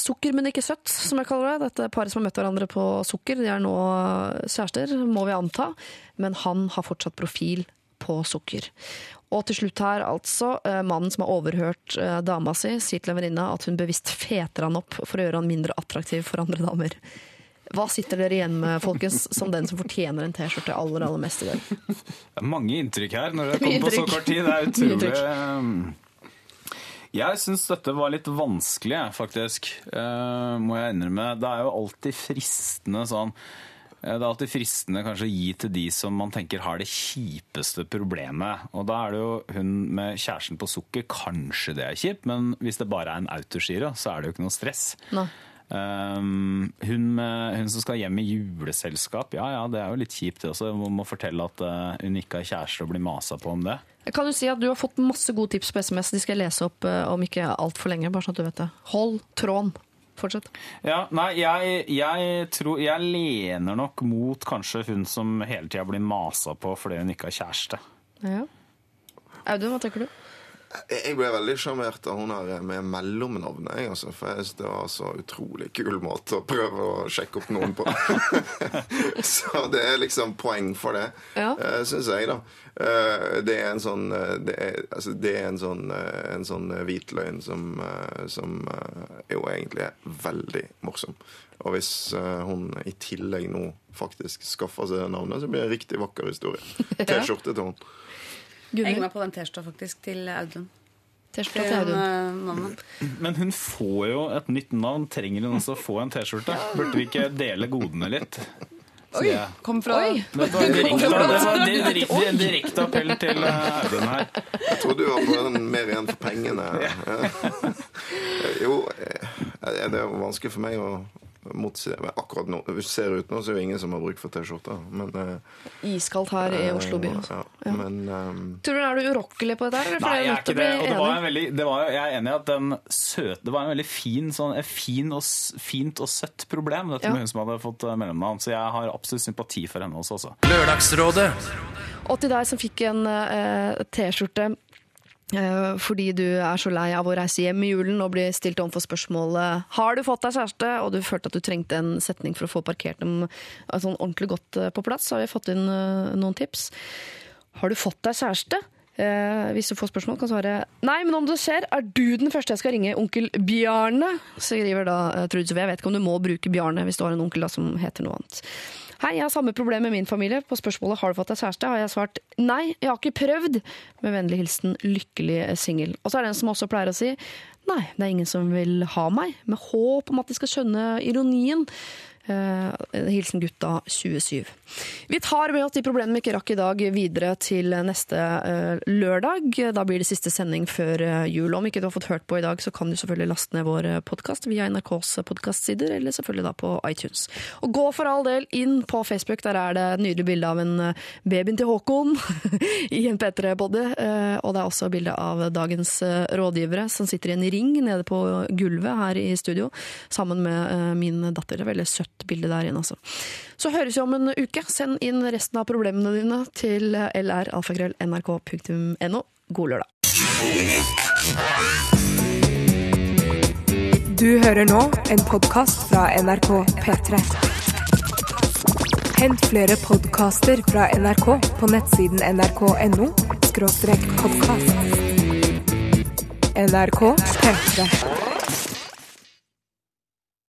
S3: sukker, men ikke søtt, som jeg kaller det. Dette paret som har møtt hverandre på sukker, de er nå kjærester, må vi anta. Men han har fortsatt profil på sukker. Og til slutt her, altså, eh, mannen som har overhørt eh, dama si, sier til en venninne at hun bevisst feter han opp for å gjøre han mindre attraktiv for andre damer. Hva sitter dere igjen med, folkens, som den som fortjener en T-skjorte aller, aller mest i dag?
S5: Det er mange inntrykk her når det kommer på så kort tid. Det er utrolig. Jeg syns dette var litt vanskelig, faktisk. Uh, må jeg innrømme. Det er jo alltid fristende sånn eh, det er alltid fristende kanskje å gi til de som man tenker har det kjipeste problemet. Og da er det jo hun med kjæresten på sukker. Kanskje det er kjipt, men hvis det bare er en autogiro, så er det jo ikke noe stress.
S3: Nei.
S5: Um, hun, hun som skal hjem i juleselskap, ja ja, det er jo litt kjipt det også. Hun må fortelle at eh, hun ikke har kjæreste og bli masa på om det.
S3: Kan du si at Du har fått masse gode tips på SMS. De skal jeg lese opp eh, om ikke altfor lenge. bare sånn at du vet det. Hold tråden. Fortsett.
S5: Ja, nei, jeg, jeg tror Jeg lener nok mot kanskje hun som hele tida blir masa på fordi hun ikke har kjæreste.
S3: Ja. Audun, hva tenker du?
S6: Jeg ble veldig sjarmert av hun her med mellomnavnet. Jeg, altså, for jeg synes det var så utrolig kul måte å prøve å sjekke opp noen på. så det er liksom poeng for det,
S3: Ja.
S6: uh, syns jeg, da. Eh, det er en sånn eh, Det er, altså, det er en sånn, eh, en sånn hvitløgn hvit løgn som, eh, som eh, jo egentlig er veldig morsom. Og hvis eh, hun i tillegg nå faktisk skaffer seg det navnet, så blir det en riktig vakker historie. T-skjorte til hun.
S1: Jeg henger meg på den T-skjorta faktisk til Audun. Eh.
S5: Men hun får jo et nytt navn. Trenger hun også å få en T-skjorte? Burde vi ikke dele godene litt? Oi! jeg.
S1: Kom fra
S3: Oi!
S5: Det var direkte, en direkte appell til eh, Audun her.
S6: Jeg trodde du var på den mer igjen for pengene. jo, eh, det er vanskelig for meg å det. Akkurat nå, hvis det ser ut nå, så er det ingen som har bruk for T-skjorte. Men, eh,
S3: Iskaldt her i Oslo by. Altså.
S6: ja, men um,
S3: Tror du Er du urokkelig på dette? eller?
S5: Nei,
S3: jeg er
S5: ikke det. Og det var en veldig, det var, jeg er enig i at den søte Det var en veldig fin, sånn, et fin og, fint og søtt problem, dette
S3: Ja.
S5: med hun som hadde fått eh, mellomnavn. Så jeg har absolutt sympati for henne også. Altså.
S2: Lørdagsrådet
S3: Og til deg som fikk en uh, T-skjorte eh, fordi du er så lei av å reise hjem i julen og bli stilt overfor spørsmålet Har du fått deg kjæreste? Og du følte at du trengte en setning for å få parkert dem eh, sånn ordentlig godt eh, på plass, så har vi fått inn eh, noen tips. Har du fått deg kjæreste? Eh, hvis du får spørsmål, kan svare Nei, men om det skjer, er du den første jeg skal ringe onkel Bjarne? skriver da eh, Trude Sofie. Jeg vet ikke om du må bruke Bjarne hvis du har en onkel da, som heter noe annet. Hei, jeg har samme problem med min familie. På spørsmålet har du fått deg kjæreste, har jeg svart nei, jeg har ikke prøvd. Med vennlig hilsen lykkelig singel. Og så er det en som også pleier å si nei, det er ingen som vil ha meg. Med håp om at de skal skjønne ironien. Eh, hilsen gutta 27. Vi tar med oss de problemene vi ikke rakk i dag videre til neste eh, lørdag. Da blir det siste sending før eh, jul. Om ikke du har fått hørt på i dag, så kan du selvfølgelig laste ned vår podkast via NRKs podkastsider, eller selvfølgelig da på iTunes. Og gå for all del inn på Facebook, der er det et nydelig bilde av en eh, babyen til Håkon i en P3-body. Eh, og det er også bilde av dagens eh, rådgivere som sitter i en ring nede på gulvet her i studio, sammen med eh, min datter. Det er veldig søtt bilde der inne, altså. Så høres vi om en uke. Send inn resten av problemene dine til lralfakrøll.nrk.no. God lørdag.
S7: Du hører nå en podkast fra NRK P3. Hent flere podkaster fra NRK på nettsiden nrk.no podkast. NRK P3.